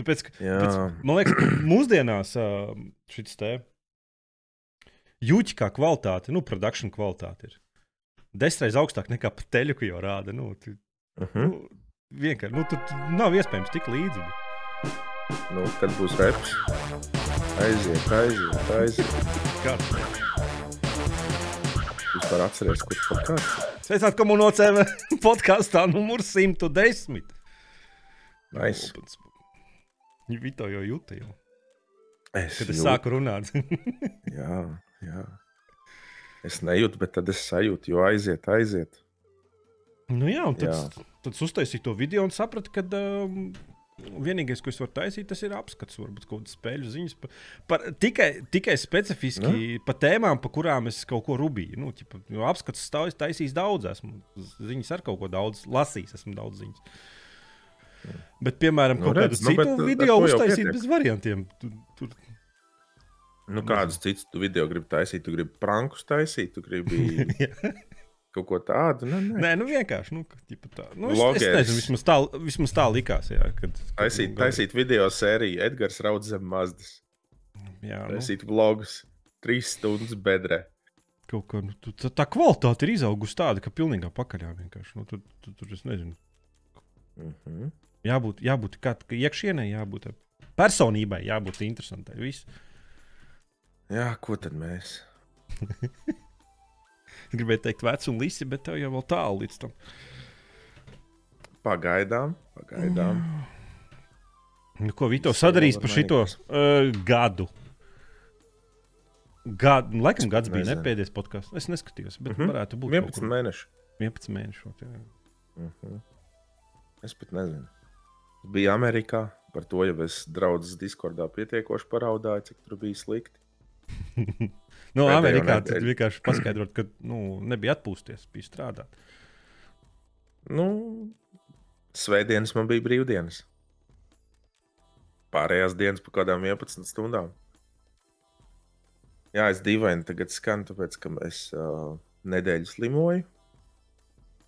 Tāpēc, tāpēc, man liekas, ka mūsdienās šis te jūķi kā kvalitāte, nu, produkcijas kvalitāte ir desmitreiz augstāk nekā pat teļu, ko jau rāda. Nu, tu, uh -huh. nu, vienkārši, nu, tur nav iespējams tik līdzi. Nu, kad būs reps, aiziet, aiziet, aiziet. Kāds? Jūs varat atcerēties, kurš podkāsts? Sveicināti komunocēm podkāstā numur 110. Nice. Jau jūta jau. Es Kad es jūt. sāku runāt. jā, jā. Es nejūtu, bet tad es sajūtu, jo aiziet, aiziet. Nu jā, un tad, jā. tad uztaisīju to video un sapratu, ka um, vienīgais, ko es varu taisīt, tas ir apskats, varbūt kaut kādas spēļu ziņas. Par, par, tikai, tikai specifiski nu? par tēmām, par kurām es kaut ko rubīju. Nu, ķipa, apskats stāvis taisījis daudz, esmu ziņas ar kaut ko daudz lasījis, esmu daudz ziņas. Bet, piemēram, nu, kaut redz, kādu nu, citu bet, video uztaisīt bez variantiem. Tur, tur Nu, kādus citus tu video gribi taisīt? Tu gribi prankus taisīt, tu gribi kaut ko tādu. Nu, nē, nē nu vienkārši. Nu, tā. Nu, es, es nezinu, vismaz tā, vismaz tā likās. Jā, kad, kad taisīt, taisīt video sēriju Edgars Rauds zem Mazdas. Jā, nu. taisīt vlogus trīs stundas bedrē. Kaut kā nu, tā, tā kvalitāte ir izaugusi tāda, ka pilnībā pakaļā vienkārši. Nu, tur, tur, tur es nezinu. Mm -hmm. Jābūt, jābūt kā iekšienē, jābūt personībai, jābūt interesantai. Viss. Jā, ko tad mēs? Gribēju teikt, vecs un lisi, bet tev jau vēl tālu līdz tam. Pagaidām, pagaidām. Nu, ko Vito sadarīs par šito uh, gadu? Gadu, nu, laikam, gads bija ne pēdējais podkāsts. Es neskatījos, bet mm -hmm. varētu būt 11 mēneši. 11 mēneši. Jā. Mm -hmm. Es pat nezinu. Bija Amerikā, par to jau es draudzes Discordā pietiekoši paraudāju, cik tur bija slikti. nu, Pēdējo Amerikā tas vienkārši paskaidrot, ka nu, nebija atpūsties, bija strādāt. Nu, Svētdienas man bija brīvdienas. Pārējās dienas pa kādām 11 stundām. Jā, es dīvaini tagad skanu, tāpēc ka es uh, nedēļu slimoju.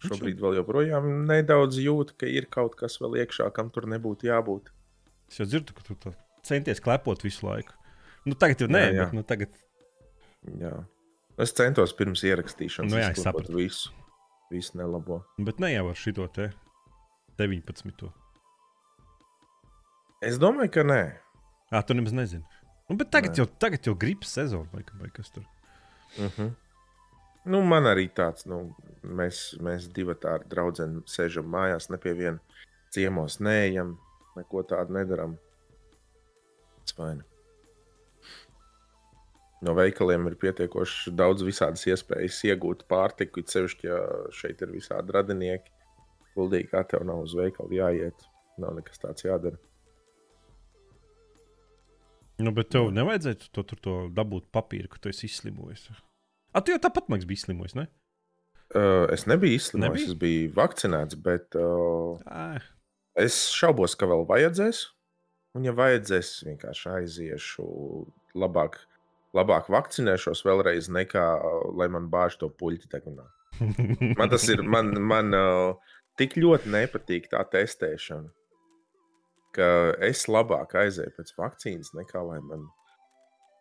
Šobrīd vēl joprojām nedaudz jūtu, ka ir kaut kas vēl iekšā, kam tur nebūtu jābūt. Es jau dzirdu, ka tu centies klepot visu laiku. Nu, tagad jau nē, jā, jā. bet nu, tagad. Jā. Es centos pirms ierakstīšanas, nu, jā, izlabot visu. Visu nelabo. Bet ne jau ar šito te 19. Es domāju, ka nē. Jā, tu nemaz nezini. Nu, bet tagad nē. jau, tagad jau gripas sezona, vai, vai kas tur. Uh mhm. -huh. Nu, man arī tāds, nu, mēs, mēs divi tādi draugi sēžam mājās, ne pie viena ciemos, neejam, neko tādu nedaram. Tas vaina no veikaliem ir pietiekoši daudz visādas iespējas iegūt pārtiku, it sevišķi, ja šeit ir visādi radinieki. Guldīgi, kā tev nav uz veikalu jāiet, nav nekas tāds jādara. Nu, bet tev nevajadzētu to, to, to dabūt papīru, ka tu esi izslimojis. A, tu jau tāpat man biji izslimojis, ne? Uh, es nebiju izslimojis, nebija? es biju vakcinēts, bet uh, ah. es šaubos, ka vēl vajadzēs. Un, ja vajadzēs, vienkārši aiziešu labāk labāk vakcinēšos vēlreiz, nekā lai man bāž to puļķi tekunā. Man tas ir, man, man uh, tik ļoti nepatīk tā testēšana, ka es labāk aizēju pēc vakcīnas, nekā lai man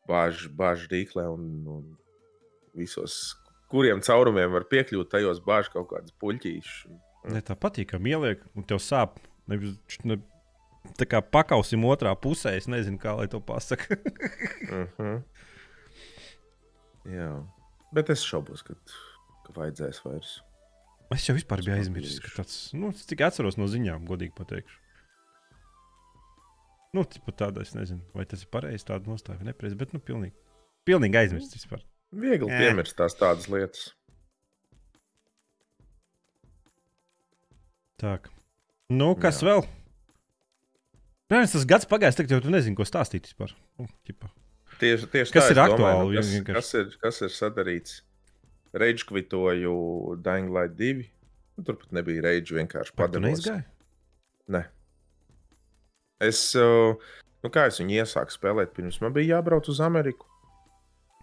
bāž, bāž rīklē un, un visos, kuriem caurumiem var piekļūt, tajos bāž kaut kādas puļķīšas. Ne, tā patīkami ieliek, un tev sāp. Nevis, ne, tā kā pakausim otrā pusē, es nezinu, kā lai to pasakā. uh mhm. -huh. Jā, bet es šaubos, ka, ka vajadzēs vairs. Es jau vispār biju aizmirsis, ka tāds, nu, cik atceros no ziņām, godīgi pateikšu. Nu, tāda, es nezinu, vai tas ir pareizi, tāda nostāja vai nepareizi, bet, nu, pilnīgi, pilnīgi aizmirsts vispār. Viegli Ē. piemirst tās tādas lietas. Tā. Nu, kas Jā. vēl? Protams, tas gads pagājis, tagad jau tu nezini, ko stāstīt vispār. Nu, ķipa. Tieši, tieši kas tā, ir aktuāli? Domāju, nu, kas, kas, ir, kas ir sadarīts? Reidžu kvitoju Dying Light 2. Nu, Turpat nebija reidžu, vienkārši padevos. Nē. Es, nu kā es viņu iesāku spēlēt, pirms man bija jābrauc uz Ameriku.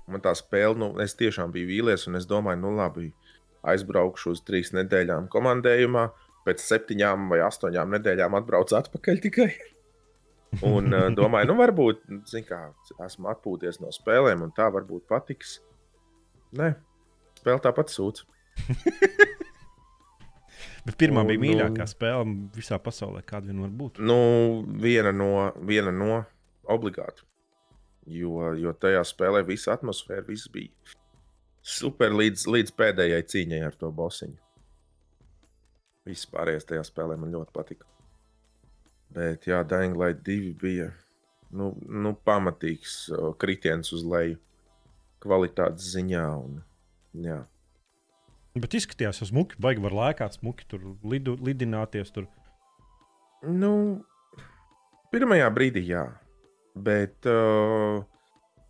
Man tā spēle, nu, es tiešām biju vīlies, un es domāju, nu labi, aizbraukšu uz trīs nedēļām komandējumā, pēc septiņām vai astoņām nedēļām atbraucu atpakaļ tikai. Un uh, domāju, nu, varbūt, kā, esmu atpūties no spēlēm, un tā varbūt patiks. Nē, spēle tāpat sūdz. Bet pirmā un, bija mīļākā nu, spēle visā pasaulē, kāda vien var būt. Nu, viena no, viena no obligāti. Jo, jo tajā spēlē visa atmosfēra viss bija super līdz, līdz pēdējai cīņai ar to bosiņu. Viss pārējais tajā spēlē man ļoti patika. Bet, jā, Dying Light 2 bija nu, nu, pamatīgs kritiens uz leju kvalitātes ziņā. Un, jā. Bet izskatījās, ka smuki, baigi var lēkāt, smuki tur lidu, lidināties. Tur. Nu, pirmajā brīdī, jā. Bet, uh,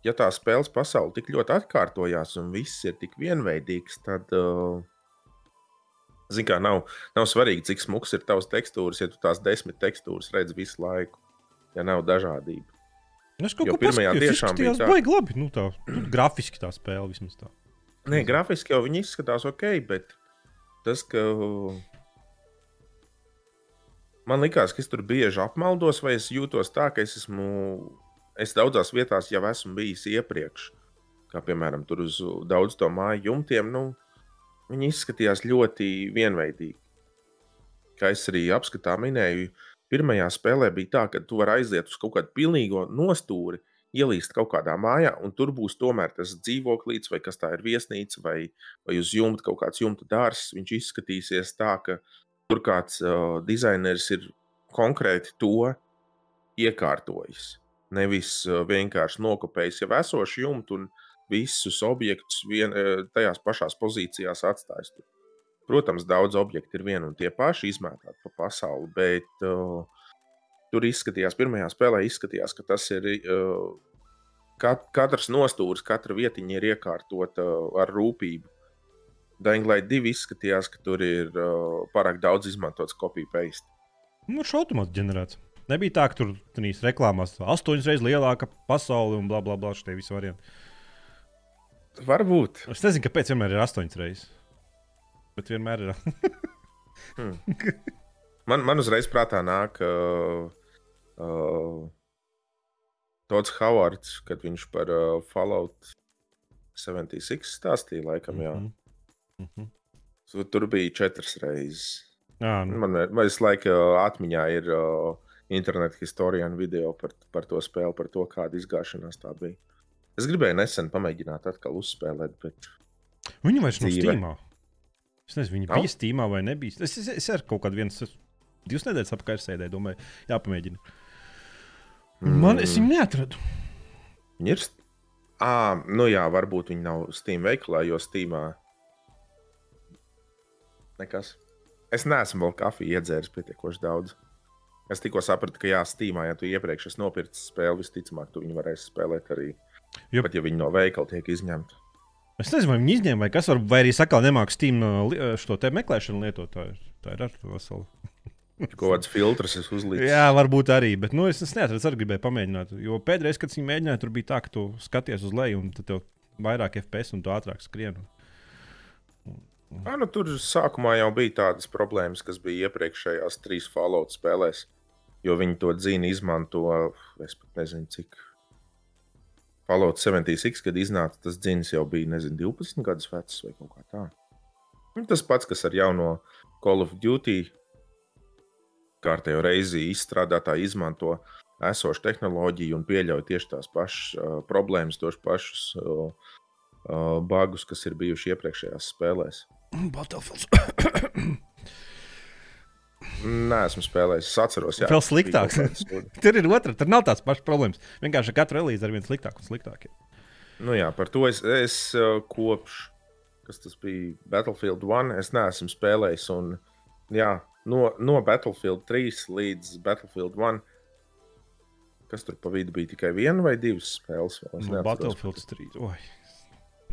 ja tā spēles pasaule tik ļoti atkārtojās un viss ir tik vienveidīgs, tad. Uh, Zini, kā nav, nav svarīgi, cik smags ir tavs tekstūras, ja tu tās desmit tekstūras redz visu laiku, ja nav dažādība. Nu, es kaut kā pirmajā tiešām bija tā, baigi labi. Nu, tā, nu, grafiski tā spēle vismaz tā. Nē, grafiski jau viņi izskatās ok, bet tas, ka man likās, ka es tur bieži apmaldos, vai es jūtos tā, ka es esmu, es daudzās vietās jau esmu bijis iepriekš. Kā piemēram, tur uz daudz to māju jumtiem. Nu, Viņi izskatījās ļoti vienveidīgi. Kā es arī apskatā minēju, pirmajā spēlē bija tā, ka tu vari aiziet uz kaut kādu pilnīgo nostūri, ielīst kaut kādā mājā, un tur būs tomēr tas dzīvoklīds, vai kas tā ir viesnīca, vai, vai uz jumta kaut kāds jumta dārsts. Viņš izskatīsies tā, ka tur kāds uh, dizainers ir konkrēti to iekārtojis. Nevis uh, vienkārši nokopējis jau esošu jumtu un visus objektus vien, e, tajās pašās pozīcijās atstājis. Tur. Protams, daudz objektu ir vieni un tie paši izmētāti pa pasauli, bet uh, tur izskatījās, pirmajā spēlē izskatījās, ka tas ir uh, kat, katrs nostūris, katra vietiņa ir iekārtota uh, ar rūpību. Dainglai 2 izskatījās, ka tur ir uh, pārāk daudz izmantots copy-paste. Nu, viņš automātiski ģenerēts. Nebija tā, ka tur trīs reklāmās astoņas reizes lielāka pasaule un bla bla bla. Šie visi varianti. Varbūt. Es nezinu, kāpēc vienmēr ir astoņas reizes. Bet vienmēr ir. hmm. man, man uzreiz prātā nāk uh, uh, Tots Hovards, kad viņš par uh, Fallout 76 stāstīja, laikam, jā. Mm -hmm. Mm -hmm. Tur bija četras reizes. Jā, nu. Man laiku uh, atmiņā ir uh, interneta historijā video par, par to spēli, par to, kāda izgāšanās tā bija. Es gribēju nesen pamēģināt atkal uzspēlēt, bet. Viņi vairs nav Steamā. Es nezinu, viņi nav? bija Steamā vai nebija. Es, es, es ar kaut kādu viens, divas nedēļas apkārt sēdēju, domāju, jāpamēģina. Mm. Man es viņu neatradu. Viņi ir. Ah, nu jā, varbūt viņi nav Steam veikalā, jo Steamā. Nekas. Es neesmu vēl kafiju iedzēris pietiekoši daudz. Es tikko sapratu, ka jā, Steamā, ja tu iepriekš esi nopircis spēli, visticamāk, tu viņu varēsi spēlēt arī Jo... Pat ja viņi no veikala tiek izņemti. Es nezinu, vai viņi izņēma, vai kas var, vai arī sakā, nemāks Steam uh, uh, šo te meklēšanu lietot. Tā ir, tā ir ar to veselu. Kaut kāds filtrs es uzliku. Jā, varbūt arī, bet nu, es, es neatradu, arī gribēju pamēģināt. Jo pēdējais, kad viņi mēģināja, tur bija tā, ka tu skaties uz leju, un tad tev vairāk FPS un tu ātrāk skrieni. Ah, nu, tur sākumā jau bija tādas problēmas, kas bija iepriekšējās trīs Fallout spēlēs. Jo viņi to dzīvi izmanto, es pat nezinu, cik Fallout 76, kad iznāca tas dzins, jau bija nezinu, 12 gadus vecs vai kaut kā tā. Un tas pats, kas ar jauno Call of Duty kārtējo reizi izstrādātāji izmanto esošu tehnoloģiju un pieļauj tieši tās pašas uh, problēmas, tos pašus uh, uh, bugus, kas ir bijuši iepriekšējās spēlēs. Battlefield. Nē, esmu spēlējis. Es atceros, ka ir sliktāks. tur ir otra, tur nav tās pašas problēmas. Vienkārši katru relīzi ar vien sliktāk un sliktāk. Nu jā, par to es, es uh, kopš, kas tas bija Battlefield 1, es neesmu spēlējis. Un, jā, no, no Battlefield 3 līdz Battlefield 1. Kas tur pa vidu bija tikai viena vai divas spēles? No Battlefield 3. Oi.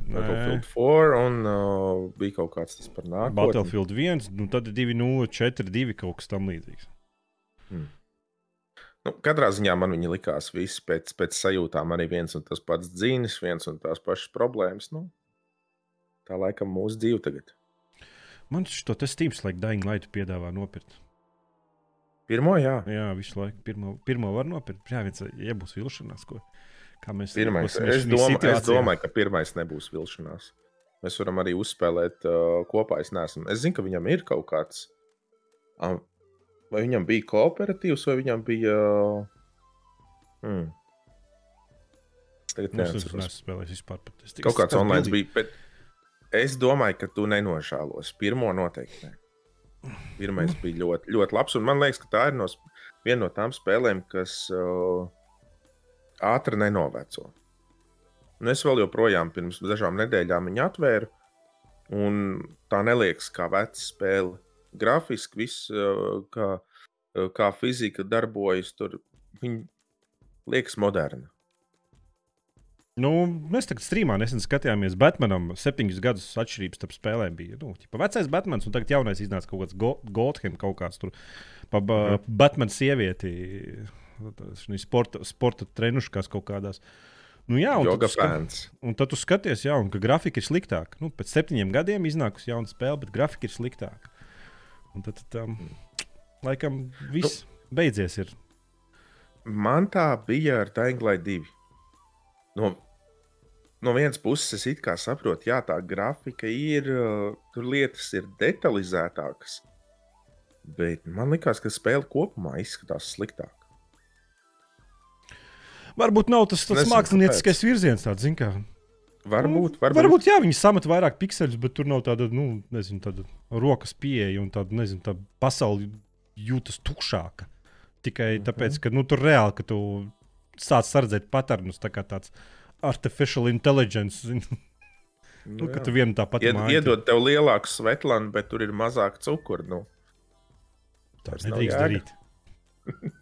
Battlefield 4 un uh, bija kaut kāds tas par nākotni. Battlefield 1, nu tad 2, 0, 4, 2 kaut kas tam līdzīgs. Hmm. Nu, katrā ziņā man viņa likās viss pēc, pēc sajūtām, arī viens un tas pats dzīves, viens un tās pašas problēmas. Nu, tā laikam mūsu dzīve tagad. Man šo te Steam like Dying Light piedāvā nopirkt. Pirmo, jā. Jā, visu laiku. Pirmo, pirmo var nopirkt. Jā, viens iebūs vilšanās. Ko, kā mēs pirmais, es, domā, es domāju, ka pirmais nebūs vilšanās. Mēs varam arī uzspēlēt uh, kopā. Es, neesmu, es zinu, ka viņam ir kaut kāds. Uh, vai viņam bija kooperatīvs, vai viņam bija. Uh, hmm. Es tagad neatceros. Vispār, kaut kāds online bija. Bet es domāju, ka tu nenožēlos. Pirmo noteikti. Ne. Pirmais bija ļoti, ļoti labs. Man liekas, ka tā ir no, viena no tām spēlēm, kas uh, ātri nenoveco. Un es vēl joprojām pirms dažām nedēļām viņu atvēru. Un tā neliekas kā veca spēle. Grafiski viss, uh, kā, uh, kā fizika darbojas, tur viņi liekas moderna. Nu, mēs tagad strīmā nesen skatījāmies Batmanam. Septiņus gadus atšķirības starp spēlēm bija. Nu, ķipa, vecais Batmans un tagad jaunais iznāca kaut kāds Gotham, kaut kāds tur pa mm. Batman sievieti. Sporta, sporta trenuškās kaut kādās. Nu, jā, un, tad skat, un tad tu skaties, jā, un, ka grafika ir sliktāka. Nu, pēc septiņiem gadiem iznākusi jauna spēle, bet grafika ir sliktāka. Un tad, tad um, laikam, viss nu, beidzies. Ir. Man tā bija ar Light 2. No no vienas puses es it kā saprotu, jā, tā grafika ir, tur lietas ir detalizētākas. Bet man liekas, ka spēle kopumā izskatās sliktāk. Varbūt nav tas, tas mākslinieckais virziens, tāds, kā. Varbūt, varbūt. varbūt, jā, viņi samet vairāk pikseļus, bet tur nav tāda, nu, nezinu, tāda rokas pieeja un tāda, nezinu, tā pasaule jūtas tukšāka. Tikai mm -hmm. tāpēc, ka nu, tur reāli, ka tu sāc redzēt paternus, tā kā tāds artificial intelligence. Nu, nu, ka tu vienu tāpat Ied, iedod tev lielāku svetlānu, bet tur ir mazāk cukuru. Nu. Tā nedrīkst darīt.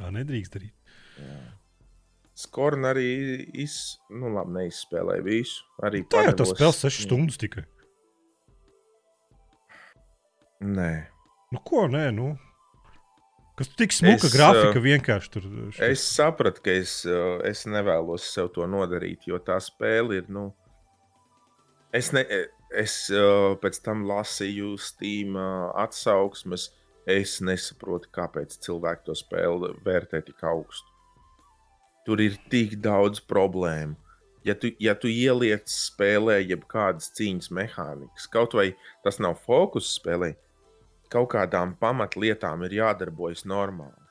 Tā nedrīkst darīt. Jā. Skorna arī iz, nu, labi, neizspēlēja visu. Arī tā jau tas spēlē 6 stundas tikai. Nē. Nu, ko nē, nu. Kas tik smuka es, grafika uh, vienkārši tur. Šeit. Es sapratu, ka es, uh, es nevēlos sev to nodarīt, jo tā spēle ir. Nu, es ne, es uh, pēc tam lasīju Steam atsauksmes. Es nesaprotu, kāpēc cilvēki to spēli vērtē tik augstu. Tur ir tik daudz problēmu. Ja tu, ja tu ieliec spēlē jebkādas cīņas mehānikas, kaut vai tas nav fokus spēlē, kaut kādām pamatlietām ir jādarbojas normāli.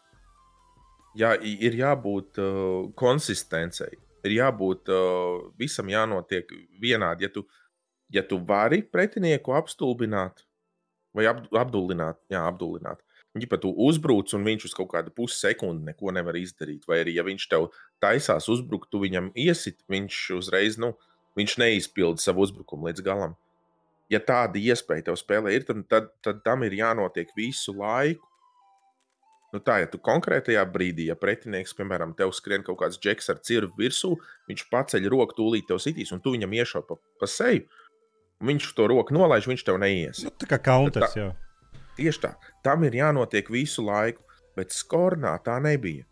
Jā, ir jābūt uh, konsistencei, ir jābūt uh, visam jānotiek vienādi. Ja tu, ja tu vari pretinieku apstulbināt vai ap, apdullināt, jā, apdullināt. Ja pat uzbruc un viņš uz kaut kādu pussekundi neko nevar izdarīt, vai arī ja viņš tev taisās uzbrukt, tu viņam iesit, viņš uzreiz nu, viņš neizpilda savu uzbrukumu līdz galam ja tāda iespēja tev spēlē ir, tad, tad, tad tam ir jānotiek visu laiku. Nu tā, ja tu konkrētajā brīdī, ja pretinieks, piemēram, tev skrien kaut kāds džeks ar cirvi virsū, viņš paceļ roku, tūlīt tev sitīs, un tu viņam iešauj pa, pa seju, viņš to roku nolaiž, viņš tev neies. Nu, tā kā counters, tā, jā. Tieši tā. Tam ir jānotiek visu laiku, bet skornā tā nebija.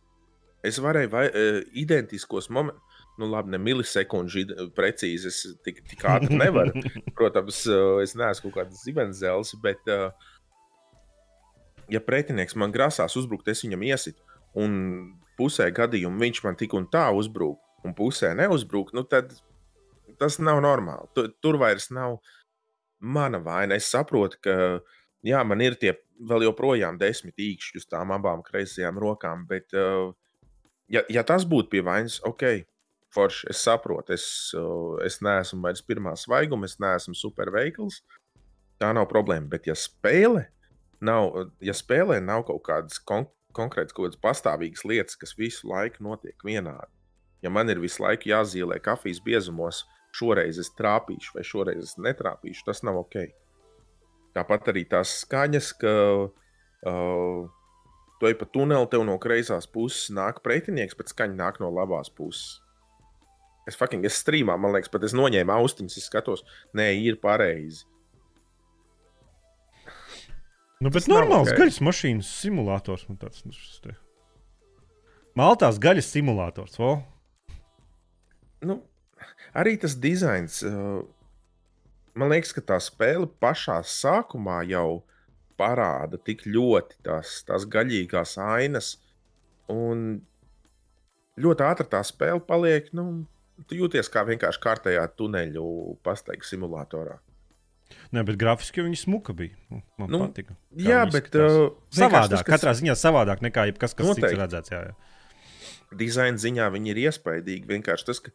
Es varēju vai, uh, identiskos momentus nu, labi, ne milisekundži precīzi. Es tik, tik ātri nevaru. Protams, eh, es neesmu kaut kāds zibenzēls, bet, eh, ja pretinieks man grasās uzbrukt, es viņam iesitu, un pusē gadījumā viņš man tik un tā uzbrūk, un pusē neuzbrūk, nu tad tas nav normāli. Tur, tur vairs nav mana vaina. Es saprotu, ka jā, man ir tie vēl joprojām desmit īkšķi uz tām abām kreisajām rokām, bet, eh, ja, ja tas būtu pie vainas, ok, forši. Es saprotu, es, es neesmu vairs pirmā svaiguma, es neesmu superveikls. Tā nav problēma. Bet, ja spēle nav, ja spēlē nav kaut kādas kon konkrētas, kaut kādas pastāvīgas lietas, kas visu laiku notiek vienādi, ja man ir visu laiku jāzīmē kafijas biezumos, šoreiz es trāpīšu vai šoreiz es netrāpīšu, tas nav ok. Tāpat arī tās skaņas, ka uh, tu ej pa tuneli, tev no kreisās puses nāk pretinieks, bet skaņa nāk no labās puses. Es fucking es strīmā, man liekas, pat es noņēmu austiņas, es skatos, nē, ir pareizi. Nu, bet Tas normāls okay. gaļas mašīnas simulators. Nu, tāds, nu, te... Maltās gaļas simulators. Vo? Nu, arī tas dizains. Uh, man liekas, ka tā spēle pašā sākumā jau parāda tik ļoti tās, tās gaļīgās ainas. Un ļoti ātri tā spēle paliek. Nu, tu jūties kā vienkārši kārtējā tuneļu pastaigas simulatorā. Nē, bet grafiski viņa smuka bija. Nu, man nu, patika. Jā, bet uh, savādāk. Tas, kas... Katrā ziņā savādāk nekā jebkas, kas Noteikti. cits redzēts. Jā, jā. Dizaina ziņā viņi ir iespaidīgi. Vienkārši tas, ka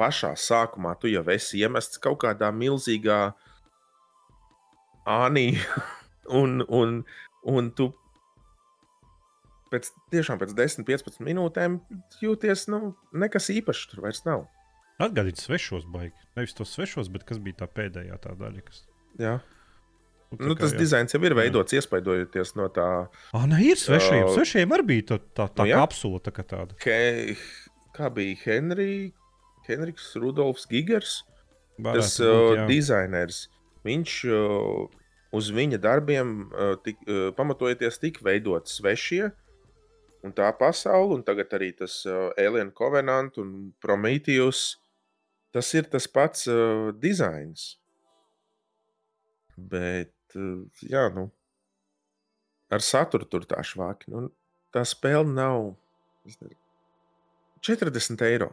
pašā sākumā tu jau esi iemests kaut kādā milzīgā ānī, un, un, un tu pēc, tiešām pēc 10, 15 minūtēm jūties, nu, nekas īpašs tur vairs nav. Atgādīt svešos baigi. Nevis tos svešos, bet kas bija tā pēdējā tā daļa. Kas... Jā. Nu, nu, tas jā. dizains jau ir veidots, iespaidojoties no tā. Ah, nē, ir svešajiem. Uh, svešajiem arī bija tā, tā, tā nu, kapsula. Tā kā, tāda. He, kā bija Henry, Henriks Rudolfs Gigers? Varētu tas būt, uh, dizainers. Viņš uh, uz viņa darbiem uh, tik, uh, pamatojoties tika veidots svešie. Un tā pasaule, un tagad arī tas uh, Alien Covenant un Prometheus tas ir tas pats uh, dizains. Bet, uh, jā, nu, ar saturu tur tā švāki. Nu, tā spēle nav 40 eiro.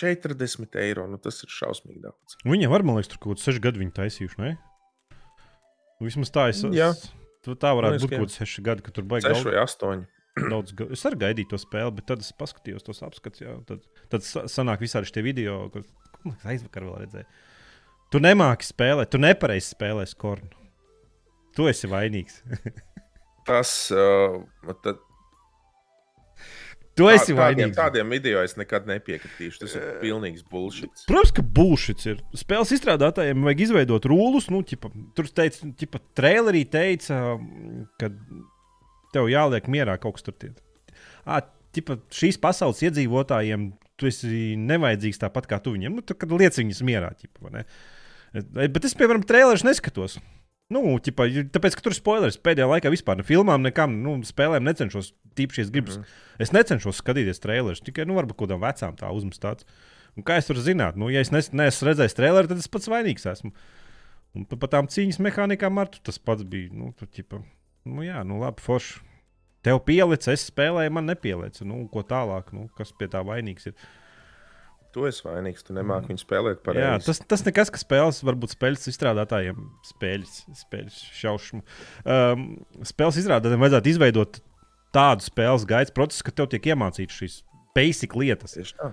40 eiro. Nu, tas ir šausmīgi daudz. Viņam var, man liekas, tur kaut kāds 6 gadi viņi taisījuši. Ne? Vismaz tā es. Jā. Tā varētu būt kaut kāds 6 gadi, kad tur baigās. 6 vai 8 daudz. Es arī gaidīju to spēli, bet tad es paskatījos tos apskats. Jā, tad, tad sanāk visādi šie video, ko aizvakar vēl redzēju. Tu nemāki spēlēt, tu nepareizi spēlē skornu. Tu esi vainīgs. Tas. Uh, tad... Tu esi tādiem, vainīgs. Tādiem video es nekad nepiekritīšu. Tas ir pilnīgs bullshit. Protams, ka bullshit ir. Spēles izstrādātājiem vajag izveidot rulus. Nu, ķipa, tur teica, ķipa, trailerī teica, ka tev jāliek mierā kaut kas tur. À, ķipa, šīs pasaules iedzīvotājiem tu esi nevajadzīgs tāpat kā tu viņiem. Nu, tu, kad liec viņus mierā. Ķipa, Bet es, piemēram, trailerus neskatos. Nu, ķipa, tāpēc, ka tur ir spoilers. Pēdējā laikā vispār ne filmām, nekam, nu, spēlēm necenšos. Tīpaši, es gribu. Mm. Es necenšos skatīties trailerus, tikai, nu, varbūt kādam vecām tā uzmestāts. Un kā es varu zināt, nu, ja es nes, neesmu redzējis traileru, tad es pats vainīgs esmu. Un par tām cīņas mehānikām ar tu tas pats bija. Nu, tu, ķipa, nu, jā, nu, labi, forši. Tev pielicis, es spēlēju, man nepielicis. Nu, ko tālāk, nu, kas pie tā vainīgs ir? Tu esi vainīgs, tu nemāki viņu spēlēt par Jā, tas, tas nekas, ka spēles, varbūt spēles izstrādātājiem, spēļas, spēļas šaušmu. Um, spēles izstrādātājiem vajadzētu izveidot tādu spēles gaitas procesu, ka tev tiek iemācīts šīs basic lietas. Tieši tā.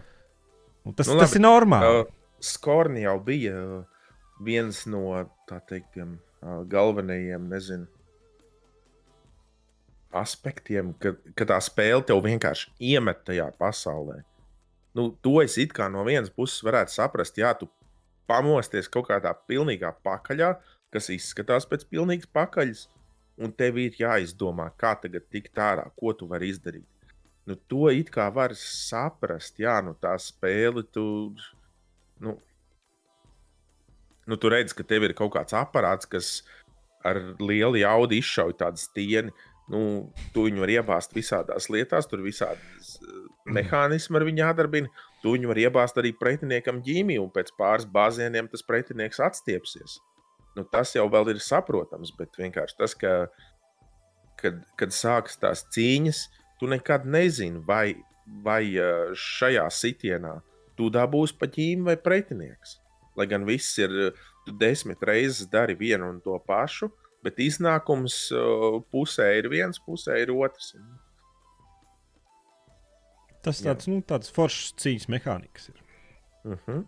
Un tas, nu, labi, tas ir normāli. Uh, Skorni jau bija uh, viens no teikt, tiem, uh, galvenajiem, nezinu, aspektiem, ka, ka tā spēle tev vienkārši iemet tajā pasaulē. Nu, to es it kā no vienas puses varētu saprast, ja tu pamosties kaut kādā pilnīgā pakaļā, kas izskatās pēc pilnīgas pakaļas, un tev ir jāizdomā, kā tagad tikt ārā, ko tu vari izdarīt. Nu, to it kā var saprast, jā, nu tā spēle tu. Nu, nu, tu redz, ka tev ir kaut kāds aparāts, kas ar lielu jaudu izšauj tādu stieni. Uh, Nu, tu viņu var iebāzt visādās lietās, tur visādas uh, mehānismi ar viņu jādarbina. Tu viņu var iebāzt arī pretiniekam ģīmī, un pēc pāris bāzieniem tas pretinieks atstiepsies. Nu, tas jau ir saprotams, bet vienkārši tas, ka, kad, kad sākas tās cīņas, tu nekad nezini, vai, vai uh, šajā sitienā tu dabūsi pa ģīmi vai pretinieks. Lai gan viss ir, tu desmit reizes dari vienu un to pašu, bet iznākums pusē ir viens, pusē ir otrs. Tas tāds, Jā. nu, tāds foršs cīņas mehānisms ir. Uh mhm. -huh.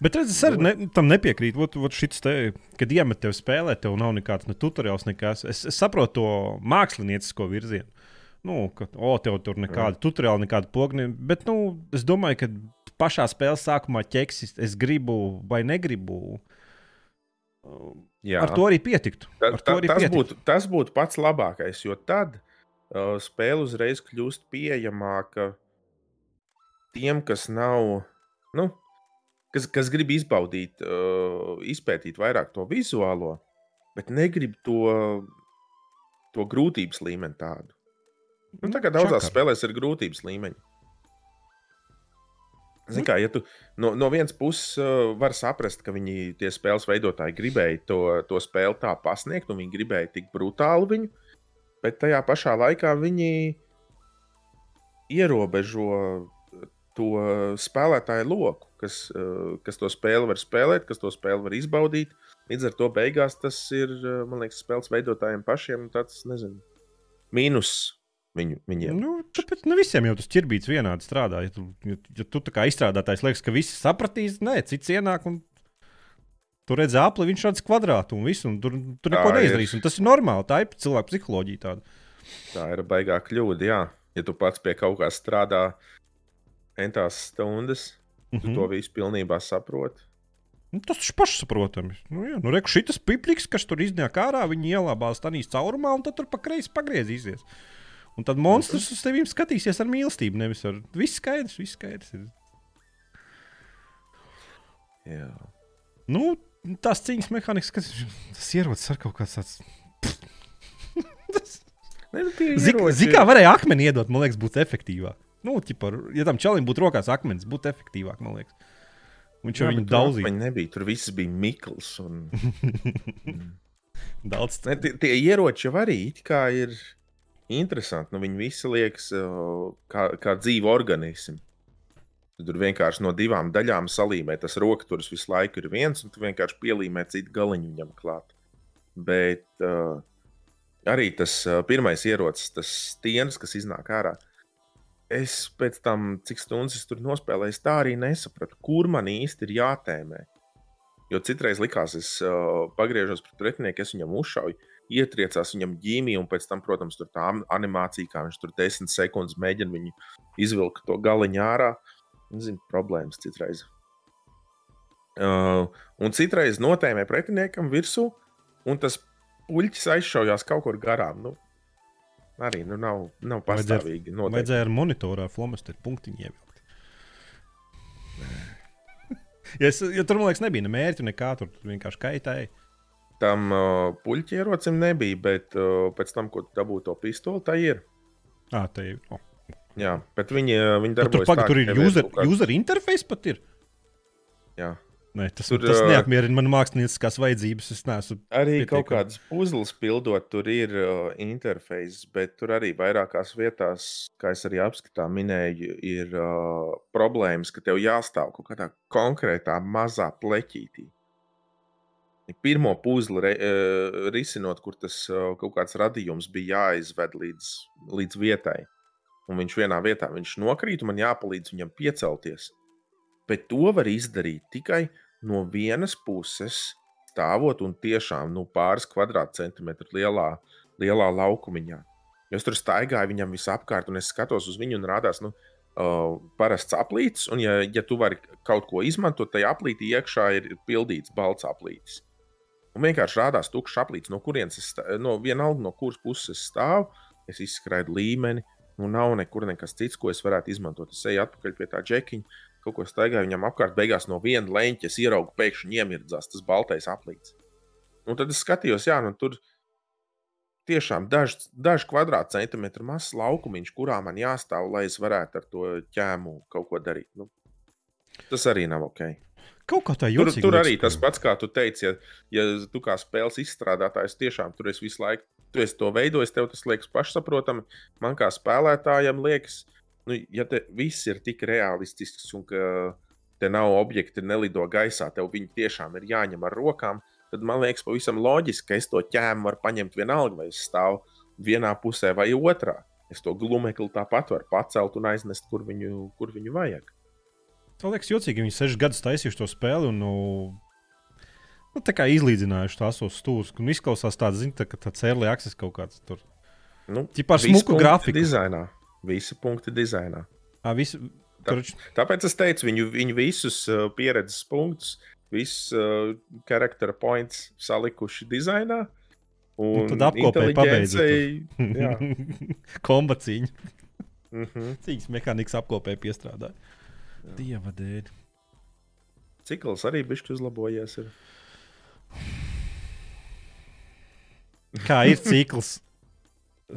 Bet redz, es arī ne, tam nepiekrītu. Ot, ot te, kad iemet tev spēlē, tev nav nekāds ne tutoriāls, nekas. Es, es saprotu to māksliniecisko virzienu. Nu, ka, o, tev tur nekāda uh. tutoriāla, nekāda pogni. Bet, nu, es domāju, ka pašā spēles sākumā ķeksis, es gribu vai negribu. Jā. Ar to arī pietiktu. Ta, ta, arī tas, pietiktu. Būtu, tas būtu pats labākais, jo tad uh, spēle uzreiz kļūst pieejamāka tiem, kas nav. Nu, kas, kas grib izbaudīt, uh, izpētīt vairāk to vizuālo, bet negrib to, to grūtības līmeni tādu. Nu, tā kā daudzās Čakar. spēlēs ir grūtības līmeņi. Zin kā, ja tu no, no vienas puses uh, vari saprast, ka viņi, tie spēles veidotāji, gribēja to, to spēli tā pasniegt, un viņi gribēja tik brutāli viņu, bet tajā pašā laikā viņi ierobežo to spēlētāju loku, kas, uh, kas to spēli var spēlēt, kas to spēli var izbaudīt. Līdz ar to beigās tas ir, uh, man liekas, spēles veidotājiem pašiem tāds, nezinu, mīnus Viņu, viņiem. Nu, tāpēc nu, visiem jau tas ķirbīts vienādi strādā. Ja tu, ja, ja tu kā izstrādātājs liekas, ka visi sapratīs, nē, cits ienāk un tu redzi apli, viņš šāds kvadrāts un viss, un tur, tur neko neizdarīs. Tas ir normāli, tā ir cilvēka psiholoģija. Tāda. Tā ir baigā kļūda, jā. Ja tu pats pie kaut kā strādā entās stundas, mm -hmm. tu mhm. to visu pilnībā saproti. Nu, tas ir pašsaprotami. Nu, jā, nu, reku, šitas pipliks, kas tur iznāk ārā, viņi ielābās tādā caurumā, un tad tur pa kreisi pagriezīsies. Un tad monstrs uz tevi skatīsies ar mīlestību, nevis ar visu skaidrs. Viss skaidrs ir. Jā. Nu, tās cīņas mehānikas, kas tas ierodas ar kaut kāds tāds. Nu, Zini, kā varēja akmeni iedot, man liekas, būtu efektīvāk. Nu, ķipa, ja tam čalim būtu rokās akmens, būtu efektīvāk, man liekas. Viņš jau viņu. Viņa nebija, tur viss bija Mikls. Un... Daudz. Ne, tie, tie ieroči jau arī ir interesanti. Nu, viņi visi liekas kā, kā dzīvi organismi. Tur vienkārši no divām daļām salīmē. Tas rokas visu laiku ir viens, un tu vienkārši pielīmē citu galiņu viņam klāt. Bet uh, arī tas uh, pirmais ierocis, tas stieņš, kas iznāk ārā. Es pēc tam, cik stundas es tur nospēlēju, tā arī nesapratu, kur man īsti ir jātēmē. Jo citreiz likās, es uh, pagriežos pret pretinieku, es viņam uzšauju, ietriecās viņam ģīmija, un pēc tam, protams, tur tā animācija, kā viņš tur desmit sekundes mēģina viņu izvilkt to galiņu ārā. Zinu, problēmas citreiz. Uh, un citreiz notēmē pretiniekam virsū, un tas puļķis aizšaujās kaut kur garām. Nu, arī nu, nav, nav pastāvīgi. Vajadzēja, vajadzēja ar monitorā flomasteru punktiņu ievilkt. ja, es, ja tur, man liekas, nebija ne mērķa, nekā tur vienkārši kaitēja. Tam uh, puļķa ierocim nebija, bet uh, pēc tam, kad dabūju to pistoli, tā ir. À, tā ir. Oh. Jā, bet viņi, viņi darbojas. Tur, paga, tā, tur ir user, kāds... user interface pat ir. Jā. Nē, tas, tur, tas neapmierina manas mākslinieckās vajadzības. Es neesmu. Arī pietiekam. kaut kādas puzles pildot, tur ir uh, interfejs, bet tur arī vairākās vietās, kā es arī apskatā minēju, ir uh, problēmas, ka tev jāstāv kaut kādā konkrētā mazā pleķītī pirmo puzli re, uh, risinot, kur tas uh, kaut kāds radījums bija jāizved līdz, līdz vietai. Un viņš vienā vietā viņš nokrīt, un man jāpalīdz viņam piecelties. Bet to var izdarīt tikai no vienas puses, stāvot un tiešām nu, pāris kvadrātcentimetru lielā, lielā laukumiņā. Es tur staigāju viņam visapkārt, un es skatos uz viņu, un rādās, nu, uh, parasts aplītis. Un, ja, ja tu vari kaut ko izmantot, tad aplītī iekšā ir pildīts balts aplītis. Un vienkārši rādās tukšs aplīts, no kurienes es stāvu, no vienalga, no kuras puses es stāvu. Es izskrēju līmeni, nu nav nekur nekas cits, ko es varētu izmantot. Es eju atpakaļ pie tā džekiņa, kaut ko staigāju viņam apkārt. Beigās no viena leņķa ieraugu pēkšņi iemirdzās tas baltais aplīts. Un tad es skatījos, jā, nu tur tiešām daži daž kvadrātcentimetru mazs laukumiņš, kurā man jāstāv, lai es varētu ar to ķēmu kaut ko darīt. Nu, tas arī nav ok. Kaut kā tā jūtas. Tur, tur arī tas pats, kā tu teici, ja, ja tu kā spēles izstrādātājs tiešām tur esi visu laiku, tu esi to veidojis, tev tas liekas pašsaprotami. Man kā spēlētājam liekas, nu, ja te viss ir tik realistisks un ka te nav objekti, nelido gaisā, tev viņi tiešām ir jāņem ar rokām, tad man liekas pavisam loģiski, ka es to ķēmu varu paņemt vienalga, vai es stāvu vienā pusē vai otrā. Es to glumekli tāpat varu pacelt un aiznest, kur viņu, kur viņu vajag. Man liekas, jocīgi, viņi sešus gadus taisījuši to spēli un nu, nu, tā kā izlīdzinājuši tās stūrus. Un izklausās tāds, zin, tā, ka tāds early access kaut kāds tur. Nu, Tipā ar smuku grafiku. Dizainā. Visi punkti dizainā. À, visi, Tā, tāpēc es teicu, viņu, viņu visus uh, pieredzes punktus, visus uh, charakter points salikuši dizainā. Un, un tad apkopēji pabeidzot. Kombacīņu. Mm -hmm. Cīņas mehānikas apkopēji piestrādāja. Jā. Dieva dēļ. Cikls arī bišķi uzlabojies. Ir. Kā ir cikls?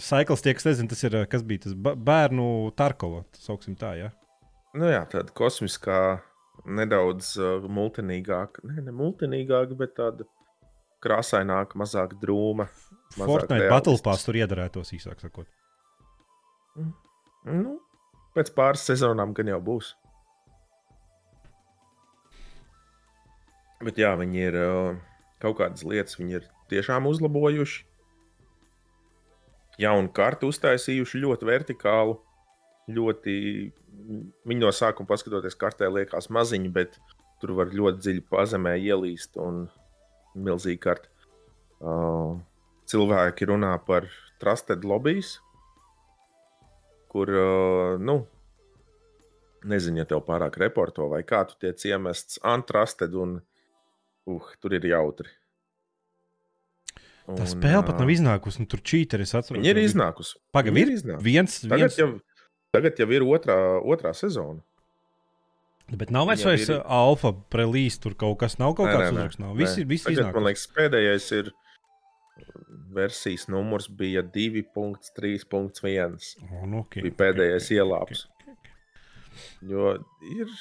Saikls, tie, kas nezina, tas ir kas bija tas bērnu Tarkova. Sauksim tā, ja? Nu jā, tāda kosmiskā, nedaudz uh, multinīgāka, ne, ne multinīgāka, bet tāda krāsaināka, mazāk drūma. Fortnite Battle Pass tur iedarētos īsāk sakot. Mm. Nu, pēc pāris sezonām gan jau būs. Bet jā, viņi ir uh, kaut kādas lietas, viņi ir tiešām uzlabojuši. Jaunu kartu uztaisījuši ļoti vertikālu. Ļoti viņi no sākuma paskatoties kartē, liekas maziņi, bet tur var ļoti dziļi pazemē ielīst un milzīgi karti. Uh, cilvēki runā par trusted lobbyis, kur, uh, nu, nezinu, ja tev pārāk reporto vai kā tu tiec iemests untrusted un uh, tur ir jautri. Tā spēle pat nav iznākusi, un tur čīteri es atceros. Viņa ir iznākusi. Pagaidām, ir iznākusi. Viens, tagad, viens... Jau, tagad jau ir otrā, otrā sezona. Bet nav vairs vairs ir... alfa prelīze, tur kaut kas nav, kaut nē, kāds uzraksts nav. Visi, nē. visi Tagad, man liekas, pēdējais ir versijas numurs bija 2.3.1. Oh, nu, okay, bija pēdējais okay, ielāps. Okay, okay. Jo ir,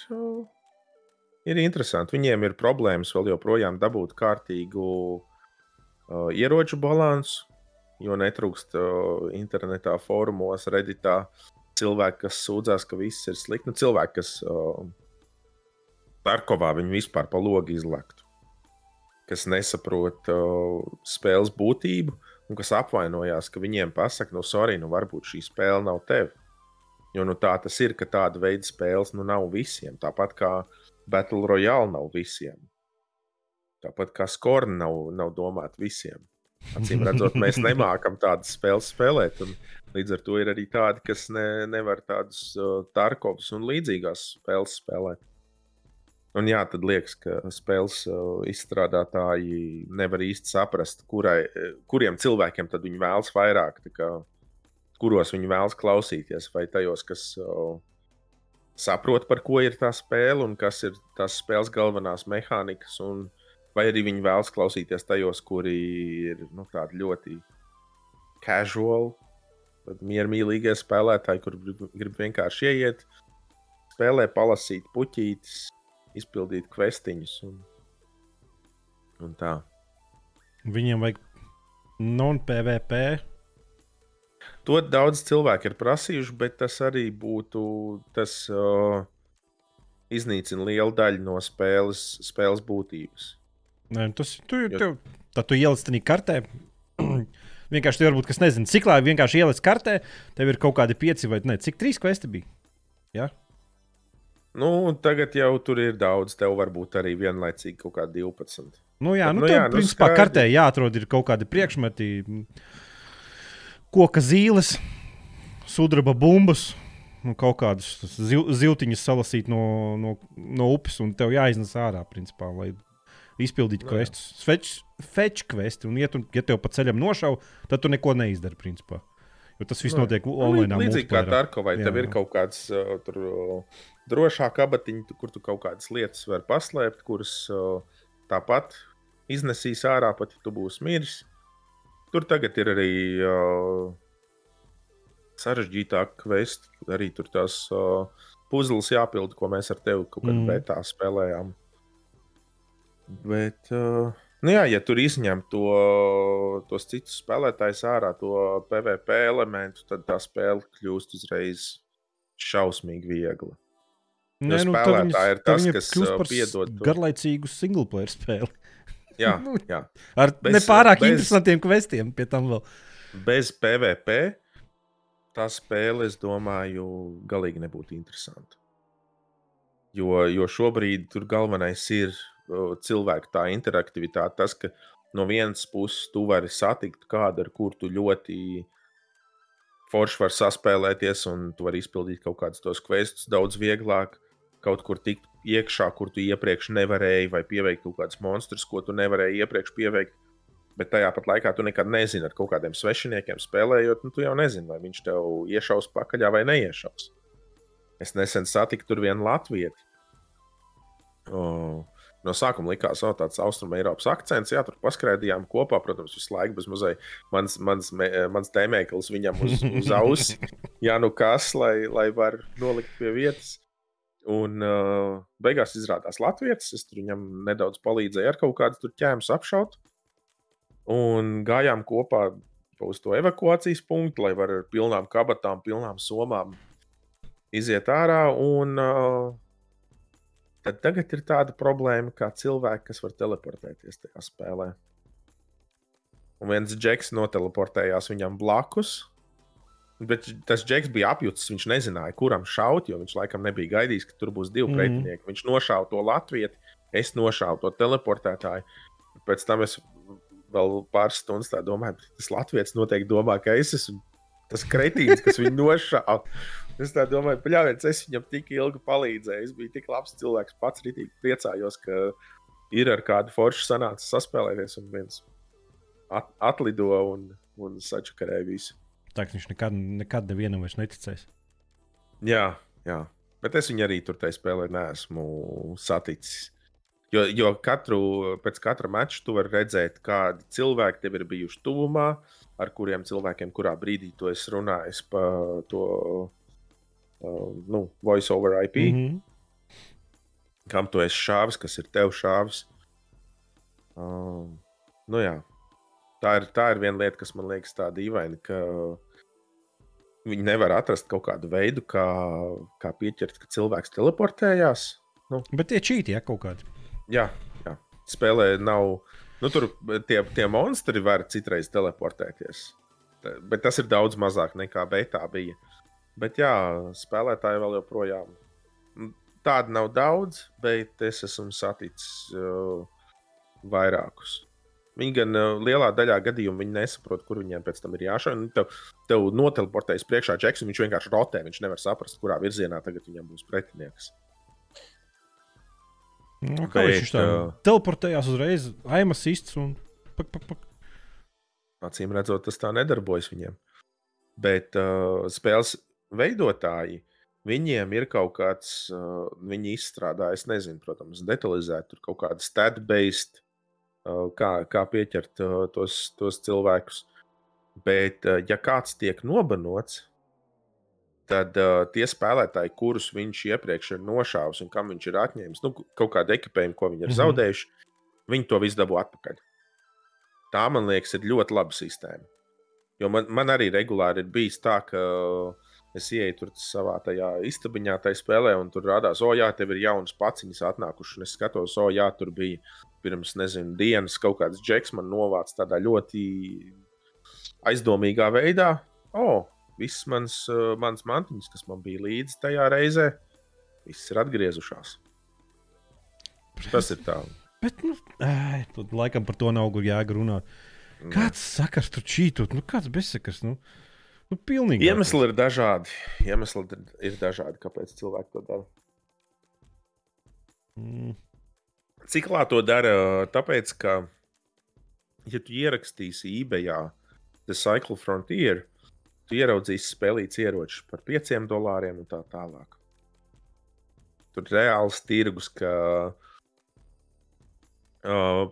ir interesanti. Viņiem ir problēmas vēl joprojām dabūt kārtīgu uh, ieroču balansu, jo netrūkst uh, internetā, fórumos, redītā cilvēki, kas sūdzās, ka viss ir slikti. Nu, cilvēki, kas uh, Tarkovā viņu vispār pa logu izlektu, kas nesaprot uh, spēles būtību un kas apvainojās, ka viņiem pasaka, nu, sorry, nu, varbūt šī spēle nav tev. Jo nu, tā tas ir, ka tāda veida spēles nu, nav visiem. Tāpat kā Battle Royale nav visiem. Tāpat kā Skorna nav, nav domāta visiem. Acīm redzot, mēs nemākam tādas spēles spēlēt. Līdz ar to ir arī tādi, kas ne, nevar tādas uh, Tarkovas un līdzīgās spēles spēlēt. Un jā, tad liekas, ka spēles uh, izstrādātāji nevar īsti saprast, kurai, kuriem cilvēkiem tad viņi vēlas vairāk, kā, kuros viņi vēlas klausīties. Vai tajos, kas uh, saprot, par ko ir tā spēle un kas ir tās spēles galvenās mehānikas, un vai arī viņi vēlas klausīties tajos, kuri ir nu, ļoti casual, miermīlīgie spēlētāji, kur grib, grib vienkārši ieiet, spēlē, palasīt puķītes izpildīt kvestiņus. Un, un tā. Viņiem vajag non-PVP. To daudz cilvēku ir prasījuši, bet tas arī būtu. Tas uh, iznīcina lielu daļu no spēles, spēles būtības. Nē, tas tu, jo... tev, tad tu ieliec tajā kartē. vienkārši tur varbūt kas nezina, cik labi vienkārši ieliec kartē. Tev ir kaut kādi pieci vai ne, cik trīs kvesti bija. Ja? Nu, tagad jau tur ir daudz, tev varbūt arī vienlaicīgi kaut kā 12. Nu, jā, Bet, nu, nu, jā, nu, principā skaidri. kartē jāatrod kaut kādi priekšmeti, koka zīles, sudraba bumbas. Nu, kaut kādus zil, ziltiņus salasīt no, no, no upes, un tev jāiznes ārā, principā, lai izpildītu nu, questus. Fetch questi, un, ja, tu, ja tev pa ceļam nošauj, tad tu neko neizdari, principā. Jo tas viss nu, notiek online. Līdzīgi kā Tarkovai, tev ir kaut kāds uh, tur. Uh, drošā kabatiņa, kur tu kaut kādas lietas vari paslēpt, kuras uh, tāpat iznesīs ārā, pat ja tu būsi miris. Tur tagad ir arī uh, sarežģītāk kvesti, arī tur tās uh, puzles jāpild, ko mēs ar tevi kaut kādā mm. betā spēlējām. Bet, uh, nu jā, ja tur izņem to, tos citus spēlētājus ārā, to PVP elementu, tad tā spēle kļūst uzreiz šausmīgi viegla. Nē, nu, spēlētāji ir tas, kas uh, piedod. Garlaicīgu single player spēli. Jā, jā. Ar bez, nepārāk bez, interesantiem kvestiem pie tam vēl. Bez PVP tā spēle, es domāju, galīgi nebūtu interesanta. Jo, jo šobrīd tur galvenais ir cilvēku tā interaktivitāte. Tas, ka no vienas puses tu vari satikt kādu, ar kuru tu ļoti forši vari saspēlēties, un tu vari izpildīt kaut kādus tos questus daudz vieglāk kaut kur tikt iekšā, kur tu iepriekš nevarēji, vai pieveikt kaut kādus monstrus, ko tu nevarēji iepriekš pieveikt. Bet tajā pat laikā tu nekad nezini, ar kādiem svešiniekiem spēlējot, nu, tu jau nezini, vai viņš tev iešaus pakaļā vai neiešaus. Es nesen satiku tur vienu latvieti. Oh, no sākuma likās, ka oh, tāds austrumu Eiropas akcents, jā, tur paskraidījām kopā, protams, visu laiku bez mazliet mans, mans, mans tēmēklis viņam uz, uz auss. jā, nu kas, lai, lai var nolikt pie vietas. Un uh, beigās izrādās Latvijas. Es viņam nedaudz palīdzēju ar kaut kādu ķēmu apšaut. Un gājām kopā uz to evakuācijas punktu, lai varētu ar pilnām kabatām, pilnām somām iziet ārā. Un, uh, tad tagad ir tāda problēma, kā cilvēki, kas var teleportēties tajā spēlē. Un viens džeks noteleportējās viņam blakus. Bet tas džeks bija apjucis. Viņš nezināja, kuram šaut, jo viņš laikam nebija gaidījis, ka tur būs divi mm. pretinieki. Viņš nošāva to Latviju, es nošāvu to teleportētāju. Pēc tam es vēl pāris stundas domāju, tas Latvijas noteikti domā, ka es esmu tas kretīns, kas viņu nošāva. Es domāju, pļāviens, es viņam tik ilgi palīdzēju. Es biju tik labs cilvēks, pats rītīgi priecājos, ka ir ar kādu foršu sanācis saspēlēties un viens at, atlido un, un sačakarēja visu. Tā viņš nekad, nekad nevienam vairs neticēs. Jā, jā. Bet es viņu arī tur tajā spēlē neesmu saticis. Jo, jo katru, pēc katra mača tu vari redzēt, kādi cilvēki tev ir bijuši tuvumā, ar kuriem cilvēkiem, kurā brīdī tu esi runājis par to uh, nu, voice over IP. Mm -hmm. Kam tu esi šāvis, kas ir tev šāvis. Uh, nu jā, tā ir, tā ir viena lieta, kas man liekas tā dīvaina, ka viņi nevar atrast kaut kādu veidu, kā, kā pieķert, ka cilvēks teleportējās. Nu. Bet tie čīti, ja kaut kādi. Jā, jā. spēlē nav. Nu, tur tie, tie monstri var citreiz teleportēties. Bet tas ir daudz mazāk nekā beigā bija. Bet jā, spēlētāji vēl joprojām. Tāda nav daudz, bet es esmu saticis uh, vairākus. Viņi gan uh, lielā daļā gadījumu nesaprot, kur viņiem pēc tam ir jāšauj. Tev, tev noteleportējas priekšā un viņš vienkārši rotē. Viņš nevar saprast, kurā virzienā tagad viņam būs pretinieks. Nu, kā Bet, viņš tā uh, teleportējās uzreiz, aimas īsts un pak, pak, pak. Acīm redzot, tas tā nedarbojas viņiem. Bet uh, spēles veidotāji, viņiem ir kaut kāds, uh, viņi izstrādā, es nezinu, protams, detalizēt, tur kaut kāda stat-based kā, kā pieķert tos, tos cilvēkus. Bet, ja kāds tiek nobanots, tad uh, tie spēlētāji, kurus viņš iepriekš ir nošāvis un kam viņš ir atņēmis, nu, kaut kādu ekipējumu, ko viņi ir mm -hmm. zaudējuši, viņi to visu dabū atpakaļ. Tā, man liekas, ir ļoti laba sistēma. Jo man, man arī regulāri ir bijis tā, ka uh, es ieeju tur savā tajā istabiņā, tajā spēlē, un tur rādās, o, jā, tev ir jaunas paciņas atnākušas, un es skatos, o, jā, tur bija pirms nezinu, dienas kaut kāds džeks man novāca tādā ļoti aizdomīgā veidā. O, viss mans, uh, mans mantiņas, kas man bija līdzi tajā reizē, viss ir atgriezušās. Tas ir tā. Bet, nu, ē, laikam par to nav jēga runāt. Kāds sakars tur čītot? Nu, kāds bezsakars? Nu, nu, pilnīgi. Iemesli ir dažādi. Iemesli ir dažādi, kāpēc cilvēki to dara. Mm. Cik klāt to dara? Tāpēc, ka, ja tu ierakstīsi eBayā The Cycle Frontier, tu ieraudzīsi spēlītas ieročus par 5 dolāriem un tā tālāk. Tur ir reāls tirgus, ka uh,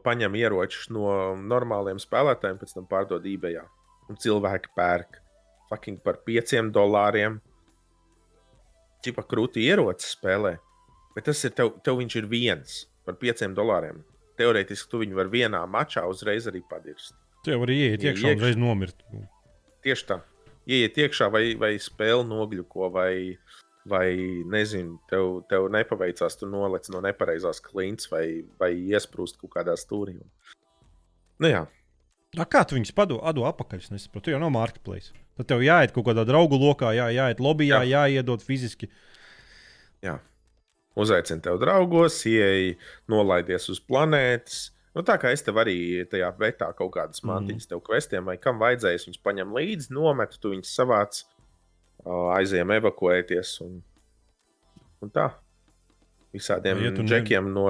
paņem ieročus no normāliem spēlētājiem, pēc tam pārdod eBayā. Un cilvēki pērk fucking par 5 dolāriem. Čipa krūti ierocis spēlē, bet tas ir tev, tev viņš ir viens par 5 dolāriem. Teorētiski tu viņu vari vienā mačā uzreiz arī padirst. Tu jau vari ieiet iekšā un uzreiz nomirt. Tieši tā. Ieiet iekšā vai, vai spēle nogļuko, vai, vai nezinu, tev, tev nepaveicās, tu nolec no nepareizās klints vai, vai iesprūst kaut kādā stūrī. Nu jā. A, kā tu viņus padod atpakaļ? Es nesaprotu, tu jau nav marketplace. Tad tev jāiet kaut kādā draugu lokā, jā, jāiet lobbyā, jā. jāiedod fiziski. Jā uzaicina tev draugos, ieej, nolaidies uz planētas. Nu, tā kā es tev arī tajā betā kaut kādas mhm. mantiņas mm. tev kvestiem, vai kam vajadzēs, viņus paņem līdzi, nomet, tu viņus savāc, aizējām evakuēties. Un, un tā. Visādiem ja džekiem ne... no,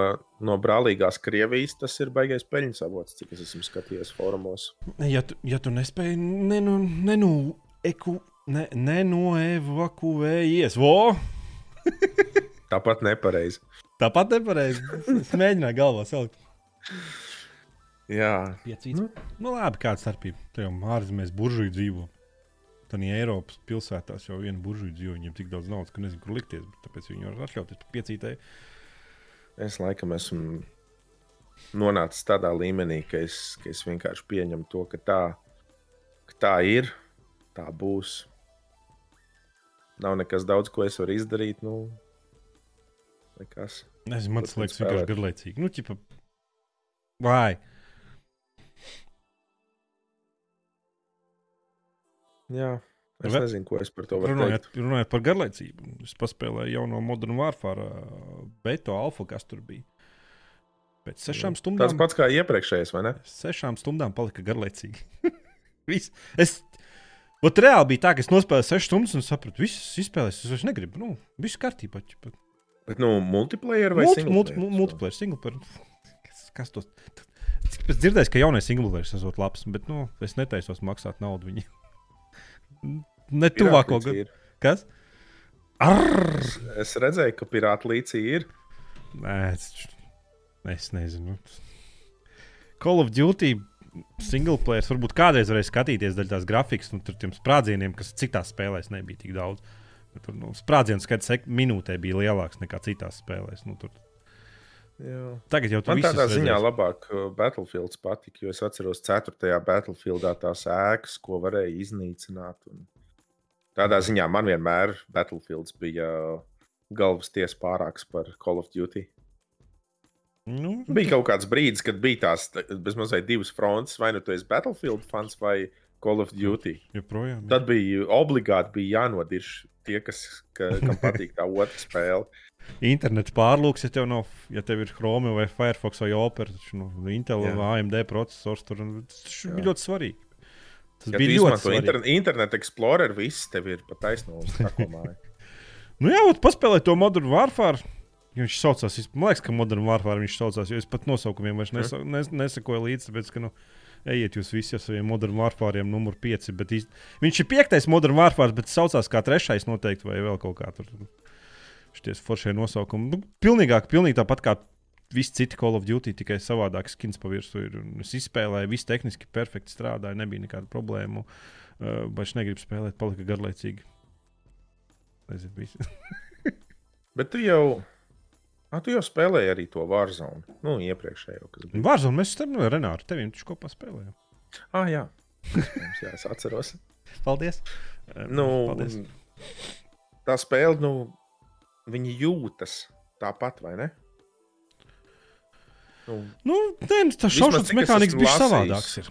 no brālīgās Krievijas tas ir baigais peļņas avots, cik es esmu skatījies fórumos. Ja tu, ja tu nespēji nenu, nenu, eku, ne, nenoevakuējies, vo! Tāpat nepareizi. Tāpat nepareizi. Es mēģināju galvā salikt. Jā, piecīts. Nu, nu labi, kāda starpība. Jau ārzemēs buržuļi dzīvo. Tad Eiropas pilsētās jau viena buržuļa dzīvo, viņiem tik daudz naudas, ka nezinu, kur likties. Tāpēc viņi var atļauties piecītēji. Es laikam esmu nonācis tādā līmenī, ka es, ka es vienkārši pieņemu to, ka tā, ka tā ir, tā būs. Nav nekas daudz, ko es varu izdarīt. Nu, nekas. Nezinu, man tas liekas vienkārši garlaicīgi. Nu, ķipa, vai? Jā. Es Ve... nezinu, ko es par to varu teikt. Runājot par garlaicību, es paspēlēju jau no Modern Warfare, Beto Alfa, kas tur bija. Pēc sešām stundām. Tas pats kā iepriekšējais, vai ne? Sešām stundām palika garlaicīgi. Viss. es, ot, reāli bija tā, ka es nospēlēju sešas stundas un sapratu, visas izspēlēs. Es vairs negribu. Nu, viss kārtībā. Ķipa. Bet, nu, multiplayer vai multi, multi, multi, multiplayer, single player. Kas, kas tos? Es dzirdēju, ka jaunais single player esot labs, bet, nu, es netaisos maksāt naudu viņiem ne tuvāko gadu. Kas? Arr! Es redzēju, ka pirāta līcī ir. Nē, es, es nezinu. Call of Duty single player varbūt kādreiz varēja skatīties daļai tās grafikas, nu, tur tiem sprādzieniem, kas citās spēlēs nebija tik daudz. Tur nu, sprādzienu skaits minūtē bija lielāks nekā citās spēlēs. Nu, tur... Jā. Tagad jau tādā redzēs. ziņā labāk uh, Battlefields patika, jo es atceros 4. Battlefieldā tās ēkas, ko varēja iznīcināt. Un Tādā ziņā man vienmēr Battlefields bija uh, galvas tiesa pārāks par Call of Duty. Nu, bija kaut kāds brīdis, kad bija tās bezmazliet divas frontes, vai nu tu esi Battlefield fans vai Call of Duty. Joprojām, jā. Tad bija obligāti bija jānodirž tie, kas, ka, kam patīk tā otra spēle. Internets pārlūks, ja tev, nav, ja tev ir Chrome vai Firefox vai Opera, tad nu, Intel vai AMD processors tur tas ir ļoti svarīgi. Tas ja bija ļoti svarīgi. Inter Internet Explorer viss tev ir pa taisnību. nu jā, ot, paspēlēt to Modern Warfare. Viņš saucās, man liekas, ka Modern Warfare viņš saucās, jo es pat nosaukumiem vairs nesa, mm. nes, nesakoju līdzi, tāpēc, ka, nu, ejiet jūs visi ar saviem Modern Warfare, numur 5. Īst... Viņš ir piektais Modern Warfare, bet saucās kā trešais noteikti, vai vēl kaut kā tur. Šie foršie nosaukumi. Nu, pilnīgāk, pilnīgi tāpat kā visi citi Call of Duty tikai savādāk skins pa virsmu ir. Es izspēlēju, viss tehniski perfekti strādāja, nebija nekādu problēmu. Uh, Baigi negribu spēlēt, palika garlaicīgi. Nezinu, Bet tu jau, a, tu jau spēlēji arī to Warzone. Nu, iepriekšējo. Warzone mēs tam no Renāru tevim taču kopā spēlējām. Ah, jā. jā, es atceros. Paldies. Nu, Paldies. Tā spēle, nu, viņi jūtas tāpat, vai ne? Nu, nu nē, nu, tas šaušanas mehānisms bija savādāks. Ir.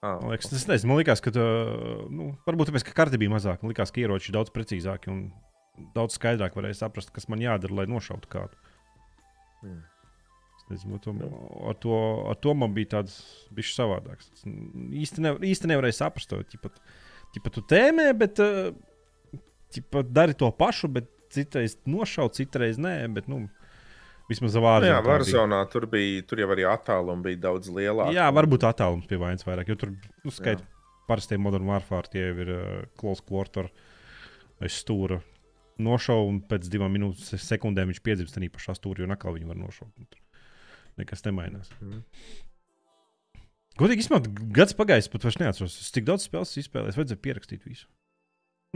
Ah, man liekas, es nezinu, man liekas, ka nu, varbūt tāpēc, ka karte bija mazāka. Man liekas, ka ieroči daudz precīzāki un daudz skaidrāk varēja saprast, kas man jādara, lai nošautu kādu. Hmm. Nezinu, to, ar, to, ar to man bija tāds bijis savādāks. Īsti, ne, īsti nevarēja saprast, to ķipat, ķipat tu tēmē, bet ķipat, dari to pašu, bet citreiz nošaut, citreiz nē. Bet, nu, Vismaz vārdā. Jā, Varzonā tur bija, tur jau arī attālums bija daudz lielāks. Jā, varbūt attālums bija vainas vairāk, jo tur, nu, skait, parasti Modern Warfare tie ir uh, close quarter aiz stūra. Nošauja, un pēc divām minūtes, sekundēm viņš piedzimst arī pašā stūrī, un atkal viņu var nošaut. Tur nekas nemainās. Mm. Godīgi izsmalot, gads pagājis, pat vairs neatceros. Tik daudz spēles izspēlēju, vajadzēja pierakstīt visu.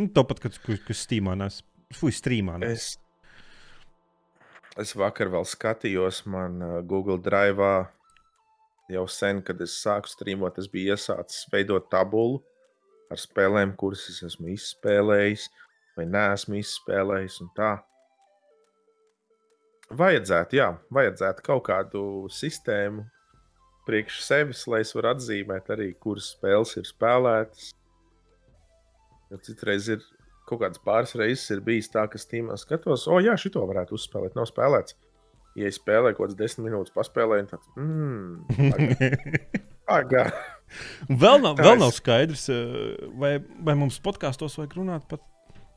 Nu, Tāpat, kad Steamā nes, fuj, streamā nes. Es Es vakar vēl skatījos, man uh, Google Drive jau sen, kad es sāku strīmot, es biju iesācis veidot tabulu ar spēlēm, kuras es esmu izspēlējis vai neesmu izspēlējis. Vajadzētu, jā, vajadzētu kaut kādu sistēmu priekš sevis, lai es varētu atzīmēt arī, kuras spēles ir spēlētas. Jo citreiz ir kaut kādas pāris reizes ir bijis tā, ka Steamā skatos, o, jā, šito varētu uzspēlēt. Nav spēlēts. Ja es spēlēju kaut kādas desmit minūtes, paspēlēju, tad. Mm, Agā. vēl nav, vēl nav skaidrs, eh, vai, vai mums podkāstos vajag runāt par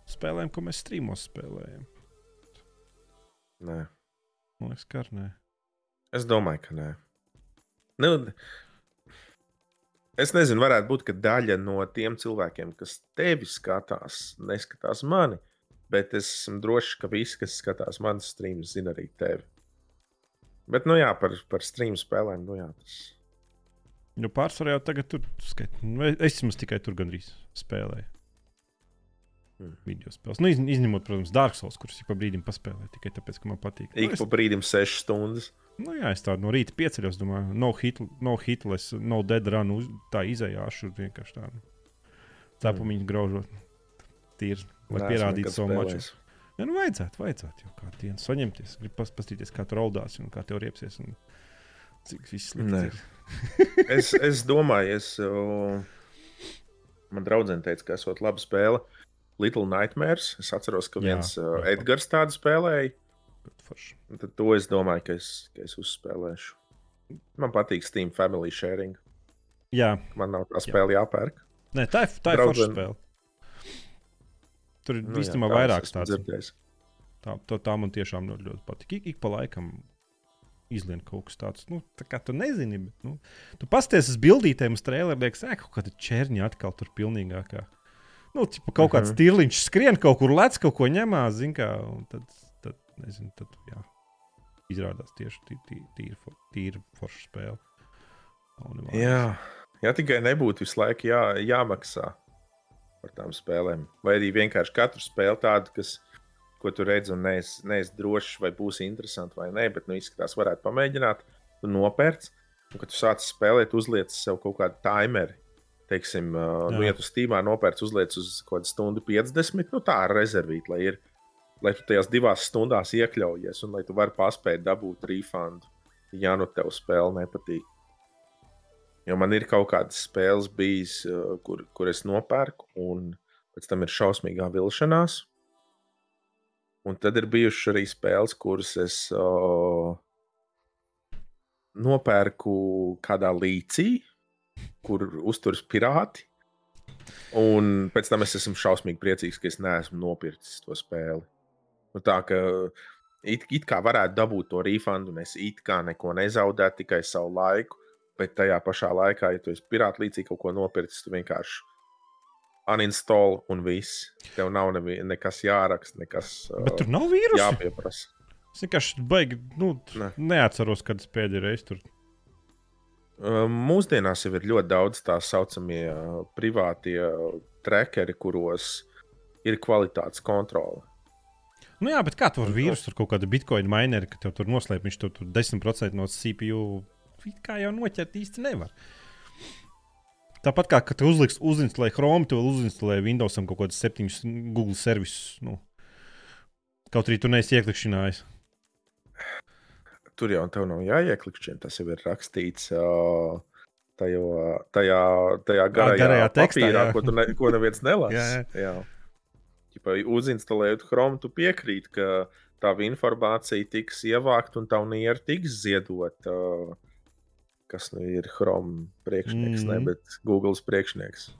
spēlēm, ko mēs streamos spēlējam. Nē. Man liekas, ka nē. Es domāju, ka nē. Nu, Es nezinu, varētu būt, ka daļa no tiem cilvēkiem, kas tevi skatās, neskatās mani. Bet es esmu drošs, ka visi, kas skatās manas streamus, zina arī tevi. Bet, nu jā, par, par streamu spēlēm, nu jā, tas. Nu, pārsvarā jau tagad tur skait. Nu, es vismaz tikai tur gandrīz spēlēju. Mm. Video spēles. Nu, iz, izņemot, protams, Dark Souls, kurus ik pa brīdim paspēlēju tikai tāpēc, ka man patīk. Ik nu, es... pa brīdim 6 stundas. Nu, jā, es tādu no rīta pieceļos, domāju, no, hit, no hitless, no dead run, uz, tā izējāšu vienkārši tādu. Cepumiņu mm. graužot. Tīri, lai Nē, pierādītu savu maču. Ja, nu, vajadzētu, vajadzētu jau kādu dienu saņemties. Gribu paskatīties, kā tur raudās un kā tev riepsies. Un cik viss slikti ir. es, es domāju, es. Uh, man draudzene teica, ka esot laba spēle. Little Nightmares. Es atceros, ka viens jā, uh, Edgars tādu spēlēja. Tad to es domāju, ka es, ka es uzspēlēšu. Man patīk Steam Family Sharing. Jā. Man nav tā spēle jā. jāpērk. Nē, tā ir, tā ir forša spēle. Tur ir nu, īstenībā vairākas tādas. Tā, tā, tā man tiešām ļoti patīk. Ik, ik pa laikam izlien kaut kas tāds. Nu, tā kā tu nezini, bet nu, tu pasties uz bildītēm, uz trēlēm, liekas, ka kaut kāda čērņa atkal tur pilnīgākā. Nu, tipa, kaut kāds uh -huh. tirliņš skrien kaut kur lec, kaut ko ņemās, zin kā. Tad, nezinu, tad, jā, izrādās tieši tīri tī, tī, tī, forša spēle. Jā, jā, tikai nebūtu visu laiku jā, jāmaksā par tām spēlēm. Vai arī vienkārši katru spēli tādu, kas, ko tu redzi, un neesi nees drošs, vai būs interesanti vai nē, bet nu, izskatās, varētu pamēģināt. Tu nopērci, un kad tu sāc spēlēt, uzliec sev kaut kādu timeri. Teiksim, uh, nu, ja tu stīmā nopērci, uzliec uz kaut kādu stundu 50, nu tā ir rezervīta, lai, ir, lai tu tajās divās stundās iekļaujies un lai tu vari paspēt dabūt refundu, ja nu tev spēle nepatīk. Jo man ir kaut kādas spēles bijis, uh, kur, kur es nopērku, un pēc tam ir šausmīgā vilšanās. Un tad ir bijušas arī spēles, kuras es uh, nopērku kādā līcī, kur uzturas pirāti. Un pēc tam es esmu šausmīgi priecīgs, ka es neesmu nopircis to spēli. Nu, tā kā it, it kā varētu dabūt to refundu, un es it kā neko nezaudētu, tikai savu laiku. Bet tajā pašā laikā, ja tu esi pirāta līcī kaut ko nopircis, tu vienkārši uninstall un viss. Tev nav nevi, nekas jāraksta, nekas. Bet tur nav vīrusu. Jāpieprasa. Es vienkārši baigi, nu, ne. neatceros, kad es pēdējo reizi tur. Uh, mūsdienās jau ir ļoti daudz tā saucamie privātie trackeri, kuros ir kvalitātes kontrole. Nu jā, bet kā tur vīrusu, tur kaut kāda bitkoina mineri, ka tev tur noslēp, viņš tur, tur 10% no CPU kā jau noķert īsti nevar. Tāpat kā, kad tu uzliks, uzinstalē Chrome, tu uzinstalē Windowsam kaut kādus septiņus Google servisus. Nu. Kaut arī tu neesi ieklikšķinājis. Tur jau tev nav jāieklikšķina. Tas jau ir rakstīts uh, tajā, tajā, tajā garajā, garajā tekstā, papīrā, jā. ko, ne, ko neviens nelasa. jā, jā. jā. Uzinstalējot Chrome, tu piekrīti, ka tā informācija tiks ievākta un tā niera tiks ziedota. Uh, kas nu ir Chrome priekšnieks, mm -hmm. ne, bet Google's priekšnieks.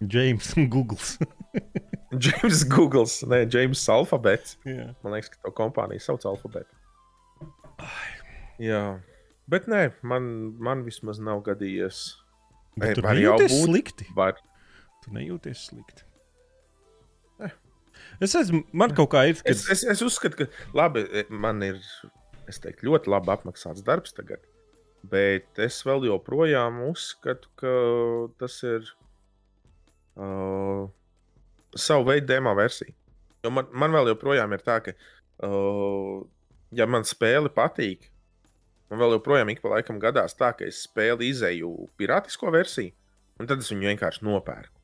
James Googles. James Googles, ne James Alphabet. Yeah. Man liekas, ka to kompāniju sauc Alphabet. Jā, bet nē, man, man vismaz nav gadījies. Bet tu nejūties būt, slikti. Var. Tu nejūties slikti. Es esmu, man kaut kā ir. Kad... Es, es, es uzskatu, ka labi, man ir es teiktu, ļoti labi apmaksāts darbs tagad. Bet es vēl joprojām uzskatu, ka tas ir uh, savu veidu demo versija. Jo man, man vēl joprojām ir tā, ka, uh, ja man spēle patīk, man vēl joprojām ik pa laikam gadās tā, ka es spēli izēju pirātisko versiju, un tad es viņu vienkārši nopērku.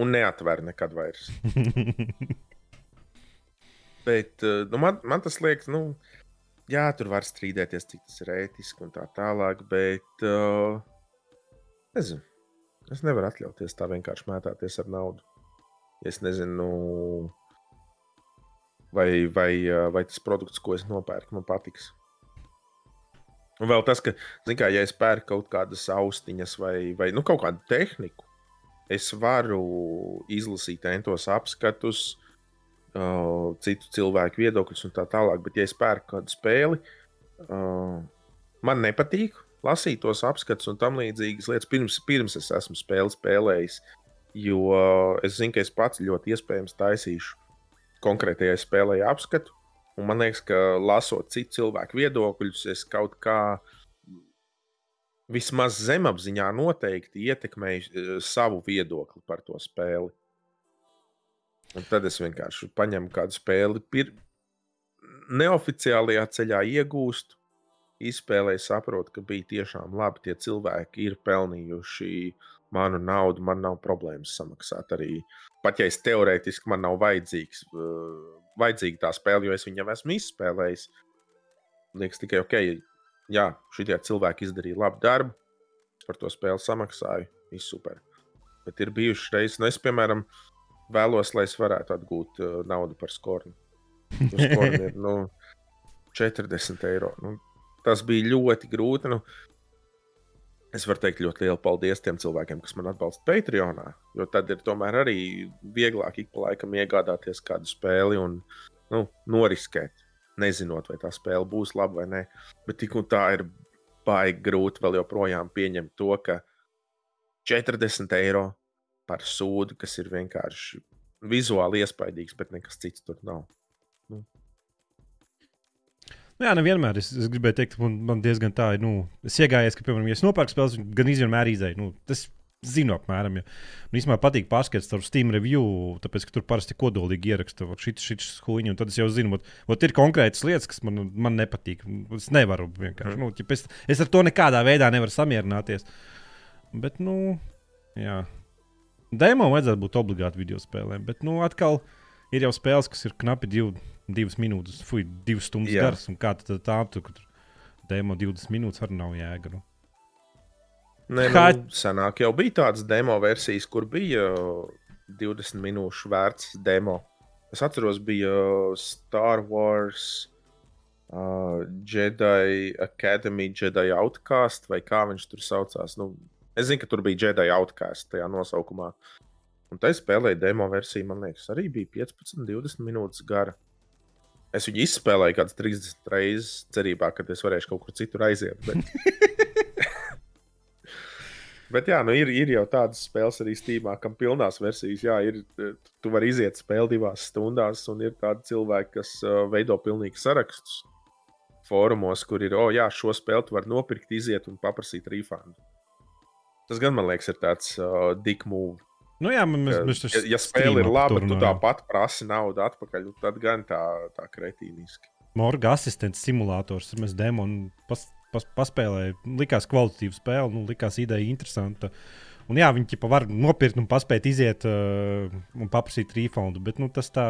Un neatveru nekad vairs. Bet uh, nu, man, man tas liekas, nu, jā, tur var strīdēties, cik tas ir ētiski un tā tālāk, bet uh, nezinu, es nevaru atļauties tā vienkārši mētāties ar naudu. Es nezinu, vai, vai, uh, vai tas produkts, ko es nopērku, man patiks. Un vēl tas, ka, kā, ja es pērku kaut kādas austiņas vai, vai nu, kaut kādu tehniku, es varu izlasīt entos apskatus, uh, citu cilvēku viedokļus un tā tālāk. Bet, ja es pērku kādu spēli, uh, man nepatīk lasīt tos apskatus un tam līdzīgas lietas, pirms, pirms es esmu spēli spēlējis. Jo uh, es zinu, ka es pats ļoti iespējams taisīšu konkrētajai spēlē apskatu. Un man liekas, ka lasot citu cilvēku viedokļus, es kaut kā vismaz zemapziņā noteikti ietekmēju savu viedokli par to spēli. Un tad es vienkārši paņemu kādu spēli, pir... neoficiālajā ceļā iegūstu, izspēlēju, saprotu, ka bija tiešām labi. Tie cilvēki ir pelnījuši manu naudu, man nav problēmas samaksāt arī. Pat ja es teorētiski man nav vajadzīgs, uh, vajadzīga tā spēle, jo es viņu jau esmu izspēlējis. Liekas tikai ok, jā, šie cilvēki izdarīja labu darbu, par to spēli samaksāju, viss super. Bet ir bijušas reizes, nu es, piemēram, vēlos, lai es varētu atgūt uh, naudu par skornu. Skorni ir nu, 40 eiro. Nu, tas bija ļoti grūti. Nu, Es varu teikt ļoti lielu paldies tiem cilvēkiem, kas man atbalsta Patreonā. Jo tad ir tomēr arī vieglāk ik pa laikam iegādāties kādu spēli un nu, noriskēt, nezinot, vai tā spēle būs laba vai nē. Bet tik un tā ir baigi grūti vēl joprojām pieņemt to, ka 40 eiro par sūdu, kas ir vienkārši vizuāli iespaidīgs, bet nekas cits tur nav. Nu. Nu jā, nevienmēr. Es, es gribēju teikt, man, man diezgan tā ir. Nu, es iegājies, ka, piemēram, ja es nopērku spēles, gan izvienmēr izēju. Nu, tas zinu, apmēram. Ja. Man īstenībā patīk pārskatīt savu Steam review, tāpēc, ka tur parasti kodolīgi ieraksta šis, šis huīņš, un tad es jau zinu, ka ir konkrētas lietas, kas man, man nepatīk. Es nevaru vienkārši. Mm. Nu, es, es ar to nekādā veidā nevaru samierināties. Bet, nu, jā. Demo vajadzētu būt obligāti video spēlēm, bet, nu, atkal ir jau spēles, kas ir knapi div, divas minūtes, fuck, divas stundas jā. garas. Un kā tad tā, tur, kur demo 20 minūtes arī nav jēga. Nu. Nē, Kā... nu, senāk jau bija tādas demo versijas, kur bija 20 minūšu vērts demo. Es atceros, bija Star Wars, uh, Jedi Academy, Jedi Outcast, vai kā viņš tur saucās. Nu, es zinu, ka tur bija Jedi Outcast tajā nosaukumā. Un tā spēlēja demo versiju, man liekas, arī bija 15, 20 minūtes gara. Es viņu izspēlēju kādas 30 reizes, cerībā, ka es varēšu kaut kur citur aiziet. Bet... Bet jā, nu ir, ir jau tādas spēles arī Steamā, kam pilnās versijas, jā, ir, tu vari iziet spēli divās stundās, un ir tādi cilvēki, kas uh, veido pilnīgi sarakstus fórumos, kur ir, oh, jā, šo spēli tu vari nopirkt, iziet un paprasīt refundu. Tas gan man liekas, ir tāds uh, dick move. Nu jā, mēs, mēs ja, ja spēle ir laba, tu tāpat prasi naudu atpakaļ, nu tad gan tā, tā kretīniski. Morga asistents simulators, mēs demonu pas, pas, paspēlēju. Likās kvalitatīva spēle, nu, likās ideja interesanta. Un jā, viņi ķipa var nopirkt un paspēt iziet uh, un paprasīt refundu. Bet nu, tas tā.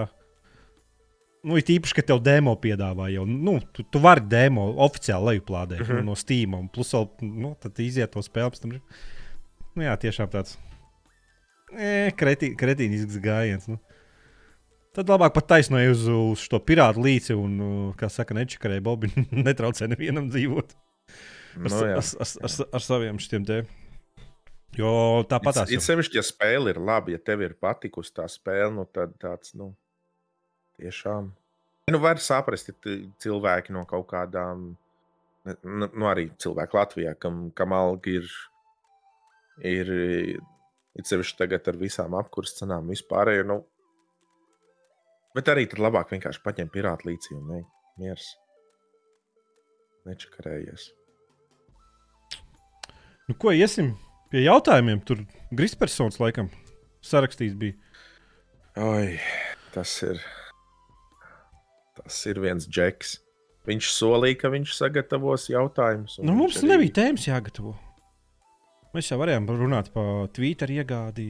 Nu, ir īpaši, ka tev demo piedāvā jau. Nu, tu, tu vari demo oficiāli lejuplādēt -huh. nu, no Steam. Un plus vēl, nu, iziet to spēli. Nu, jā, tiešām tāds e, kretī, kretīnisks gājiens. Nu. Tad labāk pat taisnoja uz, uz to pirātu līci un, kā saka, nečakarēja Bobi, netraucē nevienam dzīvot. Ar, no, jā, ar, ar, ar, ar saviem šiem te. Jo tāpat tās ir. Sevišķi, ja spēle ir laba, ja tev ir patikusi tā spēle, nu tad tāds, nu, tiešām. Nu, var saprast, ja cilvēki no kaut kādām, nu, nu arī cilvēki Latvijā, kam, kam alga ir, ir, ir sevišķi tagad ar visām apkurses cenām vispārējo, nu, bet arī tad labāk vienkārši paņemt pirātu līdzi un ne, miers. Nečakarējies. Nu, ko iesim pie jautājumiem? Tur Grispersons laikam sarakstījis bija. Oi, tas ir. Tas ir viens džeks. Viņš solīja, ka viņš sagatavos jautājumus. Nu, mums arī... nebija tēmas jāgatavo. Mēs jau varējām runāt par Twitter iegādi,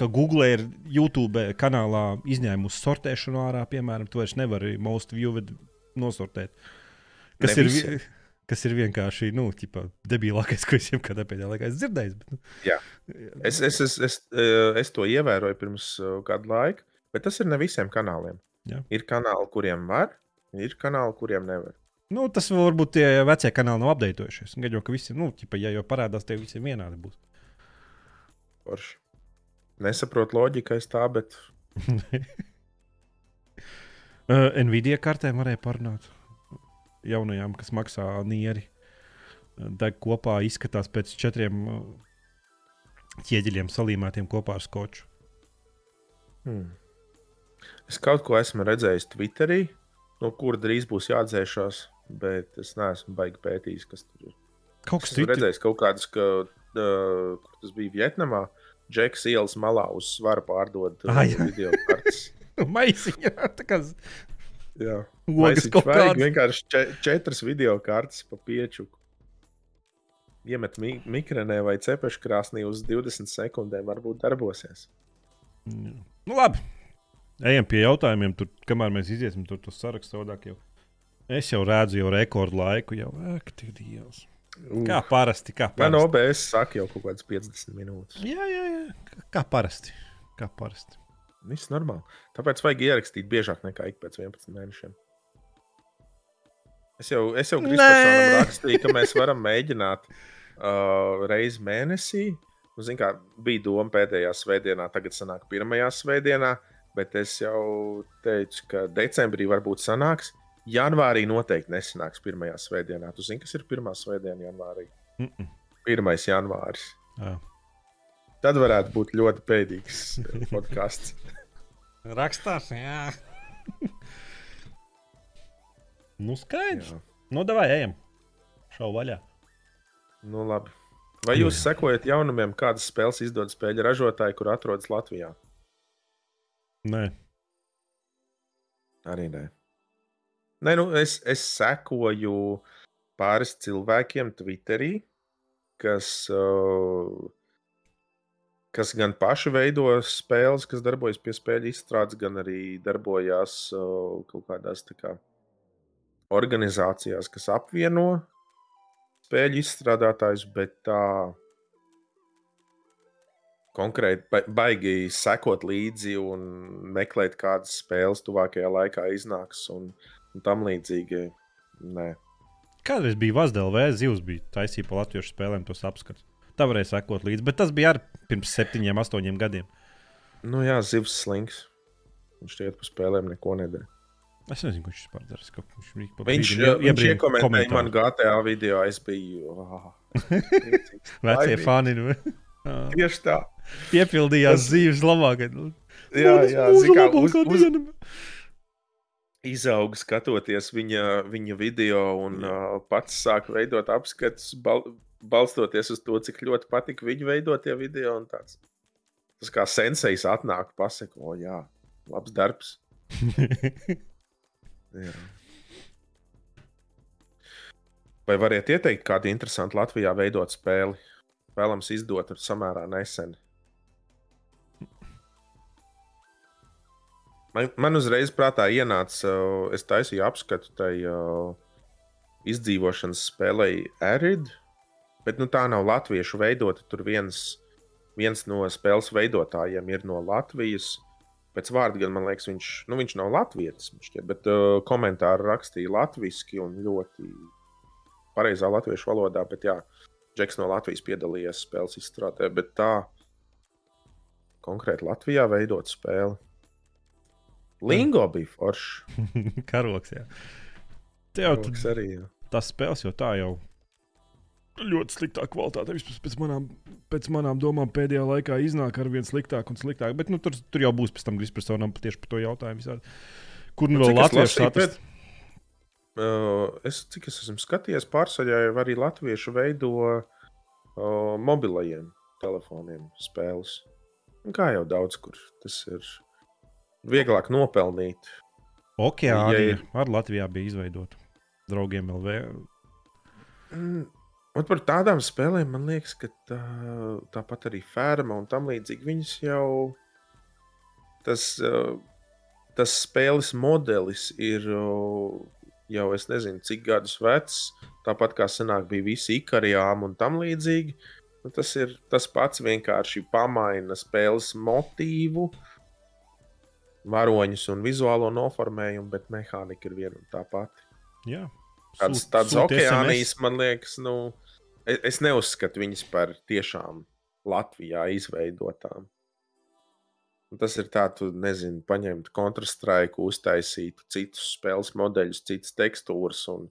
ka Google ir YouTube kanālā izņēmusi sortēšanu ārā. Piemēram, tu vairs nevari most viewed nosortēt. Kas ne ir, visi kas ir vienkārši nu, ķipa, debilākais, ko es jebkad pēdējā laikā esmu dzirdējis. Bet, nu. Jā. Es, es, es, es, eh, es to ievēroju pirms eh, kāda laika, bet tas ir ne visiem kanāliem. Jā. Ir kanāli, kuriem var, ir kanāli, kuriem nevar. Nu, tas varbūt tie vecie kanāli nav apdeitojušies. Gaidot, ka visi, nu, ķipa, ja jau parādās, tie visiem vienādi būs. Porši. Nesaprotu loģiku aiz tā, bet. uh, Nvidia kartēm varēja parunāt jaunajām, kas maksā nieri. Deg kopā izskatās pēc četriem uh, ķieģeļiem salīmētiem kopā ar skoču. Hmm. Es kaut ko esmu redzējis Twitterī, no kura drīz būs jāatdzēšās, bet es neesmu baigi pētījis, kas tur ir. Kaut kas tāds - redzējis kaut kādus, ka uh, tas bija Vietnamā. Džeks ielas malā uz svaru pārdod ah, video kartes. Maisiņā, tā kā. Jā, Logas kaut kāds. Vienkārši če, četras video kartes pa piečuku. Iemet mi mikrenē vai cepešu krāsnī uz 20 sekundēm, varbūt darbosies. Nu, labi. Ejam pie jautājumiem, tur, kamēr mēs iziesim tur uz sarakstu. Jau. Es jau redzu, jau rekordu laiku, jau aktīvi dievs. Uh. Kā parasti. Kā parasti. Man OBS saka jau kaut kādas 50 minūtes. Jā, jā, jā. Kā parasti. Kā parasti. Viss normāli. Tāpēc vajag ierakstīt biežāk nekā ik pēc 11 mēnešiem. Es jau, es jau Kristofonam rakstīju, ka mēs varam mēģināt uh, reizi mēnesī. Nu, zin, kā, bija doma pēdējā svētdienā, tagad sanāk pirmajā svētdienā, bet es jau teicu, ka decembrī varbūt sanāks. Janvārī noteikti nesanāks pirmajā svētdienā. Tu zini, kas ir pirmā svētdiena janvārī? Mm -mm. 1. janvāris. Jā. Tad varētu būt ļoti pēdīgs eh, podkāsts. Rakstās, jā. nu, skaidrs. Jā. Nu, davai, ejam. Šau vaļā. Nu, labi. Vai jūs sekojat jaunumiem, kādas spēles izdod spēļu ražotāji, kur atrodas Latvijā? Nē. Arī nē. Nē, nu, es, es sekoju pāris cilvēkiem Twitterī, kas, uh, kas gan paši veido spēles, kas darbojas pie spēļu izstrādes, gan arī darbojās uh, kaut kādās kā, organizācijās, kas apvieno spēļu izstrādātājus, bet tā konkrēti ba baigi sekot līdzi un meklēt, kādas spēles tuvākajā laikā iznāks. Un, uh, un tam līdzīgi. Nē. Kādreiz bija Vazdēlē, zivs bija taisīja pa latviešu spēlēm tos apskats. Tā varēja sekot līdzi, bet tas bija arī pirms septiņiem, astoņiem gadiem. Nu jā, zivs slings. Viņš šķiet par spēlēm neko nedara. Es nezinu, kurš vispār dara. Viņš, viņš, viņš iekomentēja man GTA video, es biju. Oh, Vecie fani. Nu. Tieši tā. Piepildījās tas... dzīves labāk. Jā, jā, zikā, uz, uz, izauga skatoties viņa, viņa video un uh, pats sāk veidot apskatus, bal, balstoties uz to, cik ļoti patika viņa veidotie video. Tāds, tas kā sensejs atnāk, pasakot, o, jā, labs darbs. jā. Vai variet ieteikt kādu interesantu Latvijā veidot spēli? Vēlams izdot samērā nesen. Man, man uzreiz prātā ienāca, es taisīju apskatu tai uh, izdzīvošanas spēlei Arid, bet nu, tā nav latviešu veidota. Tur viens, viens no spēles veidotājiem ir no Latvijas. Pēc vārda gan man liekas, viņš, nu, viņš nav latvietis, šķiet, bet uh, komentāru rakstīja latviešu un ļoti pareizā latviešu valodā. Bet, jā, Džeks no Latvijas piedalījās spēles izstrādē, bet tā konkrēti Latvijā veidot spēli. Lingo bija foršs. Karoks, jā. Tev tas arī. Jā. Tas spēles jau tā jau ļoti sliktā kvalitātē. Vispār pēc manām, pēc manām domām pēdējā laikā iznāk ar vien sliktāk un sliktāk. Bet nu, tur, tur jau būs pēc tam Grispersonam tieši par to jautājumu. Visādi. Kur nu vēl latviešu atrast? Uh, es, cik es esmu skatījies, pārsvarā jau arī latviešu veido uh, mobilajiem telefoniem spēles. Kā jau daudz kur tas ir vieglāk nopelnīt. Okeāna ja ir... ar Latvijā bija izveidota draugiem LV. Mm. Un par tādām spēlēm man liekas, ka tā, tāpat arī ferma un tam līdzīgi. Viņas jau tas, tas spēles modelis ir jau es nezinu, cik gadus vecs. Tāpat kā senāk bija visi ikarijām un tam līdzīgi. Nu, tas ir tas pats vienkārši pamaina spēles motīvu. Uh, varoņus un vizuālo noformējumu, bet mehānika ir viena un tā pati. Jā, tāds, tāds okeānijas, man liekas, nu, es, es neuzskatu viņas par tiešām Latvijā izveidotām. Un tas ir tā, tu nezini, paņemt kontrastraiku, uztaisīt citus spēles modeļus, citas tekstūras un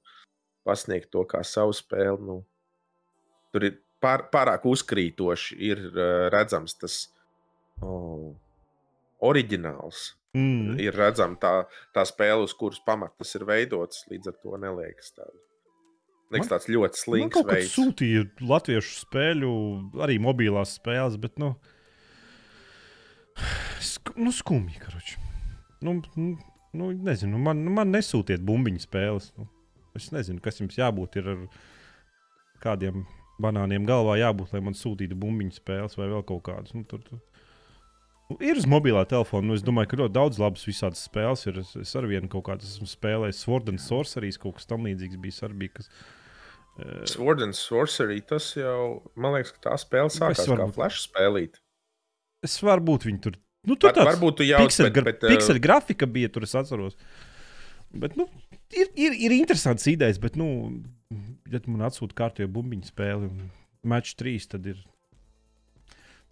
pasniegt to kā savu spēli. Nu, tur ir pār, pārāk uzkrītoši, ir uh, redzams tas oh, oriģināls. Mm. Ir redzama tā, tā spēle, uz kuras pamatas ir veidotas. Līdz ar to neliekas tāda. Liekas, tāds ļoti slings veids. Sūtīja latviešu spēļu, arī mobilās spēles, bet nu, Sk nu, skumji, karoči. Nu, nu, nu, nezinu, man, man nesūtiet bumbiņu spēles. Nu, es nezinu, kas jums jābūt. Ir ar kādiem banāniem galvā jābūt, lai man sūtītu bumbiņu spēles vai vēl kaut kādas. Nu, tur, tur. Ir uz mobilā telefona. Nu, es domāju, ka ļoti daudz labas visādas spēles ir. Es, es ar vienu kaut kādu esmu spēlējis. Sword and Sorcery kaut kas tamlīdzīgs bija. Arī bija kas, uh, Sword and Sorcery tas jau, man liekas, ka tā spēle sākās kā flash spēlīt. Es varu būt viņu tur Nu, tur Var, varbūt tu jau gra bet, pikseli uh... grafika bija, tur es atceros. Bet, nu, ir, ir, ir interesants idejas, bet, nu, ja man atsūta kārtīgi bumbiņu spēli un match 3, tad ir.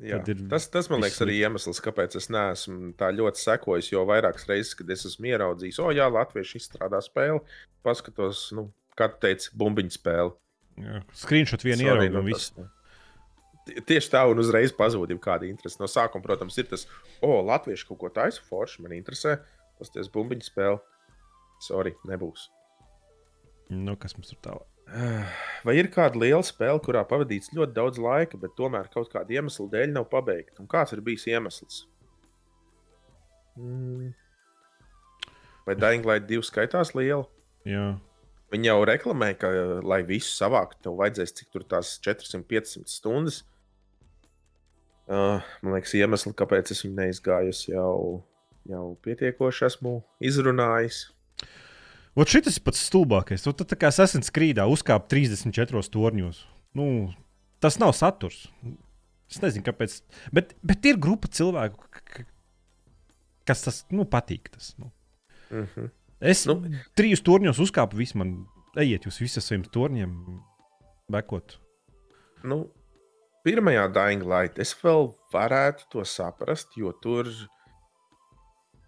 Ir tas, tas man liekas, arī iemesls, kāpēc es neesmu tā ļoti sekojis. Jo vairākas reizes, kad es esmu ieraudzījis, o, jā, Latvieši izstrādā spēli, paskatos, nu, kā tu teici, bumbiņu spēli. Screenshot vienu ieraudzījis un viss. Tieši tā, un uzreiz pazūd kāda interese. No sākuma, protams, ir tas, o, latvieši kaut ko taisa forši, man interesē. Tas ir bumbiņu spēle. Sorry, nebūs. Nu, kas mums ir tālāk? Vai ir kāda liela spēle, kurā pavadīts ļoti daudz laika, bet tomēr kaut kāda iemesla dēļ nav pabeigta? Un kāds ir bijis iemesls? Mm. Vai Dying Light 2 skaitās liela? Jā. Viņi jau reklamē, ka, lai visu savāktu, tev vajadzēs cik tur tās 400, 500 stundas. Uh, man liekas, iemesli, kāpēc es viņu neizgāju, jau, jau pietiekoši esmu izrunājis. Ot šis ir pats stulbākais. Tu tā kā Assassin's Creed uzkāpa 34 torņos. Nu, tas nav saturs. Es nezinu, kāpēc. Bet, bet ir grupa cilvēku, kas tas nu, patīk. Tas, nu. Mm -hmm. Es nu, trijus torņos uzkāpu. Visi man ejiet uz visiem saviem torņiem, bekot. Nu, pirmajā Dying Light es vēl varētu to saprast, jo tur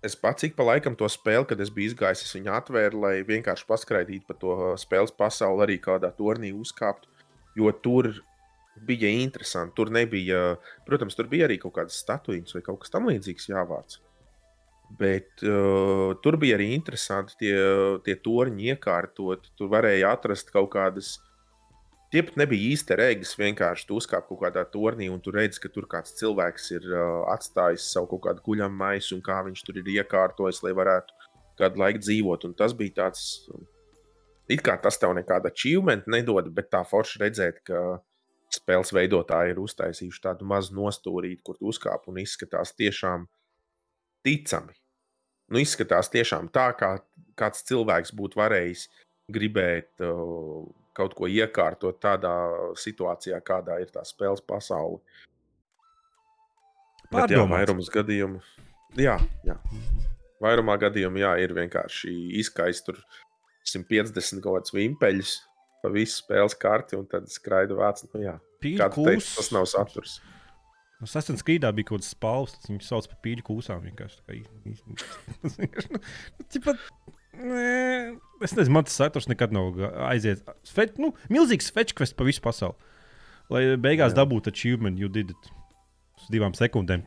es pats ik pa laikam to spēli, kad es biju izgājis, es viņu atvēru, lai vienkārši paskraidītu pa to spēles pasauli, arī kādā tornī uzkāptu. Jo tur bija interesanti. Tur nebija, protams, tur bija arī kaut kādas statujas vai kaut kas tamlīdzīgs jāvāc. Bet uh, tur bija arī interesanti tie, tie torņi iekārtot. Tur varēja atrast kaut kādas uh, Tie pat nebija īsti rēgas, vienkārši tu uzkāp kaut kādā tornī un tu redz, ka tur kāds cilvēks ir uh, atstājis savu kaut kādu guļamu maisu un kā viņš tur ir iekārtojis, lai varētu kādu laiku dzīvot. Un tas bija tāds, it kā tas tev nekāda achievement nedod, bet tā forši redzēt, ka spēles veidotāji ir uztaisījuši tādu mazu nostūrīti, kur tu uzkāp un izskatās tiešām ticami. Nu, izskatās tiešām tā, kā kāds cilvēks būtu varējis gribēt. Uh, kaut ko iekārtot tādā situācijā, kādā ir tā spēles pasaule. Bet, jā, vairums gadījumu. Jā, jā. Vairumā gadījumu jā, ir vienkārši izkaist tur 150 kaut kāds vimpeļus pa visu spēles karti un tad skraida vāc. Nu, jā, kā teici, tas nav saturs. Nu, Sasprāstā skrīdā bija kaut kāds spāls, tas viņu sauc par pīļu kūsām. Vienkārši. Tāpat Nē, es nezinu, man tas saturs nekad nav aiziet. Fe, nu, milzīgs fetchkvests pa visu pasauli. Lai beigās Jā. dabūtu achievement, you did it. Uz divām sekundēm.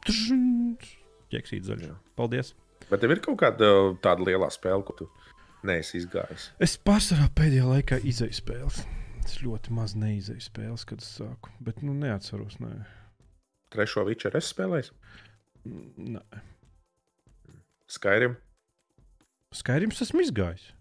Ķeksīt zaļā. Paldies. Bet tev ir kaut kāda tāda liela spēle, ko tu neesi izgājis? Es pārsvarā pēdējā laikā izēju spēles. Es ļoti maz neizēju spēles, kad es sāku. Bet, nu, neatceros. Nē. Trešo vičeru es spēlēju? Nē. Skyrim. Skaidrs, esmu izgājis.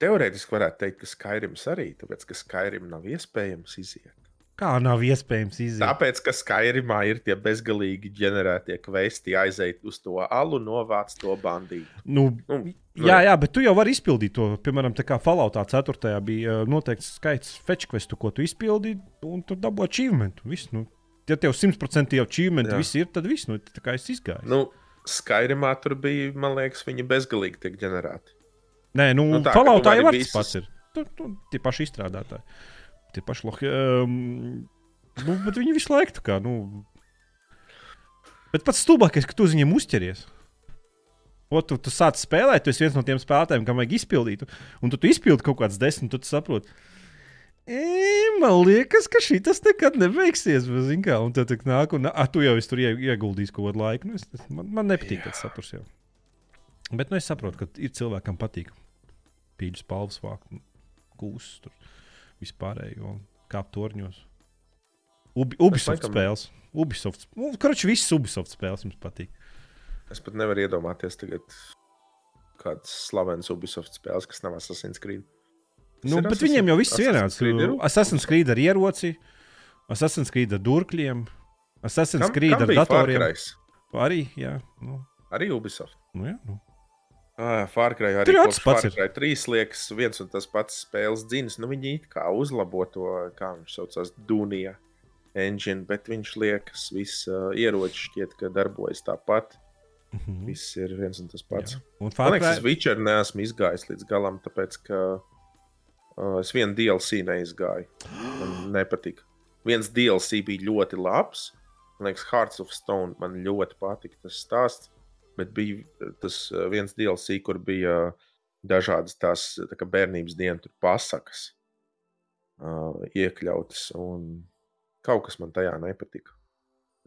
Teorētiski varētu teikt, ka Skaidrs arī, tāpēc ka Skaidrs nav iespējams iziet. Kā nav iespējams iziet? Tāpēc, ka Skairimā ir tie bezgalīgi ģenerētie kvesti, aiziet uz to alu, novāc to bandītu. Nu, nu, nu, jā, jā, bet tu jau vari izpildīt to. Piemēram, tā kā Falloutā 4. bija uh, noteikts skaits fetch questu, ko tu izpildīji, un tu dabūji achievement. Viss, nu, ja tev 100% jau achievement viss ir, tad viss, nu, tā kā es izgāju. Nu, Skairimā tur bija, man liekas, viņi bezgalīgi tiek ģenerēti. Nē, nu, nu tā Falloutā jau tas pats ir. Tur, tur tie paši izstrādātāji. Tie paši lohi. Um, nu, bet viņi visu laiku kā. Nu... Bet pats stulbākais, ka tu uz viņiem uzķeries. O, tu, tu sāc spēlēt, tu esi viens no tiem spēlētājiem, kam vajag izpildīt. Un tu, tu izpildi kaut kādas desmit, tad tu saproti E, man liekas, ka šī tas nekad nebeigsies. Kā, un tad nāk, un a, tu jau tur ieguldīsi kaut kādu laiku. Nu, es, man, man nepatīk tas saturs. Jau. Bet nu, es saprotu, ka ir cilvēkam patīk pīļu spalvas vākt, gūstus, vispārējo, kāpt torņos. Ubi, Ubisoft spēles. Ubisoft. Nu, Kurš visas Ubisoft spēles jums patīk? Es pat nevaru iedomāties tagad kādas slavenas Ubisoft spēles, kas nav Assassin's Creed. Tas nu, bet Assassin's... viņiem jau viss ir vienāds. Assassin's Creed ar ieroci, Assassin's Creed ar durkļiem, Assassin's kam, Creed kam ar datoriem. Arī, jā. Nu. Arī Ubisoft. Nu, jā, nu. Ah, Fārkrai arī ir pats. Fārkrai trīs liekas, viens un tas pats spēles dzins. Nu, viņi it kā uzlabo to, kā viņš saucās, Dunija engine, bet viņš liekas, viss uh, ieroči šķiet, ka darbojas tāpat. Mm -hmm. Viss ir viens un tas pats. Jā. Un Fārkrai... Man liekas, es Witcher neesmu izgājis līdz galam, tāpēc, ka es vienu DLC neizgāju. Man nepatika. Viens DLC bija ļoti labs. Man liekas, Hearts of Stone man ļoti patika tas stāsts bet bija eh, tas eh, viens DLC, kur bija dažādas tās tā bērnības dienas pasakas uh, iekļautas. Kaut kas man tajā nepatika.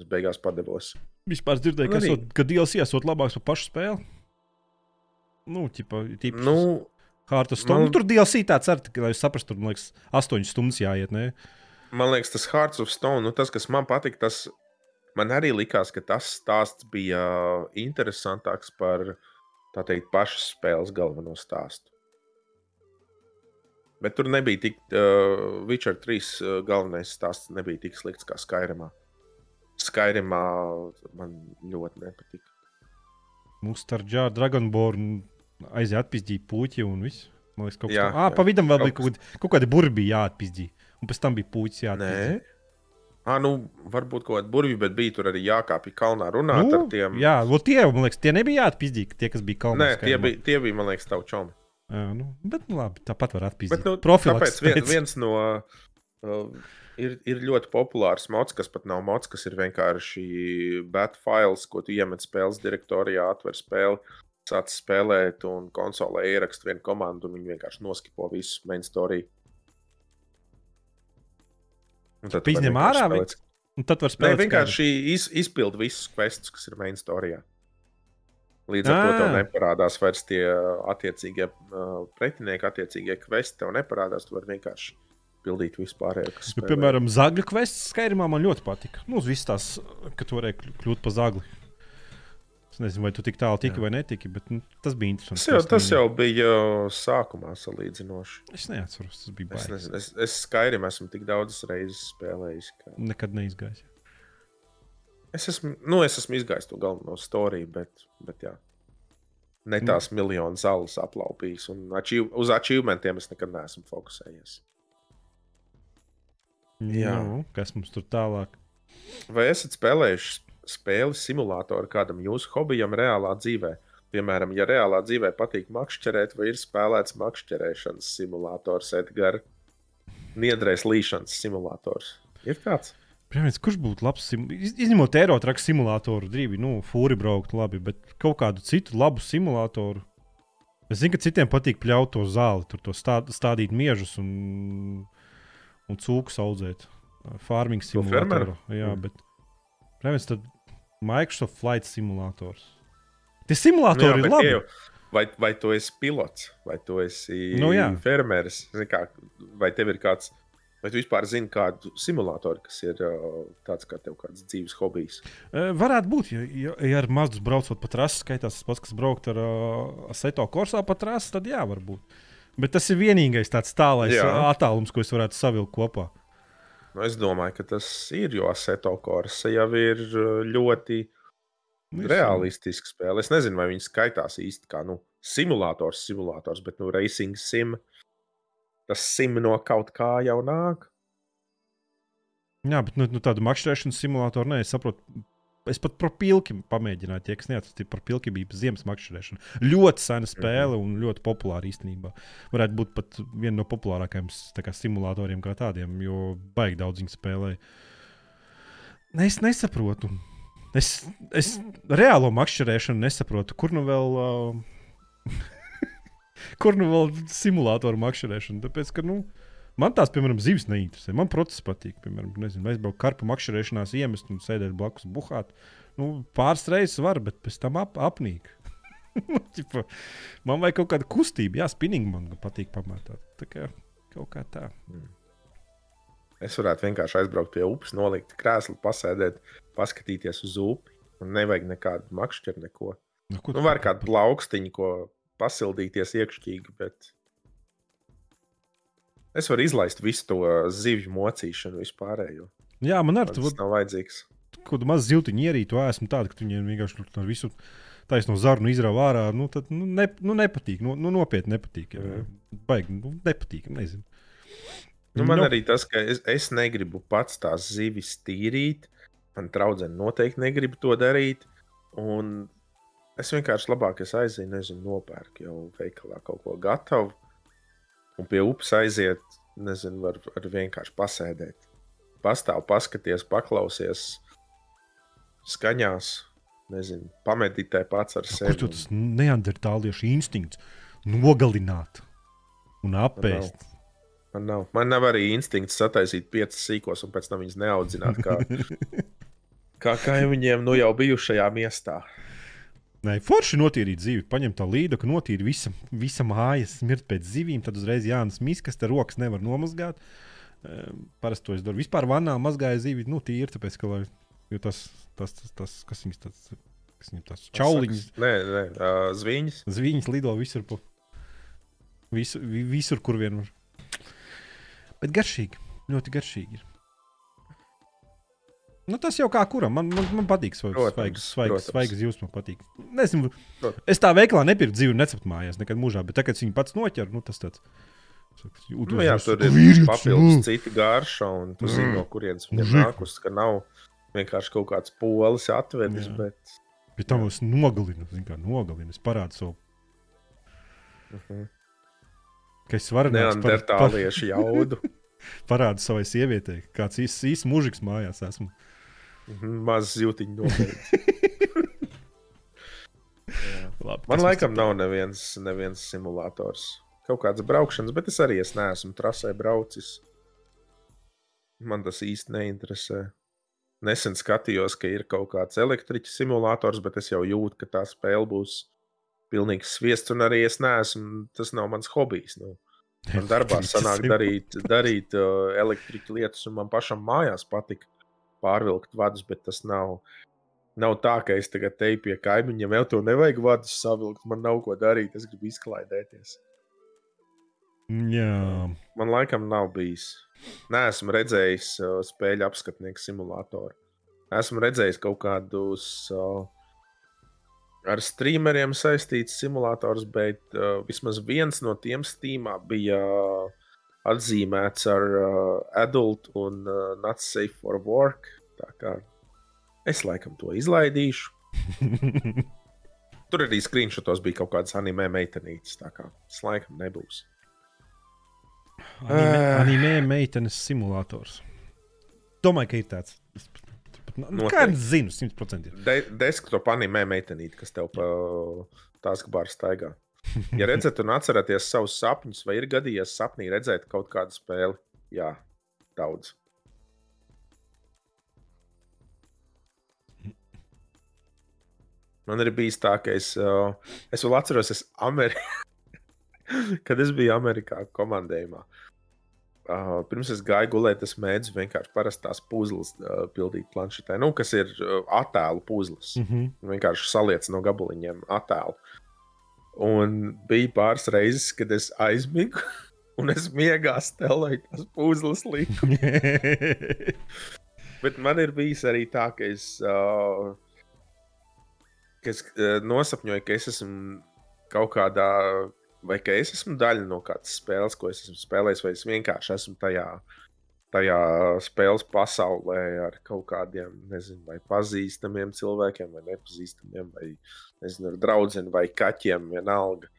Es beigās padevos. Vispār dzirdēju, ka, esot, ka DLC esot labāks par pašu spēli. Nu, ķipa, tīpaši. Nu, Hārta stundu. Man... Tur DLC tāds ar, lai jūs saprastu, tur, man liekas, 8 stundas jāiet. Ne? Man liekas, tas Hearts of Stone, nu, tas, kas man patika, tas man arī likās, ka tas stāsts bija interesantāks par teikt, pašas spēles galveno stāstu. Bet tur nebija tik, uh, Witcher 3 uh, galvenais stāsts nebija tik slikts kā Skyrimā. Skyrimā man ļoti nepatika. Mums tur bija Dragonborn, aizjāja atpīzdīja puķi un viss. Man liekas, kaut kas tāds. Ah, pa vidam vēl bija kaut, kaut kāda burbuļi jāatpīzdīja. Un pēc tam bija puķis jāatpīzdīja. Nē. Ah, nu, varbūt kaut kāda burbuļa, bet bija tur arī jākāpj kalnā runāt nu, ar tiem. Jā, well, tie, man liekas, tie nebija jāatpizdīgi, tie, kas bija kalnā. Nē, tie bija, tie bija, man liekas, tavu čomi. Jā, nu, bet, nu, labi, tāpat var atpīzdīt. Bet, nu, Profilaks. Tāpēc vien, viens no. Uh, ir, ir ļoti populārs mods, kas pat nav mods, kas ir vienkārši batfiles, ko tu iemet spēles direktorijā, atver spēli, sāc spēlēt un konsolē ierakst vienu komandu, un viņi vienkārši noskipo visu main storiju. Tad izņem ārā. Un tad var spēlēt. Nē, vienkārši iz, izpild visus questus, kas ir main storijā. Līdz ar to tev neparādās vairs tie attiecīgie uh, pretinieki, attiecīgie questi. Tev neparādās, tu vari vienkārši pildīt vispārējo. Nu, piemēram, zagļu quests Skyrimā man ļoti patika. Nu, uz visas tās, ka tu varēji kļūt par zagli. Es nezinu, vai tu tik tālu tiki Jā. vai netiki, bet nu, tas bija interesanti. Tas jau, tas jau bija sākumā salīdzinoši. Es neatceros, tas bija baigi. Es, nezinu, es, es Skyrim esmu tik daudzas reizes spēlējis. Ka... Nekad neizgājis. Es esmu, nu, es esmu izgājis to galveno storiju, bet, bet jā. Ne nu. tās mm. miljonu zāles aplaupījis. Un achieve, uz achievementiem es nekad neesmu fokusējies. Jā. Nu, kas mums tur tālāk? Vai esat spēlējuši spēles simulātoru kādam jūsu hobijam reālā dzīvē. Piemēram, ja reālā dzīvē patīk makšķerēt, vai ir spēlēts makšķerēšanas simulators, Edgars, niedrēs līšanas simulators. Ir kāds? Protams, kurš būtu labs, izņemot aerotraku simulātoru, drīvi, nu, fūri braukt labi, bet kaut kādu citu labu simulātoru. Es zinu, ka citiem patīk pļaut to zāli, tur to stā, stādīt miežus un, un cūku audzēt. Farming simulātoru. Jā, mm. Protams, tad Microsoft Flight Simulators. Tie simulatori nu jā, ir labi. Jau, vai, vai tu esi pilots, vai tu esi nu, jā. fermeris, kā, vai tev ir kāds, vai tu vispār zini kādu simulātoru, kas ir tāds kā tev kāds dzīves hobijs? Varētu būt, ja, ja, ja ar mazu braucot pa trasi, skaitās tas pats, kas braukt ar uh, Seto korsā pa trasi, tad jā, varbūt. Bet tas ir vienīgais tāds tālais attālums, ko es varētu savilkt kopā. Nu, es domāju, ka tas ir, jo Seto Korsa jau ir uh, ļoti nu, realistiska spēle. Es nezinu, vai viņi skaitās īsti kā nu, simulators, simulators, bet nu, racing sim. Tas sim no kaut kā jau nāk. Jā, bet nu, nu, tādu makšķerēšanas simulātoru, nē, es saprotu, Es pat par pilki pamēģināju, tie, kas neatcerās par pilki, bija ziemas makšķerēšana. Ļoti sena spēle un ļoti populāra īstenībā. Varētu būt pat viena no populārākajiem kā, simulatoriem kā tādiem, jo baigi daudz viņu spēlēja. Es nesaprotu. Es, es reālo makšķerēšanu nesaprotu. Kur nu vēl. Uh, kur nu vēl simulātoru makšķerēšana? Tāpēc, ka, nu, uh, Man tās, piemēram, zivis neinteresē. Man process patīk. Piemēram, nezinu, aizbraukt karpu makšķerēšanās, iemest un sēdēt blakus buhāt. Nu, pāris reizes var, bet pēc tam ap, apnīk. Čipa, man vajag kaut kāda kustība, jā, spinning man patīk pamatā. Tā kā kaut kā tā. Mm. Es varētu vienkārši aizbraukt pie upes, nolikt krēslu, pasēdēt, paskatīties uz upi. Un nevajag nekādu makšķeru, neko. Nu, nu, var kādu plaukstiņu, ko pasildīties iekšķīgi, bet es varu izlaist visu to zivju mocīšanu, vispārējo. Jā, man arī tas nav vajadzīgs. Kaut kāda maza ziltiņa ierīta, esmu tāda, ka viņiem vienkārši tur visu taisno zarnu izrauj ārā. Nu, tad nu, ne, nu, nepatīk. Nu, nu, nopietni nepatīk. Jā. Baigi, nu, nepatīk. Nezinu. Nu, man nu, arī tas, ka es, es negribu pats tās zivis tīrīt. Man draudzene noteikti negrib to darīt. Un es vienkārši labāk es aizēju, nezinu, nopērku jau veikalā kaut ko gatavu. Un pie upes aiziet, nezinu, var, var vienkārši pasēdēt. Pastāv, paskaties, paklausies skaņās, nezinu, pameditē pats ar sevi. Kur tas neandertāliešu instinkts nogalināt un apēst? Man nav. Man nav arī instinkts sataisīt piecas sīkos un pēc tam viņas neaudzināt. Kā, kā kaimiņiem nu jau bijušajā miestā. Nē, forši notīrīt dzīvi. Paņem tā līniju, ka notīri visa, visa mājas, smirt pēc zivīm. Tad uzreiz Jānis Miskas, te rokas nevar nomazgāt. Ehm, parasti to es daru. Vispār vanā mazgāju zivi, nu, tīri, tāpēc, ka lai, tas, tas, tas, tas, kas viņas tāds, kas viņas tāds čauliņas. Nē, nē, uh, zviņas. Zviņas lido visur, pa, visur, visur kur vien var. Bet garšīgi. Ļoti garšīgi. Ir. Nu, tas jau kā kuram. Man, man, man patīk svaigas, svaigas jūs man patīk. Nezinu, protams. es tā veiklā nepirku dzīvi necept mājās nekad mūžā, bet tagad viņi pats noķer, nu tas tāds. Jūtos, nu, jā, tur ir vīrietis, papildus nu. cita garša, un tu mm. zini, no kurienes viņa nākus, ka nav vienkārši kaut kāds polis atvedis, jā. bet... Bet tam es nogalinu, zinu, kā nogalinu, es parādu savu. Uh mhm. -huh ka es varu neandertāliešu jaudu. Parādu savai sievietei, kāds īsts īs mužiks mājās esmu. Mazs jūtiņš nopietni. Labi, Man laikam nav neviens, neviens simulators. Kaut kāds braukšanas, bet es arī es neesmu trasē braucis. Man tas īsti neinteresē. Nesen skatījos, ka ir kaut kāds elektriķa simulators, bet es jau jūtu, ka tā spēle būs pilnīgs sviests, un arī es neesmu, tas nav mans hobijs. Nu. Man darbā sanāk darīt, darīt uh, elektriķu lietas, un man pašam mājās patīk pārvilkt vadus, bet tas nav. Nav tā, ka es tagad teju pie kaimiņiem, jau to nevajag vadus savilkt. Man nav ko darīt, es gribu izklaidēties. Jā. Man laikam nav bijis. Nē, esmu redzējis uh, spēļu apskatnieku simulātoru. Esmu redzējis kaut kādus uh, ar streameriem saistīts simulators, bet uh, vismaz viens no tiem Steamā bija uh, atzīmēts ar uh, adult un uh, not safe for work. Tā kā es laikam to izlaidīšu. Tur arī screenshotos bija kaut kādas anime meitenītes. Tā kā tas laikam nebūs. Anime, uh, anime meitenes simulators. Domāju, ka ir tāds. Nu, nu kā es zinu, 100%. De desktop anime meitenīte, kas tev pa tās gabāru staigā. Ja redzat un atceraties savus sapņus, vai ir gadījies sapnī redzēt kaut kādu spēli? Jā, daudz. Man ir bijis tā, ka es, uh, es vēl atceros, es Ameri... kad es biju Amerikā komandējumā. Uh, pirms es gāju gulēt, es mēģināju vienkārši parastās puzles uh, pildīt planšetē, nu, kas ir uh, attēlu puzles. Mm -hmm. Vienkārši saliec no gabaliņiem attēlu. Un bija pāris reizes, kad es aizmigu, un es miegā stelēju tās puzles liku. Bet man ir bijis arī tā, ka es, uh, ka es uh, nosapņoju, ka es esmu kaut kādā vai ka es esmu daļa no kādas spēles, ko es esmu spēlējis, vai es vienkārši esmu tajā, tajā spēles pasaulē ar kaut kādiem, nezinu, vai pazīstamiem cilvēkiem, vai nepazīstamiem, vai nezinu, ar draugiem, vai kaķiem, vienalga,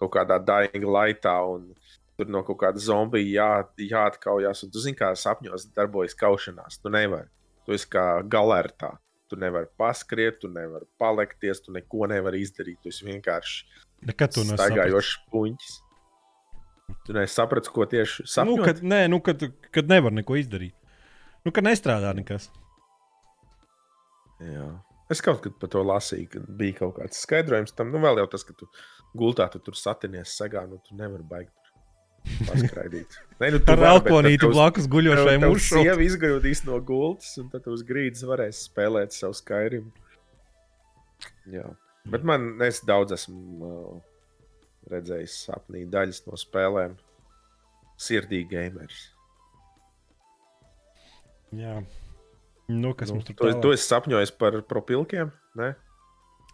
kaut kādā daiga laitā. Tur no kaut kāda zombija jā, jāatkaujas, un tu zini, kā sapņos darbojas kaušanās. Tu nevari. Tu esi kā galertā. Tu nevari paskriet, tu nevari palikties, tu neko nevari izdarīt. Tu vienkārši to nesapratu. Staigājošs puņķis. Tu nesaprati, ko tieši sapņot? Nu, kad, nē, nu, kad, kad nevar neko izdarīt. Nu, kad nestrādā nekas. Jā. Es kaut kad par to lasīju, ka bija kaut kāds skaidrojums tam. Nu, vēl jau tas, ka tu gultā tu tur satinies, sagā, nu, tu nevari baigt. paskraidīt. Nē, nu, Ar elponīti blakus guļošai mūžam. Jā, jau izgrūdīs no gultas, un tad uz grīdas varēs spēlēt savu Skyrim. Jā. Bet man, es daudz esmu uh, redzējis sapnī daļas no spēlēm. Sirdīgi gamers. Jā. Nu, kas nu, mums tur tālāk? Tu, tu esi sapņojis par propilkiem? Ne?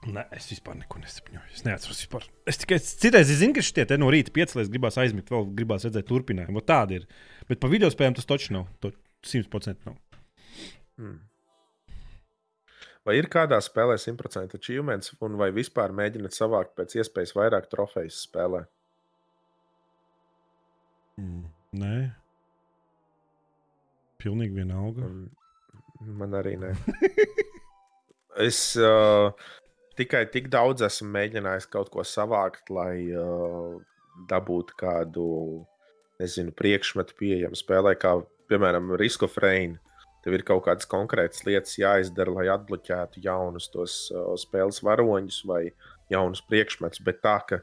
Nē, es vispār neko nesapņoju. Es neatceros vispār. Es tikai citreiz zinu, ka šie no rīta piecēlēs, gribās aizmigt, vēl gribās redzēt turpinājumu. Tāda ir. Bet par video spēlēm tas taču nav. To 100% nav. Hmm. Vai ir kādā spēlē 100% achievements, un vai vispār mēģināt savākt pēc iespējas vairāk trofeju spēlē? Mm, nē, pilnīgi vienalga. Man, arī nē. es uh, tikai tik daudz esmu mēģinājis kaut ko savākt, lai uh, dabūtu kādu nezinu, priekšmetu pieejamu spēlē, kā piemēram Risk of Rain. Tev ir kaut kādas konkrētas lietas jāizdara, lai atbloķētu jaunus tos uh, spēles varoņus vai jaunus priekšmetus, bet tā, ka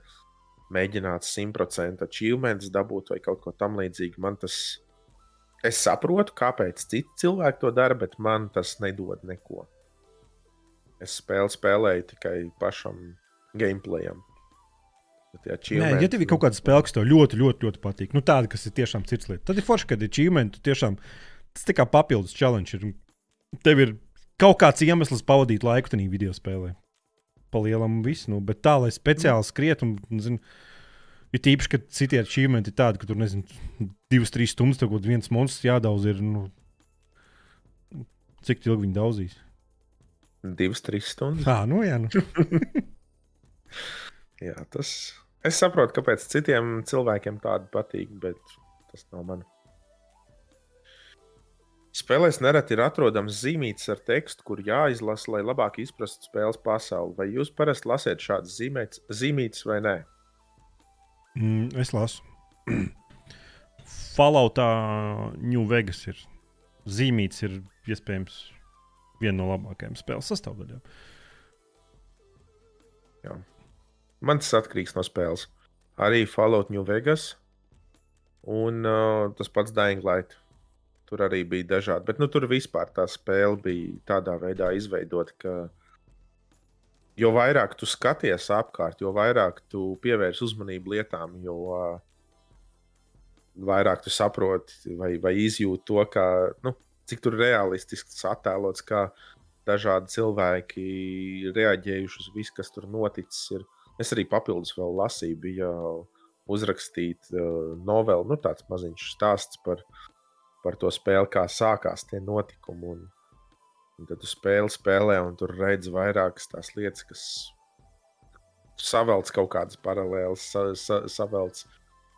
mēģināt 100% achievements dabūt vai kaut ko tamlīdzīgu, man tas. Es saprotu, kāpēc citi cilvēki to dara, bet man tas nedod neko. Es spēli spēlēju tikai pašam gameplayam. Nē, ja tev ir kaut kāda spēle, kas tev ļoti, ļoti, ļoti patīk, nu tāda, kas ir tiešām cits lieta, tad ir forši, kad ir achievement, tiešām tas tā kā papildus challenge. Ir. Tev ir kaut kāds iemesls pavadīt laiku tajā video spēlē. Palielam visu, nu, bet tā, lai speciāli skriet un, zinu, ir tīpaši, ka citi achievementi ir tādi, ka tur, nezinu, divas, trīs stundas, tad viens monstrs jādauz ir, nu, cik ilgi viņi daudzīs. Divas, trīs stundas. Tā, nu jā. Nu. jā, tas. Es saprotu, kāpēc citiem cilvēkiem tāda patīk, bet tas nav man. Spēlēs nereti ir atrodams zīmītes ar tekstu, kur jāizlasa, lai labāk izprastu spēles pasauli. Vai jūs parasti lasiet šādas zīmētas, zīmītes vai nē? Mm, es lasu. Falloutā New Vegas ir zīmītes, ir iespējams viena no labākajām spēles sastāvdaļām. Jā. Man tas atkarīgs no spēles. Arī Fallout New Vegas un uh, tas pats Dying Light. Tur arī bija dažādi. Bet nu, tur vispār tā spēle bija tādā veidā izveidota, ka jo vairāk tu skaties apkārt, jo vairāk tu pievērsi uzmanību lietām, jo uh, vairāk tu saproti vai, vai izjūti to, kā, nu, cik tur realistiski tas attēlots, kā dažādi cilvēki reaģējuši uz visu, kas tur noticis. Ir. Es arī papildus vēl lasīju, bija uzrakstīta uh, novela, nu, tāds maziņš stāsts par, par to spēli, kā sākās tie notikumi. Un, un tad tu spēli spēlē, un tur redz vairākas tās lietas, kas savelc kaut kādas paralēlas, sa, sa, savelc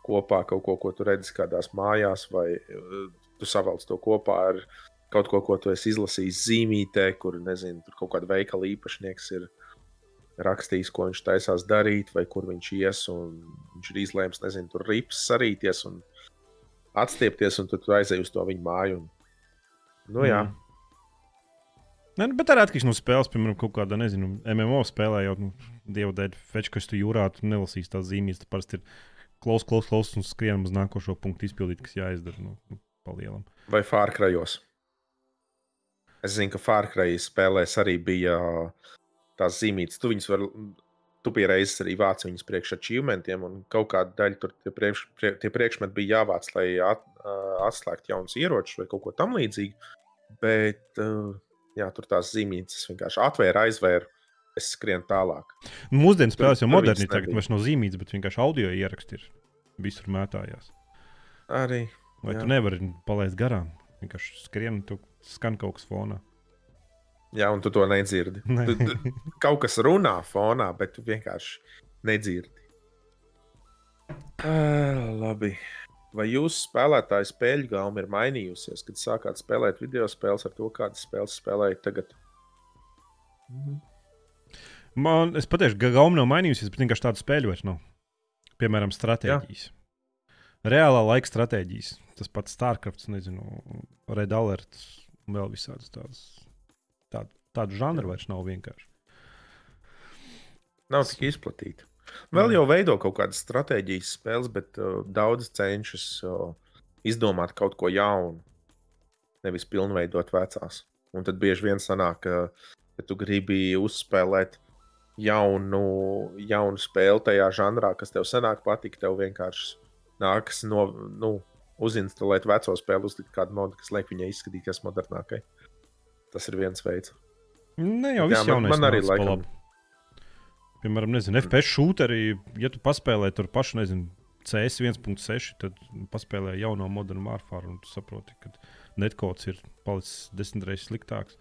kopā kaut ko, ko tu redzi kādās mājās, vai uh, tu savelc to kopā ar kaut ko, ko tu esi izlasījis zīmītē, kur nezinu, tur kaut kāda veikala īpašnieks ir rakstījis, ko viņš taisās darīt, vai kur viņš ies. Viņš ir izlēms, nezinu, tur rips sarīties un atstiepties, un tu aizej uz to viņa māju. Un, nu, jā. Mm. Ne, nu, bet ir atkarīgs no spēles. Piemēram, kaut kāda, nezinu, MMO spēlē jau, nu, dievu dēļ, feču, kas tu jūrā, tu nelasīsi tās zīmītes. Tas parasti ir klaus, klaus, klaus un skrienam uz nākošo punktu izpildīt, kas jāizdara. Nu, palielam. Vai Fārkrajos? Es zinu, ka Fārkrajas spēlēs arī bija uh, tās zīmītes. Tu viņus vari, tu pierādījis arī vāc viņus priekš achievementiem, un kaut kāda daļa tur tie, priekš, prie, tie priekšmeti bija jāvāc, lai at, atslēgtu jaunus ieročus vai kaut ko tamlīdzīgu. Bet jā, tur tās zīmītes vienkārši atvēra, aizvēra. Es skrienu tālāk. Mūsdienu spēlēs jau moderni, tagad vairs nav zīmītas, bet vienkārši audio ieraksti ir visur mētājās. Arī. Vai jā. tu nevari palaist garām? Vienkārši skrien, tu skan kaut kas fonā. Jā, un tu to nedzirdi. Ne. Tu, tu, kaut kas runā fonā, bet tu vienkārši nedzirdi. Uh, labi. Vai jūsu spēlētāju spēļu gauma ir mainījusies, kad sākāt spēlēt video spēles ar to, kādas spēles spēlējat tagad? Mhm. Man, es patieku, ka gauma nav mainījusies, bet vienkārši tādu spēļu vairs nav. Piemēram, stratēģijas. Jā reālā laika stratēģijas. Tas pats Starcraft, nezinu, Red Alert un vēl visādas tādas. Tādu, tādu žanru vairs nav vienkārši. Nav tik izplatīta. Vēl jau veido kaut kādas stratēģijas spēles, bet uh, daudz cenšas uh, izdomāt kaut ko jaunu, nevis pilnveidot vecās. Un tad bieži vien sanāk, ka, ka tu gribi uzspēlēt jaunu, jaunu spēli tajā žanrā, kas tev senāk patika. Tev vienkārši nākas no, nu, uzinstalēt veco spēli, uzlikt kādu modu, kas liek viņai izskatīties modernākai. Tas ir viens veids. Ne jau viss jaunais. Man, man arī laikam. Piemēram, nezinu, FPS šūteri, ja tu paspēlē tur pašu, nezinu, CS 1.6, tad paspēlē jauno modernu Warfare un tu saproti, ka netkods ir palicis desmit reizes sliktāks.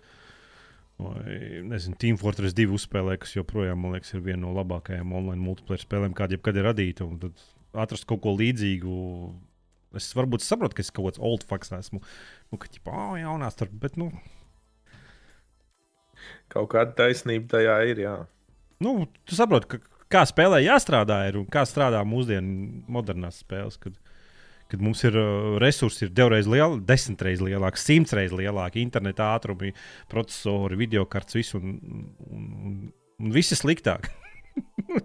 Vai, nezinu, Team Fortress 2 uzspēlē, kas joprojām, man liekas, ir viena no labākajām online multiplayer spēlēm, kāda jebkad ir radīta. Tad atrast kaut ko līdzīgu. Es varbūt saprotu, ka es kaut kāds old fucks esmu. Nu, ka, ģipā, oh, jaunās tur, bet, nu. Kaut kāda taisnība tajā ir, jā. Nu, tu saproti, ka, kā spēlē jāstrādā ir un kā strādā mūsdienu modernās spēles. Kad, kad mums ir uh, resursi, ir divreiz lielāki, desmit reizes lielāki, simts reizes lielāki, interneta ātrumi, procesori, video kartes, viss un, un, un, un viss ir sliktāk. Nu,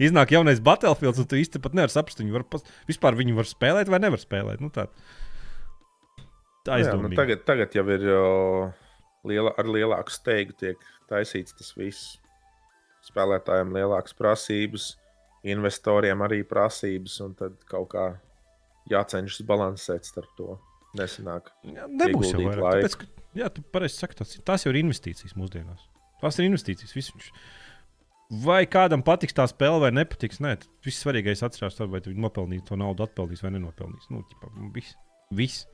iznāk jaunais Battlefield, un tu īsti pat nevari saprast, viņi var vispār viņu var spēlēt vai nevar spēlēt. Nu, tā tā ir. Nu, tagad, tagad jau ir jo, liela, ar lielāku steigu tiek taisīts tas viss. Spēlētājiem lielākas prasības, investoriem arī prasības, un tad kaut kā jācenšas balansēt starp to. Nesanāk. Jā, nebūs jau vairāk. Tāpēc, ka, jā, tu pareizi saki, tas, tās jau ir investīcijas mūsdienās. Tās ir investīcijas. Viss, Vai kādam patiks tā spēle, vai nepatiks? Nē, viss svarīgais atcerās, vai viņš nopelnīs to naudu, atpelnīs vai nenopelnīs. Nu, ķipa, viss. viss.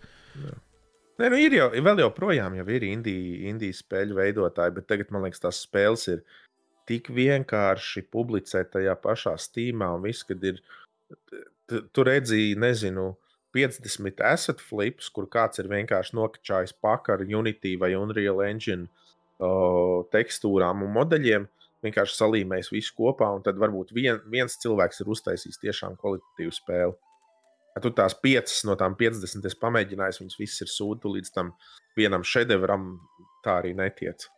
Nē, nu ir jau, vēl joprojām jau ir indijas spēļu veidotāji, bet tagad man liekas, tās spēles ir tik vienkārši publicēt tajā pašā Steamā un viss, kad ir. Tur redzēji, nezinu, 50 asset flips, kur kāds ir vienkārši nokačājis pakaļ Unity vai Unreal Engine uh, tekstūrām un modeļiem. Vienkārši salīmējis visu kopā, un tad varbūt vien, viens cilvēks ir uztaisījis tiešām kvalitatīvu spēli. Ja tu tās piecas no tām 50 esi pamēģinājis, viņas visas ir sūta līdz tam vienam šedevram, tā arī netiec.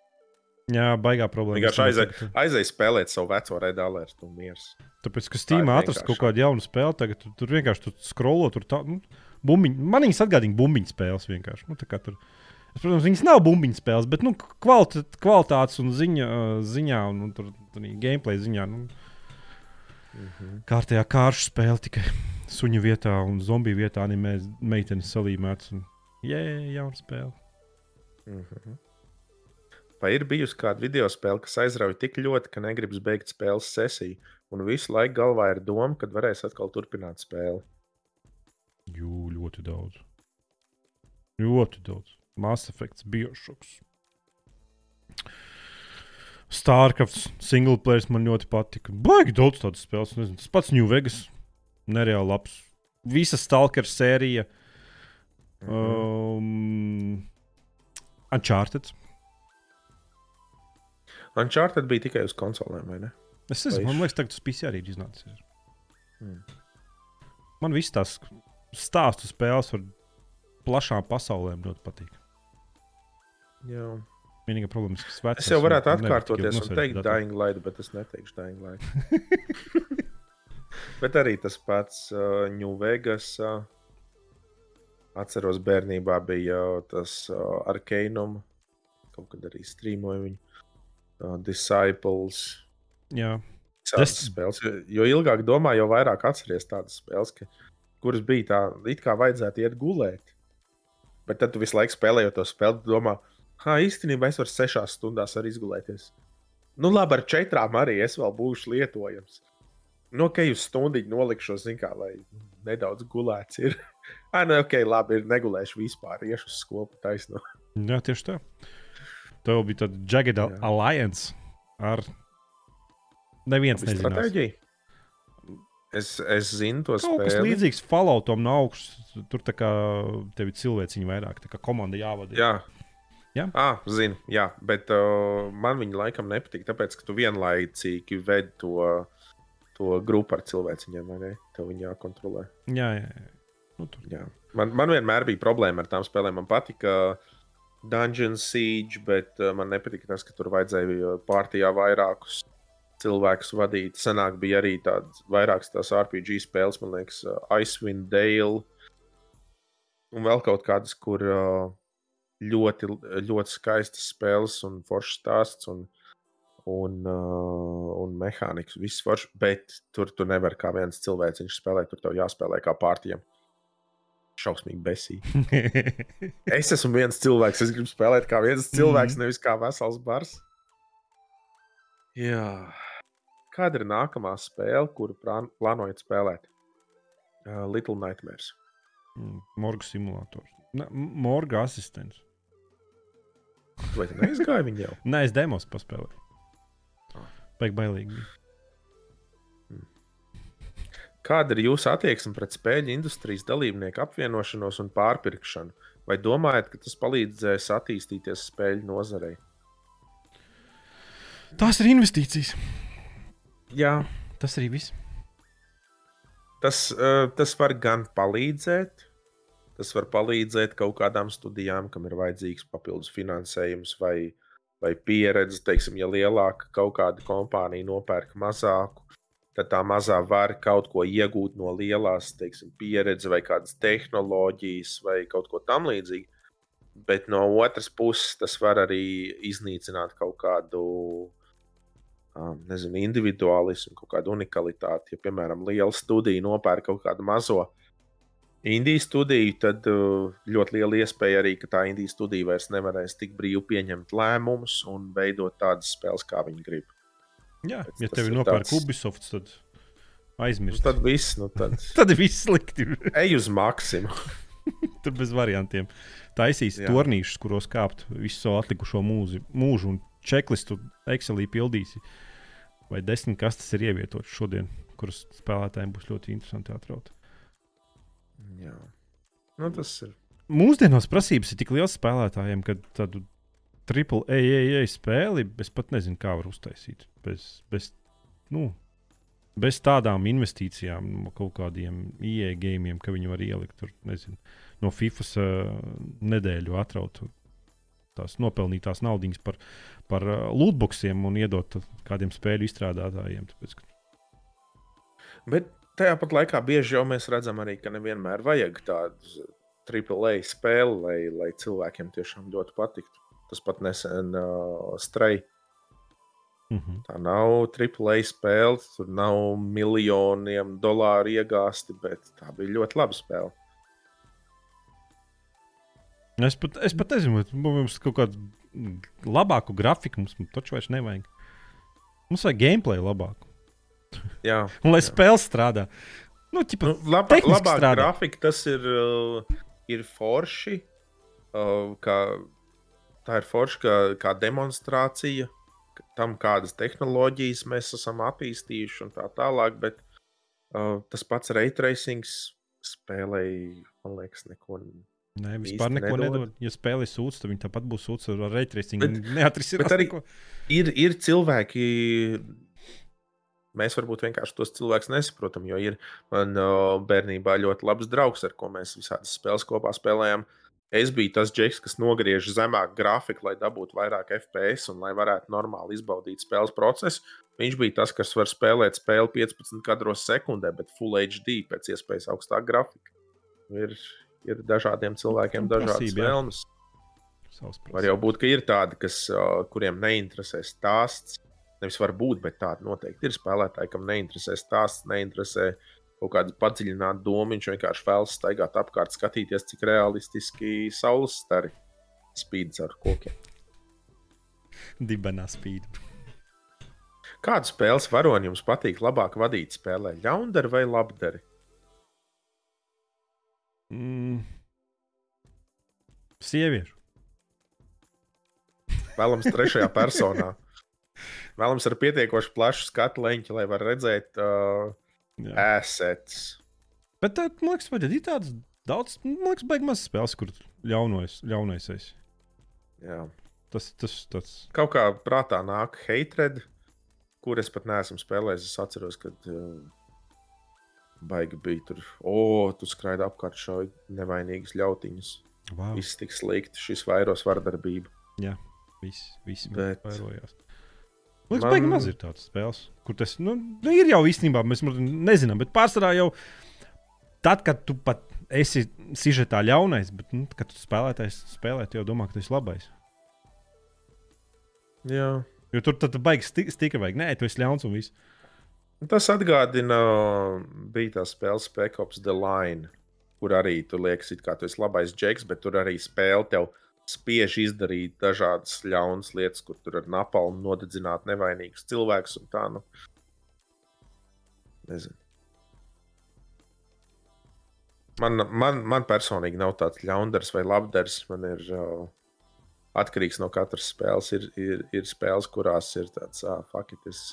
Jā, baigā problēma. Vienkārši aizēj, aizēj spēlēt savu veco redālu un mieru. Tāpēc, ka Steamā atrast kaut kādu jaunu spēli, tagad tu, tur vienkārši tur skrolo, tur tā, nu, bumbiņ, man viņas atgādina bumbiņu spēles vienkārši. Nu, tur, Es, protams, viņas nav bumbiņu spēles, bet nu, kvalitātes, kvalitātes un ziņa, ziņā un, un tur, tur gameplay ziņā. Nu, mm -hmm. Kārtējā kāršu spēle tikai suņu vietā un zombiju vietā animē meitenes salīmēts. Un, jē, jauna spēle. Mm -hmm. Vai ir bijusi kāda video spēle, kas aizrauja tik ļoti, ka negribas beigt spēles sesiju, un visu laiku galvā ir doma, kad varēs atkal turpināt spēli? Jū, ļoti daudz. Ļoti daudz. Mass Effect, Bioshocks. Starcraft, single players man ļoti patika. Baigi daudz tādu spēles. Nezinu, tas pats New Vegas. Nereāli labs. Visa Stalker sērija. Mm -hmm. um, Uncharted. Uncharted bija tikai uz konsolēm, vai ne? Es nezinu, man liekas, tas PC arī ir iznācis. Mm. Man viss tās stāstu spēles ar plašām pasaulēm ļoti patīk. Jā. Vienīgā problēma ir, ka es jau varētu atkārtoties un teikt, Dying Light, bet es neteikšu Dying Light. bet arī tas pats uh, New Vegas. Uh, atceros, bērnībā bija tas uh, Arkanum, kaut kad arī strīmoja viņu. Uh, Disciples. Jā. Tas spēles. Jo ilgāk domā, jo vairāk atceries tādas spēles, ka, kuras bija tā, it kā vajadzētu iet gulēt. Bet tad tu visu laiku spēlējot to spēli, domā, Ha, īstenībā es varu sešās stundās arī izgulēties. Nu, labi, ar četrām arī es vēl būšu lietojams. Nu, ok, uz stundu nolikšos, kā, lai nedaudz gulēts ir. ah, nu, ok, labi, ir negulēšu vispār, iešu uz skolu taisno. Jā, tieši tā. Tev bija tāda Jagged Jā. Alliance ar neviens stratēģiju. Es, es zinu, to spēli. Tas ir līdzīgs Falloutam no augšas. Tur tā kā tev ir cilvēciņi vairāk, tā kā komanda jāvada. Jā, Jā, ah, zinu, jā, bet uh, man viņa laikam nepatīk, tāpēc, ka tu vienlaicīgi vedi to, to grupu ar cilvēciņiem, vai ne? Tev viņa jākontrolē. Jā, jā. jā. Nu, tur. jā. Man, man vienmēr bija problēma ar tām spēlēm. Man patika Dungeon Siege, bet uh, man nepatika tas, ka tur vajadzēja pārtījā vairākus cilvēkus vadīt. Senāk bija arī tādas vairākas tās RPG spēles, man liekas, uh, Icewind Dale un vēl kaut kādas, kur uh, ļoti, ļoti skaistas spēles un foršs stāsts. Un, un, uh, un mehānikas, viss foršs, bet tur tu nevari kā viens cilvēks spēlēt, tur tev jāspēlē kā pārtiem. Šausmīgi besīgi. es esmu viens cilvēks, es gribu spēlēt kā viens cilvēks, mm. nevis kā vesels bars. Jā. Kāda ir nākamā spēle, kuru plānojat spēlēt? Uh, Little Nightmares. Mm, morga simulators. Ne, morga asistents. Vai tu neizgāji viņu jau? Nē, es demos paspēlēju. Baigi bailīgi. Kāda ir jūsu attieksme pret spēļu industrijas dalībnieku apvienošanos un pārpirkšanu? Vai domājat, ka tas palīdzēs attīstīties spēļu nozarei? Tās ir investīcijas. Jā, tas arī viss. Tas, uh, tas var gan palīdzēt, tas var palīdzēt kaut kādām studijām, kam ir vajadzīgs papildus finansējums vai vai pieredze, teiksim, ja lielāka kaut kāda kompānija nopērk mazāku, tad tā mazā var kaut ko iegūt no lielās, teiksim, pieredzes vai kādas tehnoloģijas vai kaut ko tamlīdzīgu. Bet no otras puses, tas var arī iznīcināt kaut kādu um, nezinu, individualismu, kaut kādu unikalitāti. Ja, piemēram, liela studija nopērk kaut kādu mazu uh, Indijas studiju, tad uh, ļoti liela iespēja arī, ka tā Indijas studija vairs nevarēs tik brīvi pieņemt lēmumus un veidot tādas spēles, kā viņi grib. Jā, Pēc ja tev ir nopērta tāds... Ubisoft, tad aizmirst. Nu, tad viss, nu tad... tad viss slikti. Ej uz maksimumu. Tur bez variantiem. Taisīs tornīšus, kuros kāpt visu savu atlikušo mūzi, mūžu un čeklistu Excelī pildīsi. Vai desmit kastes ir ievietotas šodien, kuras spēlētājiem būs ļoti interesanti atraut. Jā. Nu, tas ir. Mūsdienās prasības ir tik liels spēlētājiem, ka tādu triple AAA spēli es pat nezinu, kā var uztaisīt. Bez, bez, nu, bez tādām investīcijām, no kaut kādiem IE gēmiem, ka viņi var ielikt tur, nezinu, no FIFA uh, nedēļu atraut tās nopelnītās naudas par, par uh, lootboxiem un iedot kādiem spēļu izstrādātājiem. Tāpēc, ka... Bet tajā pat laikā bieži jau mēs redzam arī, ka nevienmēr vajag tādu AAA spēli, lai, lai cilvēkiem tiešām ļoti patiktu. Tas pat nesen uh, strādāja. Mm -hmm. Tā nav AAA spēle, tur nav miljoniem dolāru iegāsti, bet tā bija ļoti laba spēle. Es pat, es pat nezinu, mums kaut kādu labāku grafiku mums taču vairs nevajag. Mums vajag gameplay labāku. Jā, un lai spēle strādā. Nu, ķipa, nu, labā, strādā. grafika, tas ir, uh, ir forši. Uh, kā, tā ir forši kā, kā demonstrācija tam, kādas tehnoloģijas mēs esam attīstījuši un tā tālāk. Bet uh, tas pats raytracings spēlēja, man liekas, neko. Nē, vispār neko nedod. nedod. Ja spēlē sūdz, tad viņi tāpat būs sūdz ar raytracingu. Arī ir, ir cilvēki, Mēs varbūt vienkārši tos cilvēkus nesaprotam, jo ir man uh, bērnībā ļoti labs draugs, ar ko mēs visādas spēles kopā spēlējām. Es biju tas džeks, kas nogriež zemāk grafiku, lai dabūtu vairāk FPS un lai varētu normāli izbaudīt spēles procesu. Viņš bija tas, kas var spēlēt spēli 15 kadros sekundē, bet Full HD pēc iespējas augstāk grafika. Ir, ir dažādiem cilvēkiem dažādas vēlmes. Var jau būt, ka ir tādi, kas, uh, kuriem neinteresē stāsts, Nevis var būt, bet tāda noteikti ir spēlētāji, kam neinteresē stāsts, neinteresē kaut kāda padziļināta doma. Viņš vienkārši vēlas staigāt apkārt, skatīties, cik realistiski saules stari spīd ar kokiem. Dibenā spīd. Kādu spēles varoni jums patīk labāk vadīt spēlē? Ļaundari vai labdari? Mm. Sieviešu. Vēlams, trešajā personā. Vēlams ar pietiekoši plašu skatu leņķi, lai var redzēt uh, assets. Bet, tā, man liekas, vajag ir tāds daudz, man liekas, beigas mazas spēles, kur ļaunais, ļaunais esi. Jā. Tas, tas, tas. Kaut kā prātā nāk hatred, kur es pat neesmu spēlējis. Es atceros, kad uh, baigi bija tur, o, tu skraidi apkārt šauj nevainīgas ļautiņas. Wow. Viss tik slikti, šis vairos vardarbību. Jā, viss, viss Bet... vairojās. Liekas, Man... maz ir tādas spēles, kur tas nu, nu, ir jau īstenībā, mēs nezinām, bet pārsvarā jau tad, kad tu pat esi sižetā ļaunais, bet nu, kad tu spēlētājs spēlē, tu jau domā, ka tu esi labais. Jā. Jo tur tad baigs stika vajag. Nē, tu esi ļauns un viss. Tas atgādina, bija tā spēle Spēkops The Line, kur arī tur liekas, ka tu esi labais džeks, bet tur arī spēle tev spiež izdarīt dažādas ļaunas lietas, kur tur ar napalmu nodedzināt nevainīgus cilvēkus un tā. Nu. Nezinu. Man, man, man personīgi nav tāds ļaundaris vai labdaris. Man ir uh, atkarīgs no katras spēles. Ir, ir, ir spēles, kurās ir tāds, fuck, it, es,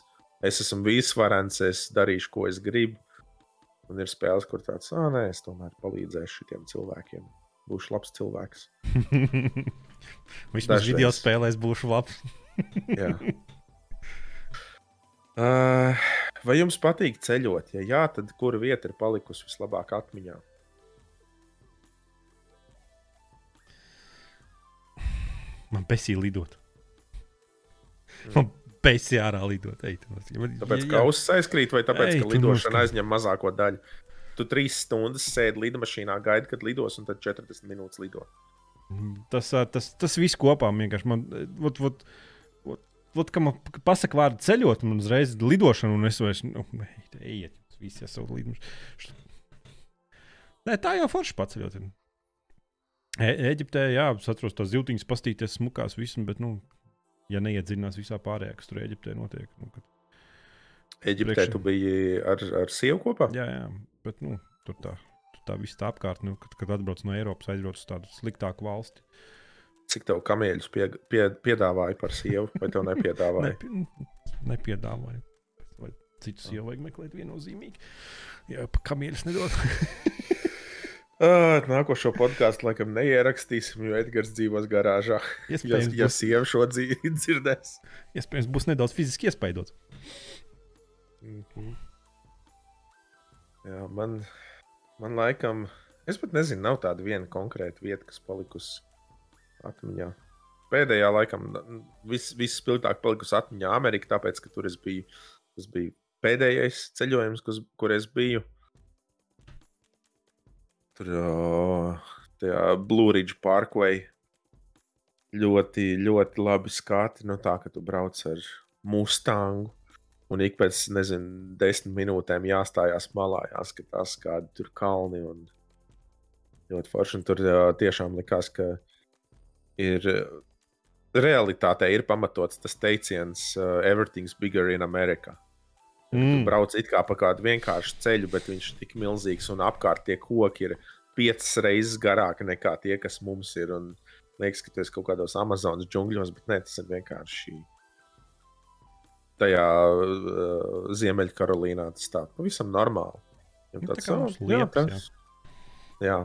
es esmu visvarants, es darīšu, ko es gribu. Un ir spēles, kur tāds, ah, nē, es tomēr palīdzēšu šiem cilvēkiem. Būšu labs cilvēks. Vismaz video spēlēs būšu labs. jā. Uh, vai jums patīk ceļot? Ja jā, tad kura vieta ir palikusi vislabāk atmiņā? Man besīja lidot. Man besīja ārā lidot. Ej, tāpēc, ka ausis aizkrīt, vai tāpēc, Ej, ka lidošana aizņem mazāko daļu? Tu trīs stundas sēdi lidmašīnā, gaidi, kad lidos, un tad 40 minūtes lido. Tas, tas, tas viss kopā vienkārši man. Ot, ot, ot, ot, ka man pasaka vārdu ceļot, man uzreiz lidošana, un es vairs. Nu, ejiet, visi esat lidojuši. Nē, tā jau forši paceļot. E Eģiptē, jā, es atceros tos zīltiņus, pastīties smukās visam, bet, nu, ja neiedziļinās visā pārējā, kas tur Eģiptē notiek. Nu, kad... Eģiptē priekšā... tu biji ar, ar sievu kopā? Jā, jā, bet, nu, tur tā, tur tā viss tā apkārt, nu, kad, kad atbrauc no Eiropas, aizbrauc uz tādu sliktāku valsti. Cik tev kamieļus pie, pie, piedāvāja par sievu, vai tev nepiedāvāja? Nepi, nepiedāvāja. Vai citu sievu vajag meklēt viennozīmīgi. Jā, pa kamieļus nedod. Uh, nākošo podkāstu laikam neierakstīsim, jo Edgars dzīvos garāžā. Iespējams, ja, ja sieva šo dzīvi dzirdēs. Iespējams, būs nedaudz fiziski iespaidots. -hmm. Jā, man, man laikam, es pat nezinu, nav tāda viena konkrēta vieta, kas palikusi atmiņā. Pēdējā laikam vis spilgtāk palikusi atmiņā Amerikā, tāpēc, ka tur es biju, tas bija pēdējais ceļojums, kus, kur es biju. Tur tajā Blue Ridge Parkway ļoti, ļoti labi skati. Nu, tā, ka tu brauc ar Mustangu. Un ik pēc, nezinu, desmit minūtēm jāstājās malā, jāskatās, kādi tur kalni. Un ļoti forši. Un tur tiešām likās, ka ir realitātē ir pamatots tas teiciens, uh, everything's bigger in America. Mm. Tu brauc it kā pa kādu vienkāršu ceļu, bet viņš ir tik milzīgs un apkārt tie koki ir piecas reizes garāki nekā tie, kas mums ir. Un liekas, ka tas ir kaut kādos Amazonas džungļos, bet nē, tas ir vienkārši tajā uh, Ziemeļkarolīnā. Tas tā pavisam normāli. Nu, tāds, tā oh, jā, tas, jā.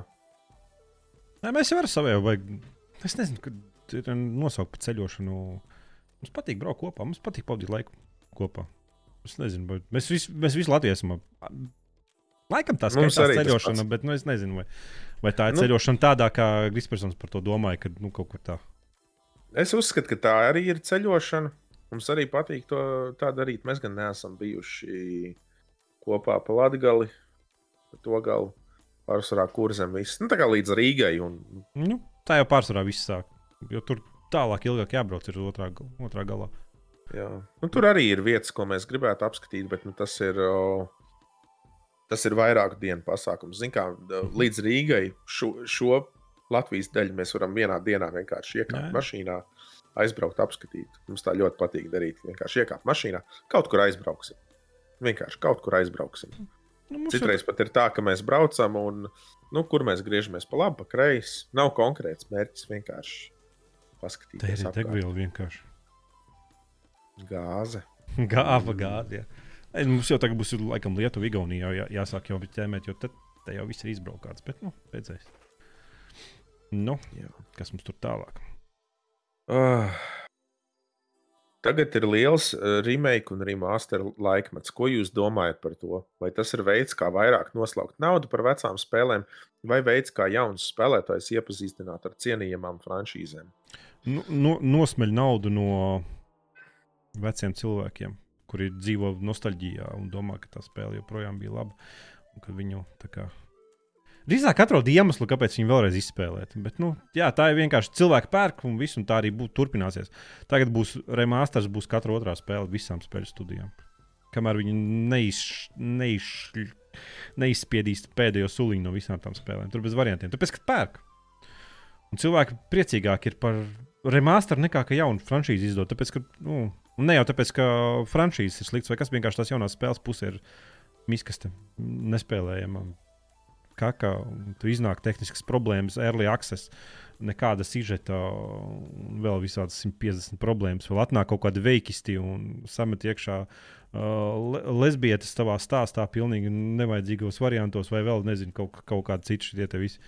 Nē, mēs jau ar saviem vajag. Es nezinu, kad ir nosaukt par ceļošanu. Mums patīk braukt kopā, mums patīk pavadīt laiku kopā. Es nezinu, bet mēs visi, mēs visi Latvijas esam. Laikam tā skaitās ceļošana, bet nu, es nezinu, vai, vai tā ir nu, ceļošana tādā, kā Grispersons par to domāja, ka nu, kaut kur tā. Es uzskatu, ka tā arī ir ceļošana. Mums arī patīk to tā darīt. Mēs gan neesam bijuši kopā pa Latviju, pa to galu. Pārsvarā kurzem viss. Nu, tā kā līdz Rīgai. Un... Nu, tā jau pārsvarā viss sāk. Jo tur tālāk, ilgāk jābrauc ir otrā, otrā galā. Jā. Nu, tur arī ir vietas, ko mēs gribētu apskatīt, bet nu, tas ir. Tas ir vairāku dienu pasākums. Zin kā, līdz Rīgai šo, šo Latvijas daļu mēs varam vienā dienā vienkārši iekāpt mašīnā, aizbraukt, apskatīt. Mums tā ļoti patīk darīt. Vienkārši iekāpt mašīnā, kaut kur aizbrauksim. Vienkārši kaut kur aizbrauksim. Nu, Citreiz jau... pat ir tā, ka mēs braucam un nu, kur mēs griežamies pa labi, pa kreisi. Nav konkrēts mērķis, vienkārši paskatīties. Tā ir degviela vienkārši. Gāze. Gāva gāze. Jā. Mums jau tagad būs laikam Lietuva, Igaunija jau jā, jāsāk jau ķēmēt, jo tad jau viss ir izbraukts. Bet, nu, redzēs. Nu, jā. kas mums tur tālāk? Uh, tagad ir liels uh, remake un remaster laikmets. Ko jūs domājat par to? Vai tas ir veids, kā vairāk noslaukt naudu par vecām spēlēm, vai veids, kā jaunus spēlētājus iepazīstināt ar cienījamām franšīzēm? Nu, no, nosmeļ naudu no veciem cilvēkiem, kuri dzīvo nostalģijā un domā, ka tā spēle joprojām bija laba. Un ka viņu tā kā Drīzāk atrod iemeslu, kāpēc viņi vēlreiz izspēlēt. Bet, nu, jā, tā ir vienkārši cilvēka pērk, un viss, un tā arī būs turpināsies. Tagad būs remasters, būs katra otrā spēle visām spēļu studijām. Kamēr viņi neiz, neiz, neizspiedīs pēdējo suliņu no visām tām spēlēm. Tur bez variantiem. Tāpēc, ka pērk. Un cilvēki priecīgāki ir par remasteru nekā ka jaunu franšīzi izdot. Tāpēc, ka, nu, ne jau tāpēc, ka franšīzes ir slikts, vai kas vienkārši tās jaunās spēles pusē ir miskaste, nespēlējama kaka, tur iznāk tehniskas problēmas, early access, nekāda sižeta, un vēl visādas 150 problēmas. Vēl atnāk kaut kādi veikisti un samet iekšā uh, lesbietes savā stāstā, pilnīgi nevajadzīgos variantos, vai vēl nezinu, kaut, kaut kādi citi šie te visi.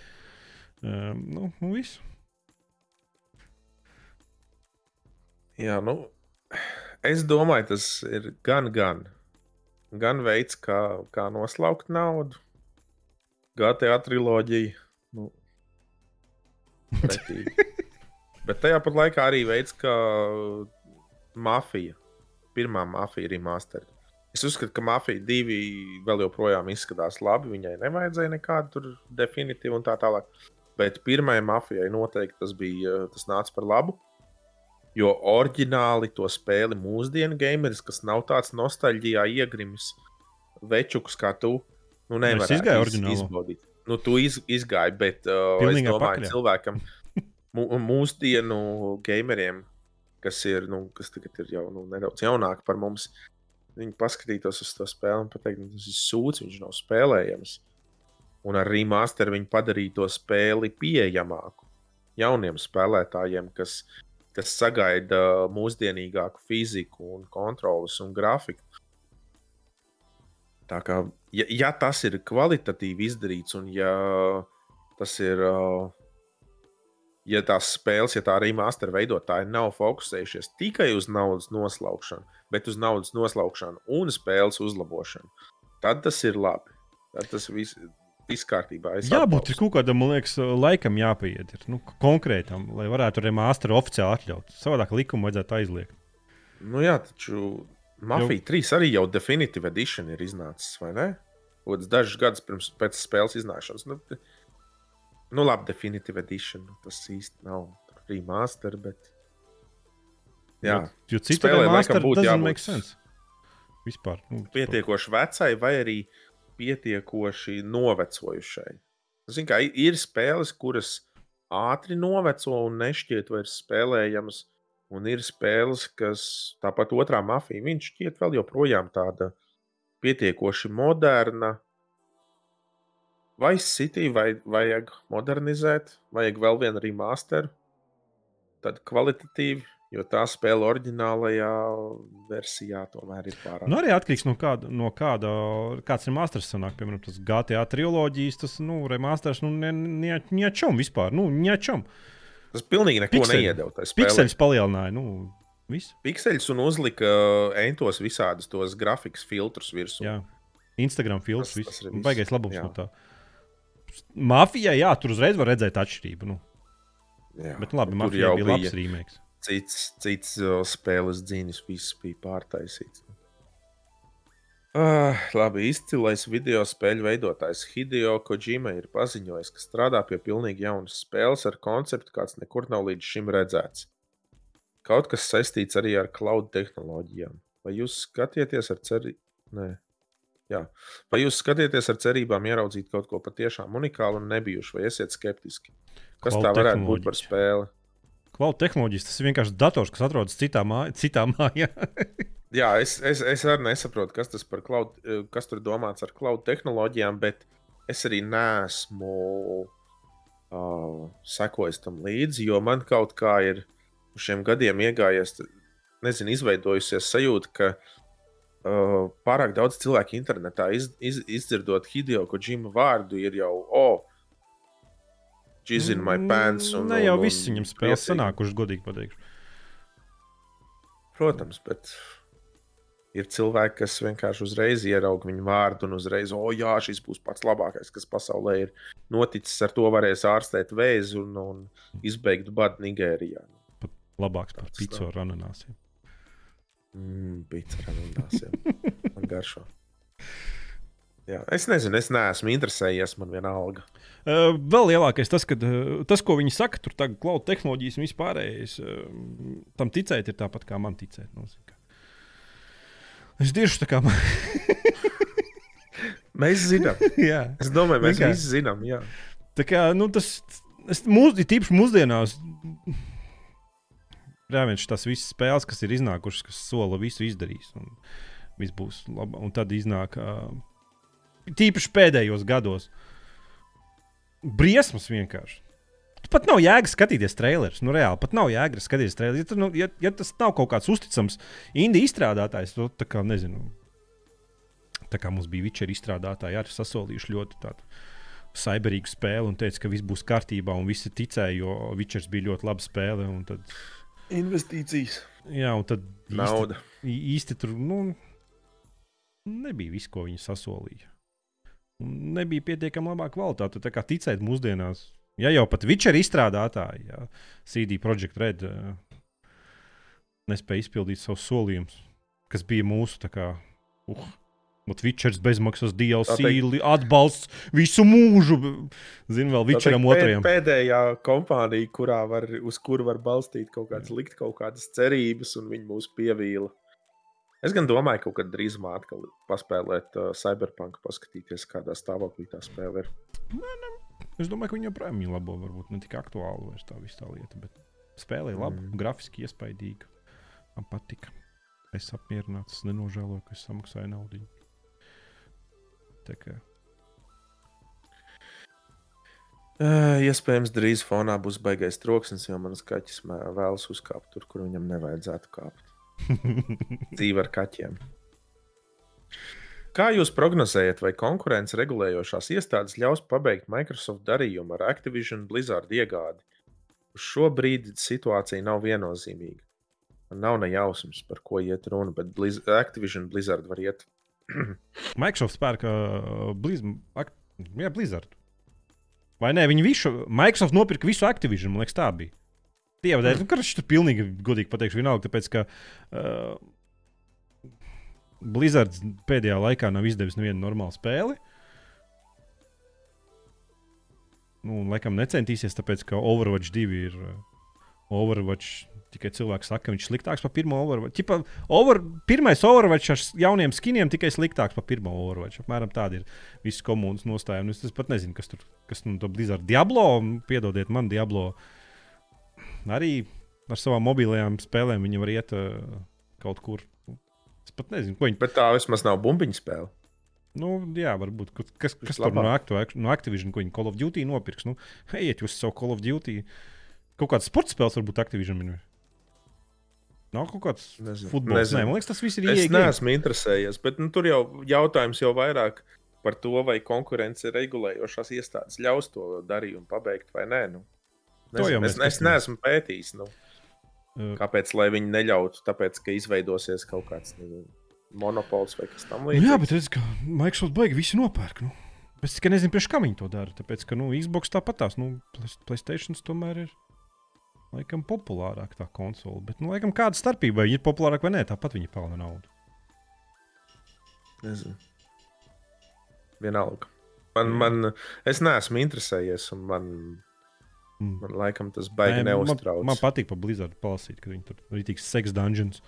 Uh, nu, un viss. Jā, nu, es domāju, tas ir gan, gan, gan veids, kā, kā noslaukt naudu, GTA triloģija. Nu, Bet tajā pat laikā arī veids, kā mafija, pirmā mafija ir master. Es uzskatu, ka mafija divi vēl joprojām izskatās labi. Viņai nevajadzēja nekādu definitīvu un tā tālāk. Bet pirmajai mafijai noteikti tas bija, tas nāca par labu. Jo oriģināli to spēli mūsdienu gameris, kas nav tāds nostalģijā iegrimis večuks kā tu, Nu, nevar izgāju oriģināli. Izbaudīt. Nu, tu iz, izgāji, bet uh, es domāju, pakaļ. cilvēkam, mūsdienu gameriem, kas ir, nu, kas tagad ir jau nu, nedaudz jaunāki par mums, viņi paskatītos uz to spēli un pateikt, nu, tas ir sūds, viņš nav spēlējams. Un ar remasteru viņi padarīja to spēli pieejamāku jauniem spēlētājiem, kas, kas sagaida mūsdienīgāku fiziku, un kontrolas un grafiku. Tā kā, ja, ja tas ir kvalitatīvi izdarīts, un ja tas ir, ja tās spēles, ja tā arī master veidotāji nav fokusējušies tikai uz naudas noslaukšanu, bet uz naudas noslaukšanu un spēles uzlabošanu, tad tas ir labi. Tad tas viss kārtībā. Jābūt kaut kādam, man liekas, laikam jāpieiet nu, konkrētam, lai varētu arī mākslinieci oficiāli atļaut. Savādāk likumu vajadzētu aizliegt. Nu jā, taču Mafija 3 arī jau Definitive Edition ir iznācis, vai ne? Līdz dažus gadus pirms spēles iznākšanas. Nu, nu labi, Definitive Edition. Nu, tas īsti nav remaster, bet. Jā, jo citai remaster būtu jābūt vispār. Nu, pietiekoši vecai vai arī pietiekoši novecojušai. Ziniet, kā ir spēles, kuras ātri noveco un nešķiet vairs spēlējamas Un ir spēles, kas tāpat otrā mafija, viņš šķiet vēl joprojām tāda pietiekoši moderna. Vai City vai, vajag modernizēt, vajag vēl vienu remasteru, tad kvalitatīvi, jo tā spēle oriģinālajā versijā tomēr ir pārāk. Nu, arī atkarīgs no kāda, no kāda kāds ir masters. Sanāk, piemēram, tas GTA triloģijas, tas nu, remasters, nu, niečom ne, ne vispār, nu, niečom. Ne Tas pilnīgi neko Pikseli. neiedeva. Pikseļus palielināja. Nu, visu. Pikseļus un uzlika entos visādus tos grafikas filtrus virsū. Jā. Instagram filtrus. Tas, tas ir baigais labums jā. no tā. Mafijā, jā, tur uzreiz var redzēt atšķirību. Nu. Jā, Bet nu, labi, mafijā bija labs rīmēks. Cits, cits uh, spēles dzīves, viss bija pārtaisīts. Uh, labi, izcilais video spēļu veidotājs Hideo Kojima ir paziņojis, ka strādā pie pilnīgi jaunas spēles ar konceptu, kāds nekur nav līdz šim redzēts. Kaut kas saistīts arī ar cloud tehnoloģijām. Vai jūs skatieties ar cerībām? Jā. Vai jūs skatieties ar cerībām ieraudzīt kaut ko patiešām unikālu un nebijušu, vai esiet skeptiski? Kas Cloud tā varētu būt par spēli? Cloud tehnoloģijas tas ir vienkārši dators, kas atrodas citā, māj citā mājā. Jā, es, es, es arī nesaprotu, kas cloud, eh, kas tur domāts ar cloud tehnoloģijām, bet es arī neesmu uh, sekojis tam līdzi, jo man kaut kā ir šiem gadiem iegājies, nezinu, izveidojusies sajūta, ka uh, pārāk daudz cilvēku internetā iz, iz, izdzirdot Hideo Kojima vārdu, ir jau, oh, Jizz in my pants. Un, ne jau viss viņam spēlē sanākuši, godīgi pateikšu. Protams, bet Ir cilvēki, kas vienkārši uzreiz ieraudzīja viņu vārdu un uzreiz, oh, jā, šis būs pats labākais, kas pasaulē ir noticis. Ar to varēs ārstēt vēzi un, un izbeigt badu Nigērijā. Pat labāks par pīci ar ananāsiem. Mm, pizza remondās, jā. Man garšo. Jā, es nezinu, es neesmu interesējies, man vienalga. Uh, vēl lielākais tas, ka uh, tas, ko viņi saka, tur tagad cloud tehnoloģijas un vispārējais, uh, tam ticēt ir tāpat kā man ticēt. Nu, es diršu tā kā man. mēs zinām. jā, es domāju, mēs Vienkār. visi zinām. Jā. Tā kā nu, tas ir tīpaši mūsdienās. Rēmēns tas viss spēles, kas ir iznākušas, kas sola visu izdarīs. Un viss būs labi. Un tad iznāk. Uh, tīpaši pēdējos gados. Briesmas vienkārši. Pat nav jēga skatīties trailerus. Nu, reāli, pat nav jēga skatīties trailerus. Ja, tu, nu, ja, ja tas nav kaut kāds uzticams indiju izstrādātājs, tad tā kā nezinu. Tā kā mums bija Vičera izstrādātāji, arī sasolījuši ļoti tādu cyberīgu spēli un teica, ka viss būs kārtībā, un visi ticēja, jo Vičers bija ļoti laba spēle. Tad... Investīcijas. Jā, un tad nauda. Īsti, īsti tur nu, nebija viss, ko viņi sasolīja nebija pietiekami labā kvalitāte. Tā kā ticēt mūsdienās, ja jau pat Witcher izstrādātāji, ja, CD Projekt Red uh, nespēja izpildīt savus solījumus, kas bija mūsu kā. Uh, Twitchers bezmaksas DLC, teikt, atbalsts visu mūžu. Zinu, vēl Twitcheram otrajam. Pēdējā kompānija, kurā var, uz kuru var balstīt kaut kādas, likt kaut kādas cerības, un viņi mūs pievīla. Es gan domāju, ka kaut kad drīzumā atkal paspēlēt uh, Cyberpunk, paskatīties, kādā stāvoklī tā spēle ir. Nē, nē. Es domāju, ka viņa joprojām ir laba. Varbūt ne tik aktuāla vairs tā visa tā lieta, bet spēlē ir laba, mm. grafiski iespaidīga. Man patika. Es apmierināts, nenožēloju, ka es samaksāju naudu. Tā kā. Uh, iespējams, drīz fonā būs baigais troksnis, jo manas kaķis vēlas uzkāpt tur, kur viņam nevajadzētu kāpt. Dzīve ar kaķiem. Kā jūs prognozējat, vai konkurences regulējošās iestādes ļaus pabeigt Microsoft darījumu ar Activision Blizzard iegādi? Uz šo brīdi situācija nav viennozīmīga. Man nav ne jausmas, par ko iet runa, bet Blizz Activision Blizzard var iet. Microsoft pērka uh, Blizz jā, Blizzard. Vai ne? Viņi visu, Microsoft nopirka visu Activision, man liekas, tā bija. Dieva dēļ, nu, kurš tur pilnīgi godīgi pateikšu, vienalga, tāpēc, ka uh, Blizzards pēdējā laikā nav izdevis nevienu normālu spēli. Nu, un, laikam, necentīsies, tāpēc, ka Overwatch 2 ir uh, Overwatch. Tikai cilvēki saka, ka viņš ir sliktāks par pirmo Overwatch. Ķipa, over, pirmais Overwatch ar jauniem skiniem tikai sliktāks par pirmo Overwatch. Apmēram tāda ir visas komunas nostāja. Nu, es pat nezinu, kas tur kas nu, Blizzard Diablo, piedodiet man, Diablo. Uh, arī ar savām mobilajām spēlēm viņi var iet uh, kaut kur. Es pat nezinu, ko viņi. Bet tā vismaz nav bumbiņu spēle. Nu, jā, varbūt. Kas, kas tur no, Actu, no Activision, ko viņi Call of Duty nopirks? Nu, ejiet uz savu Call of Duty. Kaut kāds sports spēles varbūt Activision minēja. Nav kaut kāds futbols. Nē, man liekas, tas viss ir ienākums. Es neesmu interesējies, bet nu, tur jau jautājums jau vairāk par to, vai konkurence regulējošās iestādes ļaus to darījumu pabeigt vai nē. Nu. Nezinu, es, es neesmu pētījis. Nu. Uh, Kāpēc viņi neļautu? Tāpēc, ka izveidosies kaut kāds nezinu, monopols vai kas tamlīdzīgs. Nu, jā, bet redz, ka Microsoft baigi visi nopērk. Nu. Es tikai nezinu, priekš kā viņi to dara. Tāpēc, ka nu, Xbox tāpatās, nu, Playstation tomēr ir laikam populārāk tā konsole. Bet, nu, laikam, kāda starpība, ir populārāk vai nē, tāpat viņi pelna naudu. Nezinu. Vienalga. Man, man, es neesmu interesējies, un man Mm. Man laikam tas baigi Nē, neuztrauc. Man, man patīk pa Blizzard palasīt, ka viņi tur tik seks dungeons.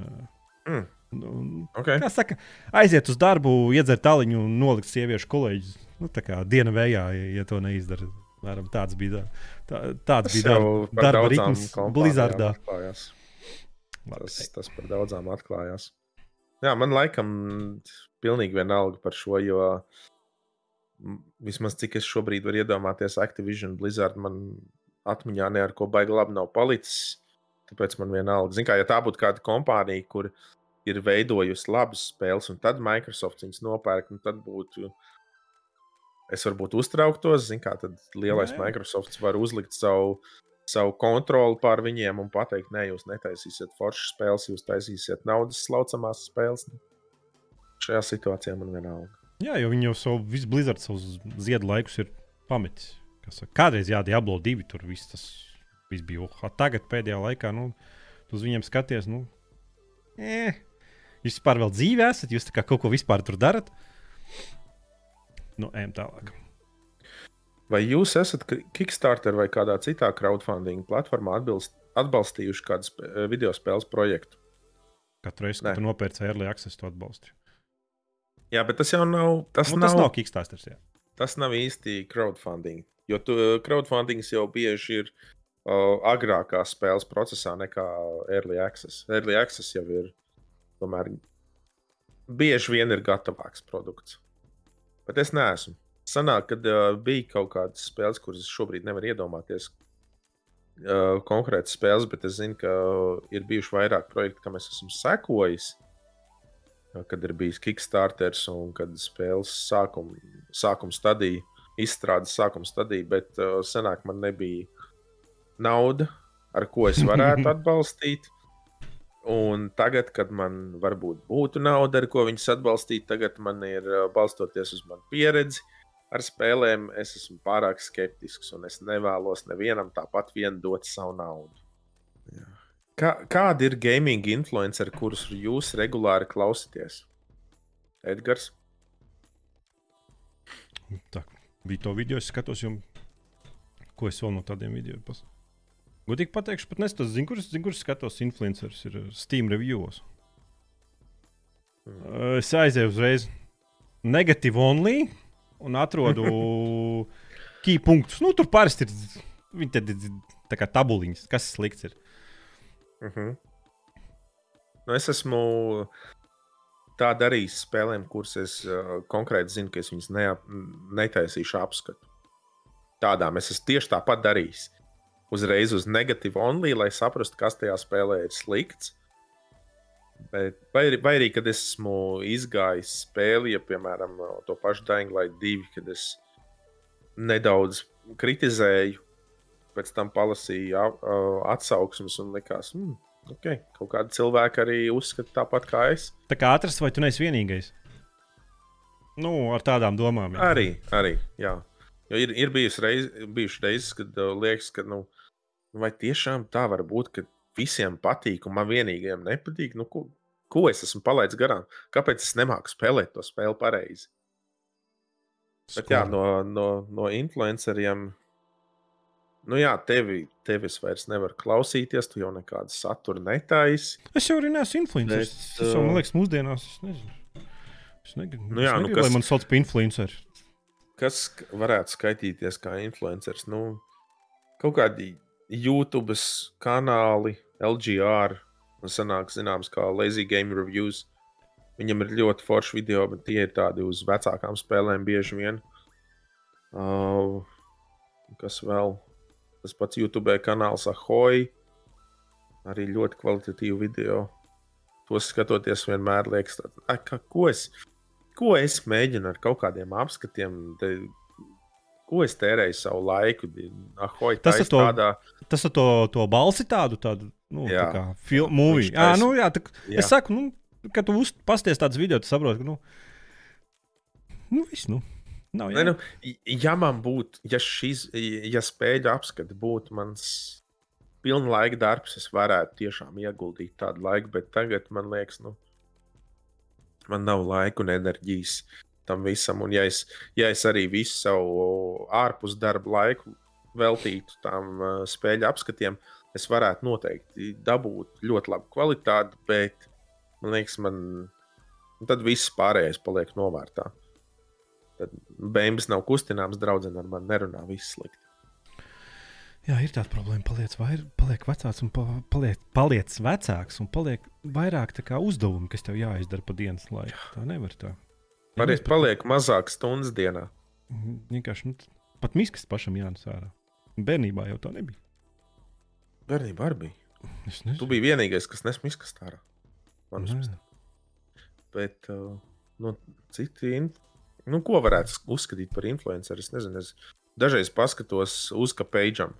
Uh, mm. Nu, okay. Kā saka, aiziet uz darbu, iedzert tāliņu un nolikt sieviešu kolēģis. Nu, tā kā diena vējā, ja, ja to neizdara. Mēram, tāds bija, tā, tāds bija darba, darba ritms Blizzardā. Tas, tas par daudzām atklājās. Jā, man laikam pilnīgi vienalga par šo, jo uh, vismaz cik es šobrīd varu iedomāties, Activision Blizzard man atmiņā ne ar ko baigi labi nav palicis. Tāpēc man vienalga, Zin kā, ja tā būtu kāda kompānija, kur ir veidojusi labas spēles, un tad Microsoft viņas nopērk, tad būtu. Es varbūt uztrauktos, zinu, kā tad lielais Nē. Microsoft var uzlikt savu, savu kontroli pār viņiem un pateikt, nē, jūs netaisīsiet foršas spēles, jūs taisīsiet naudas slaucamās spēles. Šajā situācijā man vienalga. Jā, jo viņi jau savu visu Blizzard, savus ziedu laikus ir pametis. Kādreiz, jā, Diablo 2 tur viss tas viss bija. Uh, tagad, pēdējā laikā, nu, uz viņiem skaties, nu, Eh. Jūs vispār vēl dzīvē esat, jūs kaut ko vispār tur darat. Nu, ejam tālāk. Vai jūs esat Kickstarter vai kādā citā crowdfunding platformā atbilst, atbalstījuši kādu video spēles projektu? Katru reizi, kad nopērci early access, to atbalstu. Jā, bet tas jau nav. Tas, nu, nav, tas nav Kickstarter. Jā. Tas nav īsti crowdfunding. Jo tu, crowdfunding jau bieži ir uh, agrākā spēles procesā nekā early access. Early access jau ir tomēr bieži vien ir gatavāks produkts. Bet es neesmu. Sanāk, kad uh, bija kaut kādas spēles, kuras šobrīd nevar iedomāties, uh, konkrētas spēles, bet es zinu, ka ir bijuši vairāk projektu, kam es esmu sekojis. Uh, kad ir bijis Kickstarter un kad spēles sākuma, sākuma stadija, izstrādes sākuma stadija, bet uh, senāk man nebija nauda, ar ko es varētu atbalstīt. Un tagad, kad man varbūt būtu nauda, ar ko viņus atbalstīt, tagad man ir balstoties uz manu pieredzi ar spēlēm, es esmu pārāk skeptisks un es nevēlos nevienam tāpat vien dot savu naudu. Kā, kādi ir gaming influenceri, kurus jūs regulāri klausāties? Edgars. Tā bija to video, es skatos, jums, ko es vēl no tādiem video pasaku. Godīgi pateikšu, pat zinu, kurus, zinu, kurus skatos influencerus ir uh, Steam reviews. Mm. Es aizēju uzreiz negatīvu only un atrodu key punktus. Nu, tur parasti ir, viņi tad ir tā kā tabuliņas, kas slikts ir. Uh mhm. -huh. nu, es esmu tā darījis spēlēm, kuras es uh, konkrēti zinu, ka es viņas ne, netaisīšu apskatu. Tādām es esmu tieši tāpat darījis uzreiz uz negatīvu only, lai saprastu, kas tajā spēlē ir slikts. Bet, vai, vai arī, kad esmu izgājis spēli, ja, piemēram, to pašu Dying Light 2, kad es nedaudz kritizēju, pēc tam palasīju atsauksmes un likās, hmm, ok, kaut kādi cilvēki arī uzskata tāpat kā es. Tā kā atrast, vai tu neesi vienīgais? Nu, ar tādām domām. Jā. Arī, arī, jā. Jo ir, ir bijusi reiz, bijuši reizes, kad uh, liekas, ka, nu, vai tiešām tā var būt, ka visiem patīk, un man vienīgajam nepatīk. Nu, ko, ko es esmu palaidis garām? Kāpēc es nemāku spēlēt to spēli pareizi? Bet jā, no, no, no influenceriem. Nu jā, tevi, tevi es vairs nevaru klausīties, tu jau nekādu saturu netaisi. Es jau arī neesmu influenceris. Bet, tas jau man liekas, mūsdienās es nezinu. Es negribu, nu jā, es nu negribu nu kas, lai man sauc par influenceru. Kas varētu skaitīties kā influenceris? Nu, kaut kādi YouTube kanāli, LGR, un sanāk zināms kā Lazy Game Reviews. Viņam ir ļoti forši video, bet tie ir tādi uz vecākām spēlēm bieži vien. Uh, kas vēl? Tas pats YouTube kanāls Ahoy. Arī ļoti kvalitatīvu video. Tos skatoties, vienmēr liekas, ka, ko, es, ko es mēģinu ar kaut kādiem apskatiem. Te, ko es tērēju savu laiku. Ahoj, tas ir tādā... tas ir to, to balsi tādu, tādu nu, jā. tā kā filmu. Jā, nu, jā, tā, jā. Es saku, nu, kad tu pasties tādus video, tu saproti, ka, nu, nu viss, nu. Nav, ne, nu, ja man būtu, ja šīs, ja spēļu apskati būtu mans pilna laika darbs, es varētu tiešām ieguldīt tādu laiku, bet tagad man liekas, nu, man nav laika un enerģijas tam visam. Un, ja es, ja es arī visu savu ārpus darba laiku veltītu tam uh, spēļu apskatiem, es varētu noteikti dabūt ļoti labu kvalitāti, bet man liekas, man tad viss pārējais paliek novārtā. Tad bēnbis nav kustināms, draudzene ar mani nerunā, viss slikti. Jā, ir tāda problēma. Paliec, vair, paliek vecāks, un paliek, paliec vecāks, un paliek vairāk uzdevumi, kas tev jāizdara pa dienas laiku. Tā nevar tā. Paliek, paliek mazāk stundas dienā. Mhm, vienkārši nu, pat miskas pašam jānes ārā. Bērnībā jau tā nebija. Bērnībā arī bija. Tu biji vienīgais, kas nes miskas ārā. Bet uh, nu, citi, nu, ko varētu uzskatīt par influenceru? Es nezinu, es dažreiz paskatos uzkapēģam,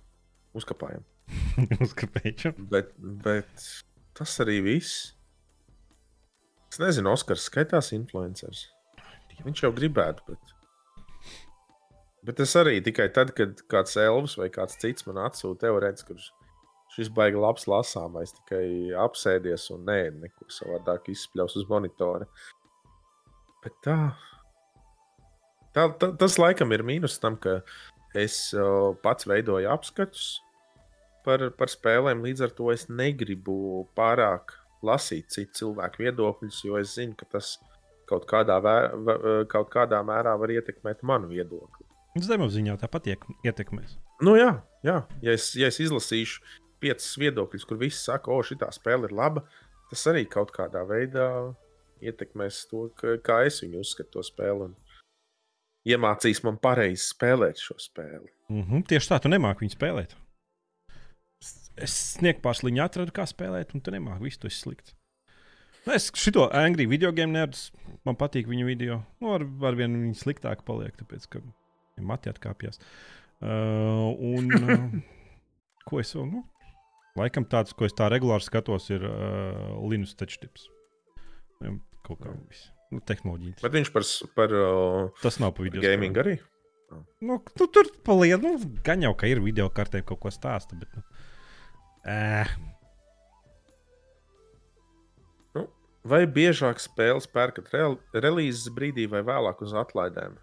uzkapājam. uzkapēģam. Bet, bet tas arī viss. Es nezinu, Oskars skaitās influenceris. Viņš jau gribētu, bet. Bet es arī tikai tad, kad kāds elvis vai kāds cits man atsūta teorētiski, kurš šis baigs labs lasāmais, tikai apsēdies un nē, neko savādāk izspļaus uz monitora. Bet tā, tā, tā tas laikam ir mīnus tam, ka es uh, pats veidoju apskatus par, par spēlēm. Līdz ar to es negribu pārāk lasīt citu cilvēku viedokļus, jo es zinu, ka tas kaut kādā, vēr, kaut kādā mērā var ietekmēt manu viedokli. Zemapziņā tāpat ietekmēs. Nu, jā, jā. Ja, es, ja es izlasīšu piecas viedokļus, kur visi saka, o, šī spēle ir laba, tas arī kaut kādā veidā ietekmēs to, kā es viņu uzskatu to spēli. Un iemācīs man pareizi spēlēt šo spēli. Mm -hmm, tieši tā, tu nemāki viņu spēlēt. Es sniegu pārsliņu atradu, kā spēlēt, un tu nemāki visu to slikti. Nu, es šo angļu video game nerdus, man patīk viņu video. Nu, ar, ar vien viņi sliktāk paliek, tāpēc, ka ja mati atkāpjas. Uh, un uh, ko es vēl? Nu, laikam tāds, ko es tā regulāri skatos, ir uh, Linus Tečtips. Kaut kā viss tehnoloģijas. Bet viņš par, par tas nav pa video. Gaming arī. Nu, tu, tur paliek, nu, gan jau, ka ir video kartē kaut ko stāsta, bet. Nu, eh. nu, vai biežāk spēles pērkat re relīzes brīdī vai vēlāk uz atlaidēm?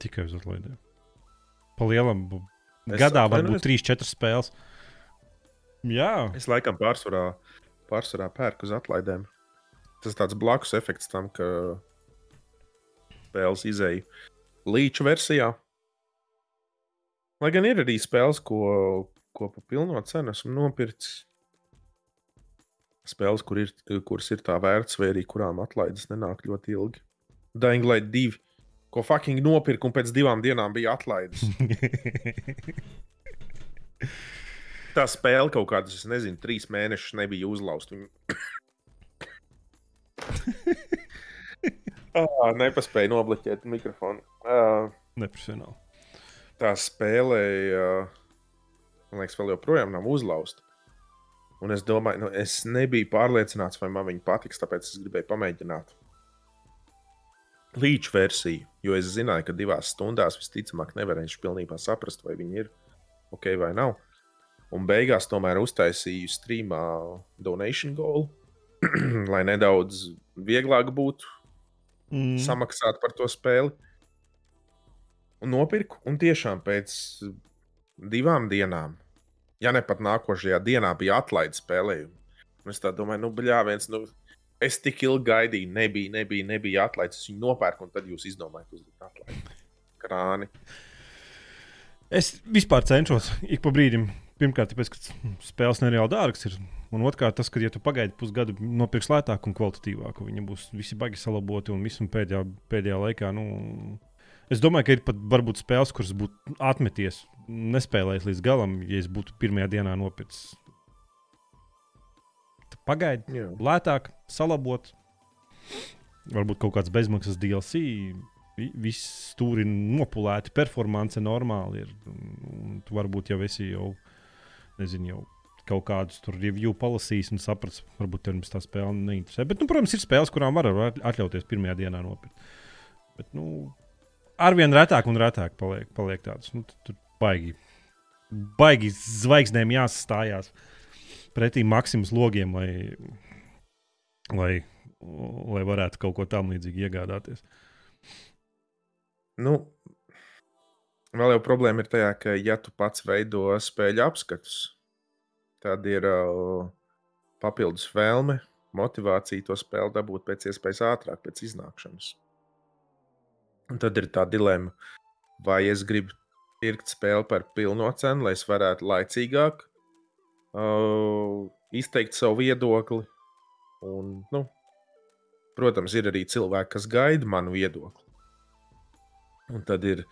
Tikai uz atlaidēm. Palielam, gadā var būt 3-4 spēles. Jā. Es laikam pārsvarā, pārsvarā pērku uz atlaidēm tas tāds blakus efekts tam, ka spēles izēja līča versijā. Lai gan ir arī spēles, ko, ko pa pilno cenu esmu nopircis. Spēles, kur ir, kuras ir tā vērts, vai arī kurām atlaides nenāk ļoti ilgi. Dying Light 2, ko fucking nopirku, un pēc divām dienām bija atlaides. tā spēle kaut kādas, es nezinu, trīs mēnešus nebija uzlausta. ah, nepaspēju nobloķēt mikrofonu. Uh, Neprofesionāli. Tā spēlē, uh, man liekas, vēl joprojām nav uzlausta. Un es domāju, nu, es nebiju pārliecināts, vai man viņa patiks, tāpēc es gribēju pamēģināt līča versiju, jo es zināju, ka divās stundās visticamāk nevarēšu pilnībā saprast, vai viņi ir ok vai nav. Un beigās tomēr uztaisīju streamā donation goal, lai nedaudz vieglāk būtu mm. samaksāt par to spēli. Un nopirku, un tiešām pēc divām dienām, ja ne pat nākošajā dienā, bija atlaide spēlējumu. Un es domāju, nu, bļā, viens, nu, es tik ilgi gaidīju, nebija, nebija, nebija atlaides. Es viņu nopērku, un tad jūs izdomājat, uzlikt atlaidi. Krāni. Es vispār cenšos ik pa brīdim. Pirmkārt, tāpēc, ka spēles nereāli dārgas ir Un otrkārt, tas, ka, ja tu pagaidi pusgadu, nopirksi lētāku un kvalitatīvāku, viņi būs visi baigi salaboti un visu pēdējā, pēdējā laikā. Nu, es domāju, ka ir pat varbūt spēles, kuras būtu atmeties, nespēlējis līdz galam, ja es būtu pirmajā dienā nopircis. Pagaidi, Jā. lētāk, salabot. Varbūt kaut kāds bezmaksas DLC, viss ir nopulēti, performance normāli ir. Tu varbūt jau esi jau, nezinu, jau kaut kādus tur review palasījis un saprast, varbūt tev tā spēle neinteresē. Bet, nu, protams, ir spēles, kurām var atļauties pirmajā dienā nopirkt. Bet, nu, arvien retāk un retāk paliek, paliek tāds. Nu, tur baigi, baigi zvaigznēm jāsastājās pretī maksimumas logiem, lai, lai, lai varētu kaut ko tam līdzīgu iegādāties. Nu, vēl jau problēma ir tajā, ka, ja tu pats veido spēļu apskatus, Tad ir uh, papildus vēlme, motivācija to spēli dabūt pēc iespējas ātrāk, pēc iznākšanas. Un tad ir tā dilemma, vai es gribu pirkt spēli par pilno cenu, lai es varētu laicīgāk uh, izteikt savu viedokli. Un, nu, protams, ir arī cilvēki, kas gaida manu viedokli. Un tad ir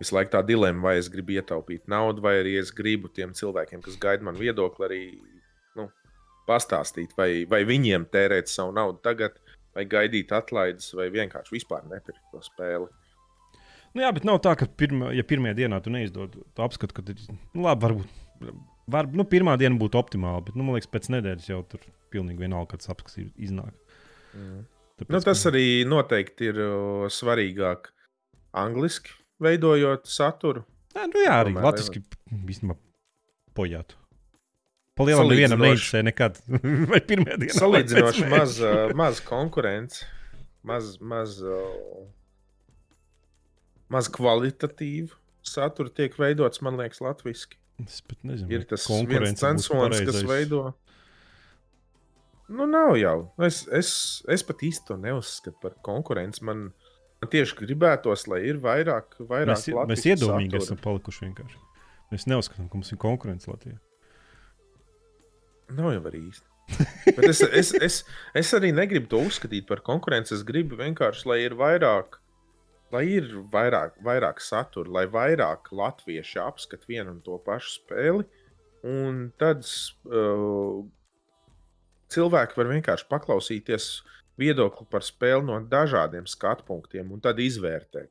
visu laiku tā dilemma, vai es gribu ietaupīt naudu, vai arī es gribu tiem cilvēkiem, kas gaida man viedokli, arī nu, pastāstīt, vai, vai viņiem tērēt savu naudu tagad, vai gaidīt atlaides, vai vienkārši vispār nepirkt to spēli. Nu jā, bet nav tā, ka pirma, ja pirmajā dienā tu neizdod to apskatu, ka nu, labi, varbūt var, nu, pirmā diena būtu optimāla, bet nu, man liekas, pēc nedēļas jau tur pilnīgi vienalga, kāds apskats iznāk. Mm. Tāpēc, nu, tas arī noteikti ir svarīgāk angliski veidojot saturu. Nē, nu jā, arī latviešu īstenībā pojāt. Palielināt, nevienam neinteresē nekad. Vai pirmā dienā? Salīdzinoši maz, maz konkurence, maz, maz, maz kvalitatīvu satura tiek veidots, man liekas, latviešu. Es pat nezinu, ir tas viens censors, kas veido. Nu, nav jau. Es, es, es pat īsti to neuzskatu par konkurenci. Man, man tieši gribētos, lai ir vairāk, vairāk mēs, mēs iedomīgi esam palikuši vienkārši. Mēs neuzskatām, ka mums ir konkurence Latvijā. Nav jau arī īsti. Es, es, es, es arī negribu to uzskatīt par konkurenci. Es gribu vienkārši, lai ir vairāk, lai ir vairāk, vairāk satura, lai vairāk latvieši apskata vienu un to pašu spēli. Un tad uh, cilvēki var vienkārši paklausīties viedokli par spēli no dažādiem skatu punktiem un tad izvērtēt.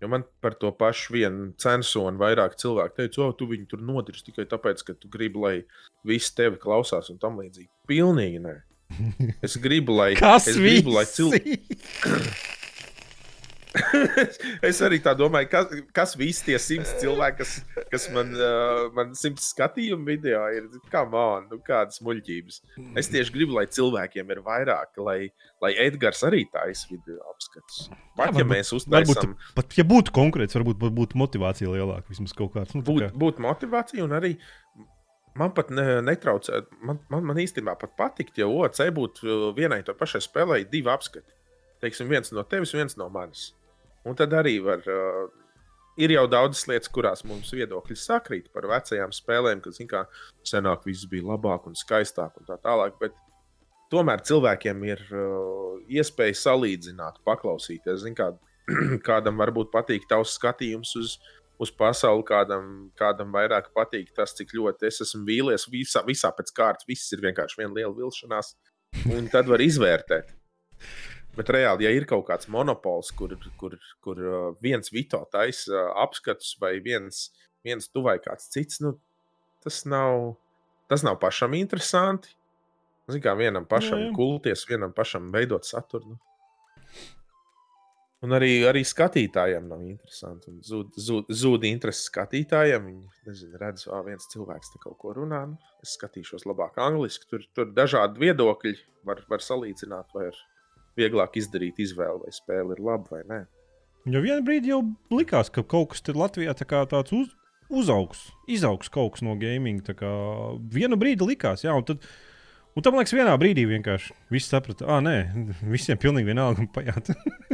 Jo man par to pašu vienu censonu vairāk cilvēku teica, o, tu viņu tur nodirzi tikai tāpēc, ka tu gribi, lai visi tevi klausās un tam līdzīgi. Pilnīgi nē. Es gribu, lai. Kas es gribu, lai cilvēki. es arī tā domāju, kas, kas visi tie simts cilvēki, kas, kas man, uh, man simts skatījumu video ir, kā man, nu, kādas muļķības. Es tieši gribu, lai cilvēkiem ir vairāk, lai, lai Edgars arī taisa video apskatus. Pat Jā, ja mēs uztaisām. Pat ja būtu konkrēts, varbūt būtu motivācija lielāka, vismaz kaut kāds. Nu, būtu kā... būt motivācija un arī. Man pat ne, netraucē, man, man, man īstenībā pat patikt, ja OC būtu vienai to pašai spēlē divi apskati. Teiksim, viens no tevis, viens no manis. Un tad arī var. Uh, ir jau daudzas lietas, kurās mums viedokļi sakrīt par vecajām spēlēm, kas, kā senāk, viss bija labāk un skaistāk un tā tālāk. Bet tomēr cilvēkiem ir uh, iespēja salīdzināt, paklausīties. Zin, kā, kādam varbūt patīk tavs skatījums uz, uz pasauli, kādam, kādam vairāk patīk tas, cik ļoti es esmu vīlies. Visā, visā pēc kārtas viss ir vienkārši viena liela vilšanās. Un tad var izvērtēt. Bet reāli, ja ir kaut kāds monopols, kur, kur, kur uh, viens vito taisa uh, apskatus, vai viens, viens tu vai kāds cits, nu, tas, nav, tas nav pašam interesanti. Ziniet, kā vienam pašam jā, jā. kulties, vienam pašam veidot saturu. Nu. Un arī, arī skatītājiem nav interesanti. Zūd, zūd, zūd interesi skatītājiem. Viņi nezinu, redz, ka viens cilvēks te kaut ko runā. Nu, es skatīšos labāk angliski. Tur, tur dažādi viedokļi var, var salīdzināt, vai ar vieglāk izdarīt izvēli, vai spēle ir laba vai nē. Jo vienā brīdī jau likās, ka kaut kas Latvijā tā tāds uz, uzaugs, izaugs kaut kas no gaming. Vienu brīdi likās, jā, un tad. Un tam liekas, vienā brīdī vienkārši viss saprata, ah, nē, visiem pilnīgi vienalga pajāt.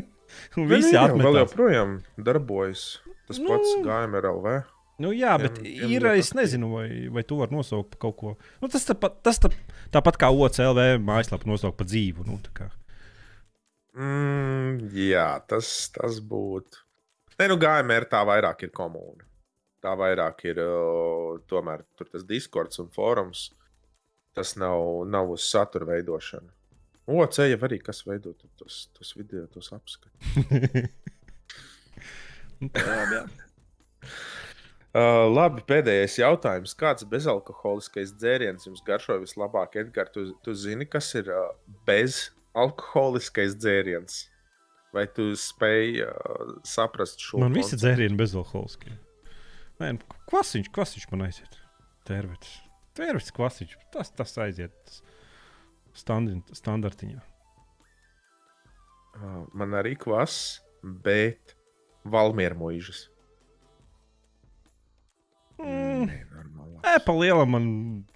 un visi atmetās. Vēl joprojām darbojas tas nu, pats GMRLV. Nu, jā, bet jā, ir, es nezinu, vai, vai tu vari nosaukt par kaut ko. Nu, tas tāpat, tas tā, tāpat kā OCLV mājaslapa nosaukt par dzīvu. Nu, Mm, jā, tas, tas būtu. Nē, nu, GMR tā vairāk ir komūna. Tā vairāk ir uh, tomēr tas diskords un fórums. Tas nav, nav uz satura veidošanu. OC jau arī kas veido tos, tos video, tos apskatus. Uh, labi, pēdējais jautājums. Kāds bezalkoholiskais dzēriens jums garšo vislabāk? Edgars, tu, tu zini, kas ir uh, bez alkoholiskais dzēriens. Vai tu spēj uh, saprast šo? Man visi dzērieni bezalkoholiskie. Nē, kvasiņš, kvasiņš man aiziet. Tērvets. Tērvets kvasiņš. Tas, tas aiziet standart, standartiņā. Uh, man arī kvass, bet valmiermuižas. Mm. Nē, pa lielam man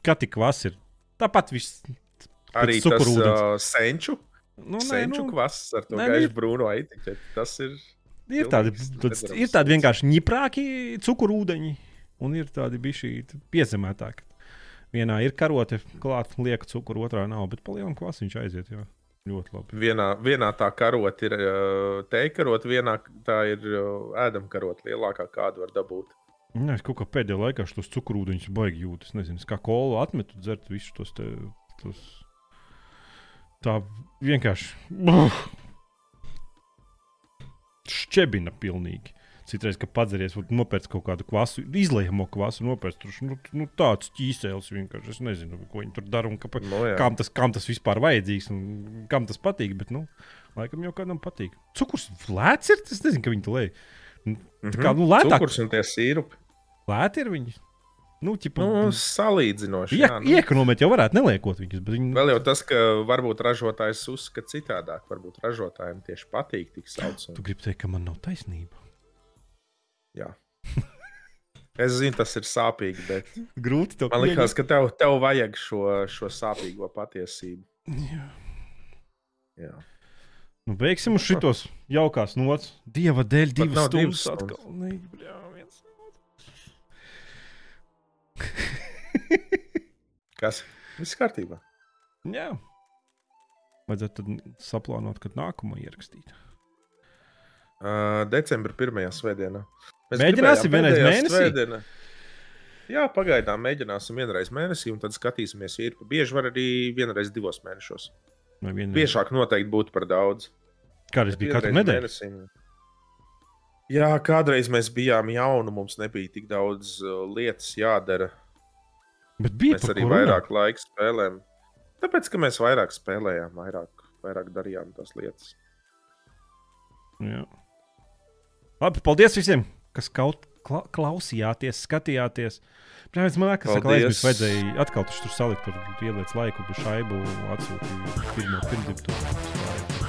katika kvass ir. Tāpat viss. Arī tas uh, senču. Nu, Senču nu, kvass ar to nē, gaišu brūno etiķeti. Tas ir. Ir tādi, tāds, ir tādi vienkārši ņiprāki cukurūdeņi, un ir tādi bijuši piezemētāki. Vienā ir karote, klāta lieka cukuru, otrā nav, bet palielam kvasiņš aiziet. Jā. Ļoti labi. Vienā, vienā tā karota ir teikarota, vienā tā ir ēdama karota, lielākā kādu var dabūt. Jā, es kaut kā pēdējā laikā šos cukurūdeņus baigi jūtu. Es nezinu, kā kolu atmetu, dzert visus tos, te, tos tā vienkārši šķebina pilnīgi. Citreiz, kad padzeries, nopērts kaut kādu kvasu, izlējamo kvasu, nopērts tur nu, nu, tāds ķīsēlis vienkārši. Es nezinu, ko viņi tur dara un kāpēc, no, jā. kam, tas, kam tas vispār vajadzīgs un kam tas patīk. Bet, nu, laikam jau kādam patīk. Cukurs lēts ir, es nezinu, ka viņi to lej. Tā kā, nu, lētāk. Cukurs un tie sīrupi. Lēti ir viņi. Nu, ķipa, nu, salīdzinoši. Iek, jā, nu. Iekonomēt jau varētu neliekot viņus. Viņi... Vēl jau tas, ka varbūt ražotājs uzskata citādāk. Varbūt ražotājiem tieši patīk tik sauc. Un... Tu gribi teikt, ka man nav taisnība. Jā. Es zinu, tas ir sāpīgi, bet grūti to pateikt. Man liekas, ka tev, tev vajag šo, šo sāpīgo patiesību. Jā. Jā. Nu, beigsim uz šitos jaukās nots. Dieva dēļ, divas stundas atkal. Ne, bļā, viens. Kas? Viss kārtībā. Jā. Vajadzētu saplānot, kad nākamo ierakstīt. Uh, decembra pirmajā svētdienā. Mēs mēģināsim vienreiz mēnesī. Svētdiena. Jā, pagaidām mēģināsim vienreiz mēnesī, un tad skatīsimies, ja ir bieži var arī vienreiz divos mēnešos. Biežāk noteikti būtu par daudz. Kādreiz bija katru nedēļu? Mēnesim. Jā, kādreiz mēs bijām jauni, mums nebija tik daudz uh, lietas jādara. Bet bija mēs arī vairāk laika spēlējām. Tāpēc, ka mēs vairāk spēlējām, vairāk, vairāk darījām tās lietas. Jā. Labi, paldies visiem, kas kaut kla klausījāties, skatījāties. Protams, man liekas, ka aizmirst vajadzēja atkal tur salikt, tur ieliec laiku, bet šaibu atsūtīja pirmo pirmdimtu.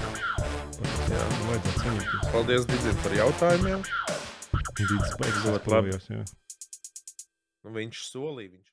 Jā, vajadzētu saņemties. Paldies, Digim, par jautājumiem. Digis baigs ļoti labi. Nu, viņš solīja. Viņš...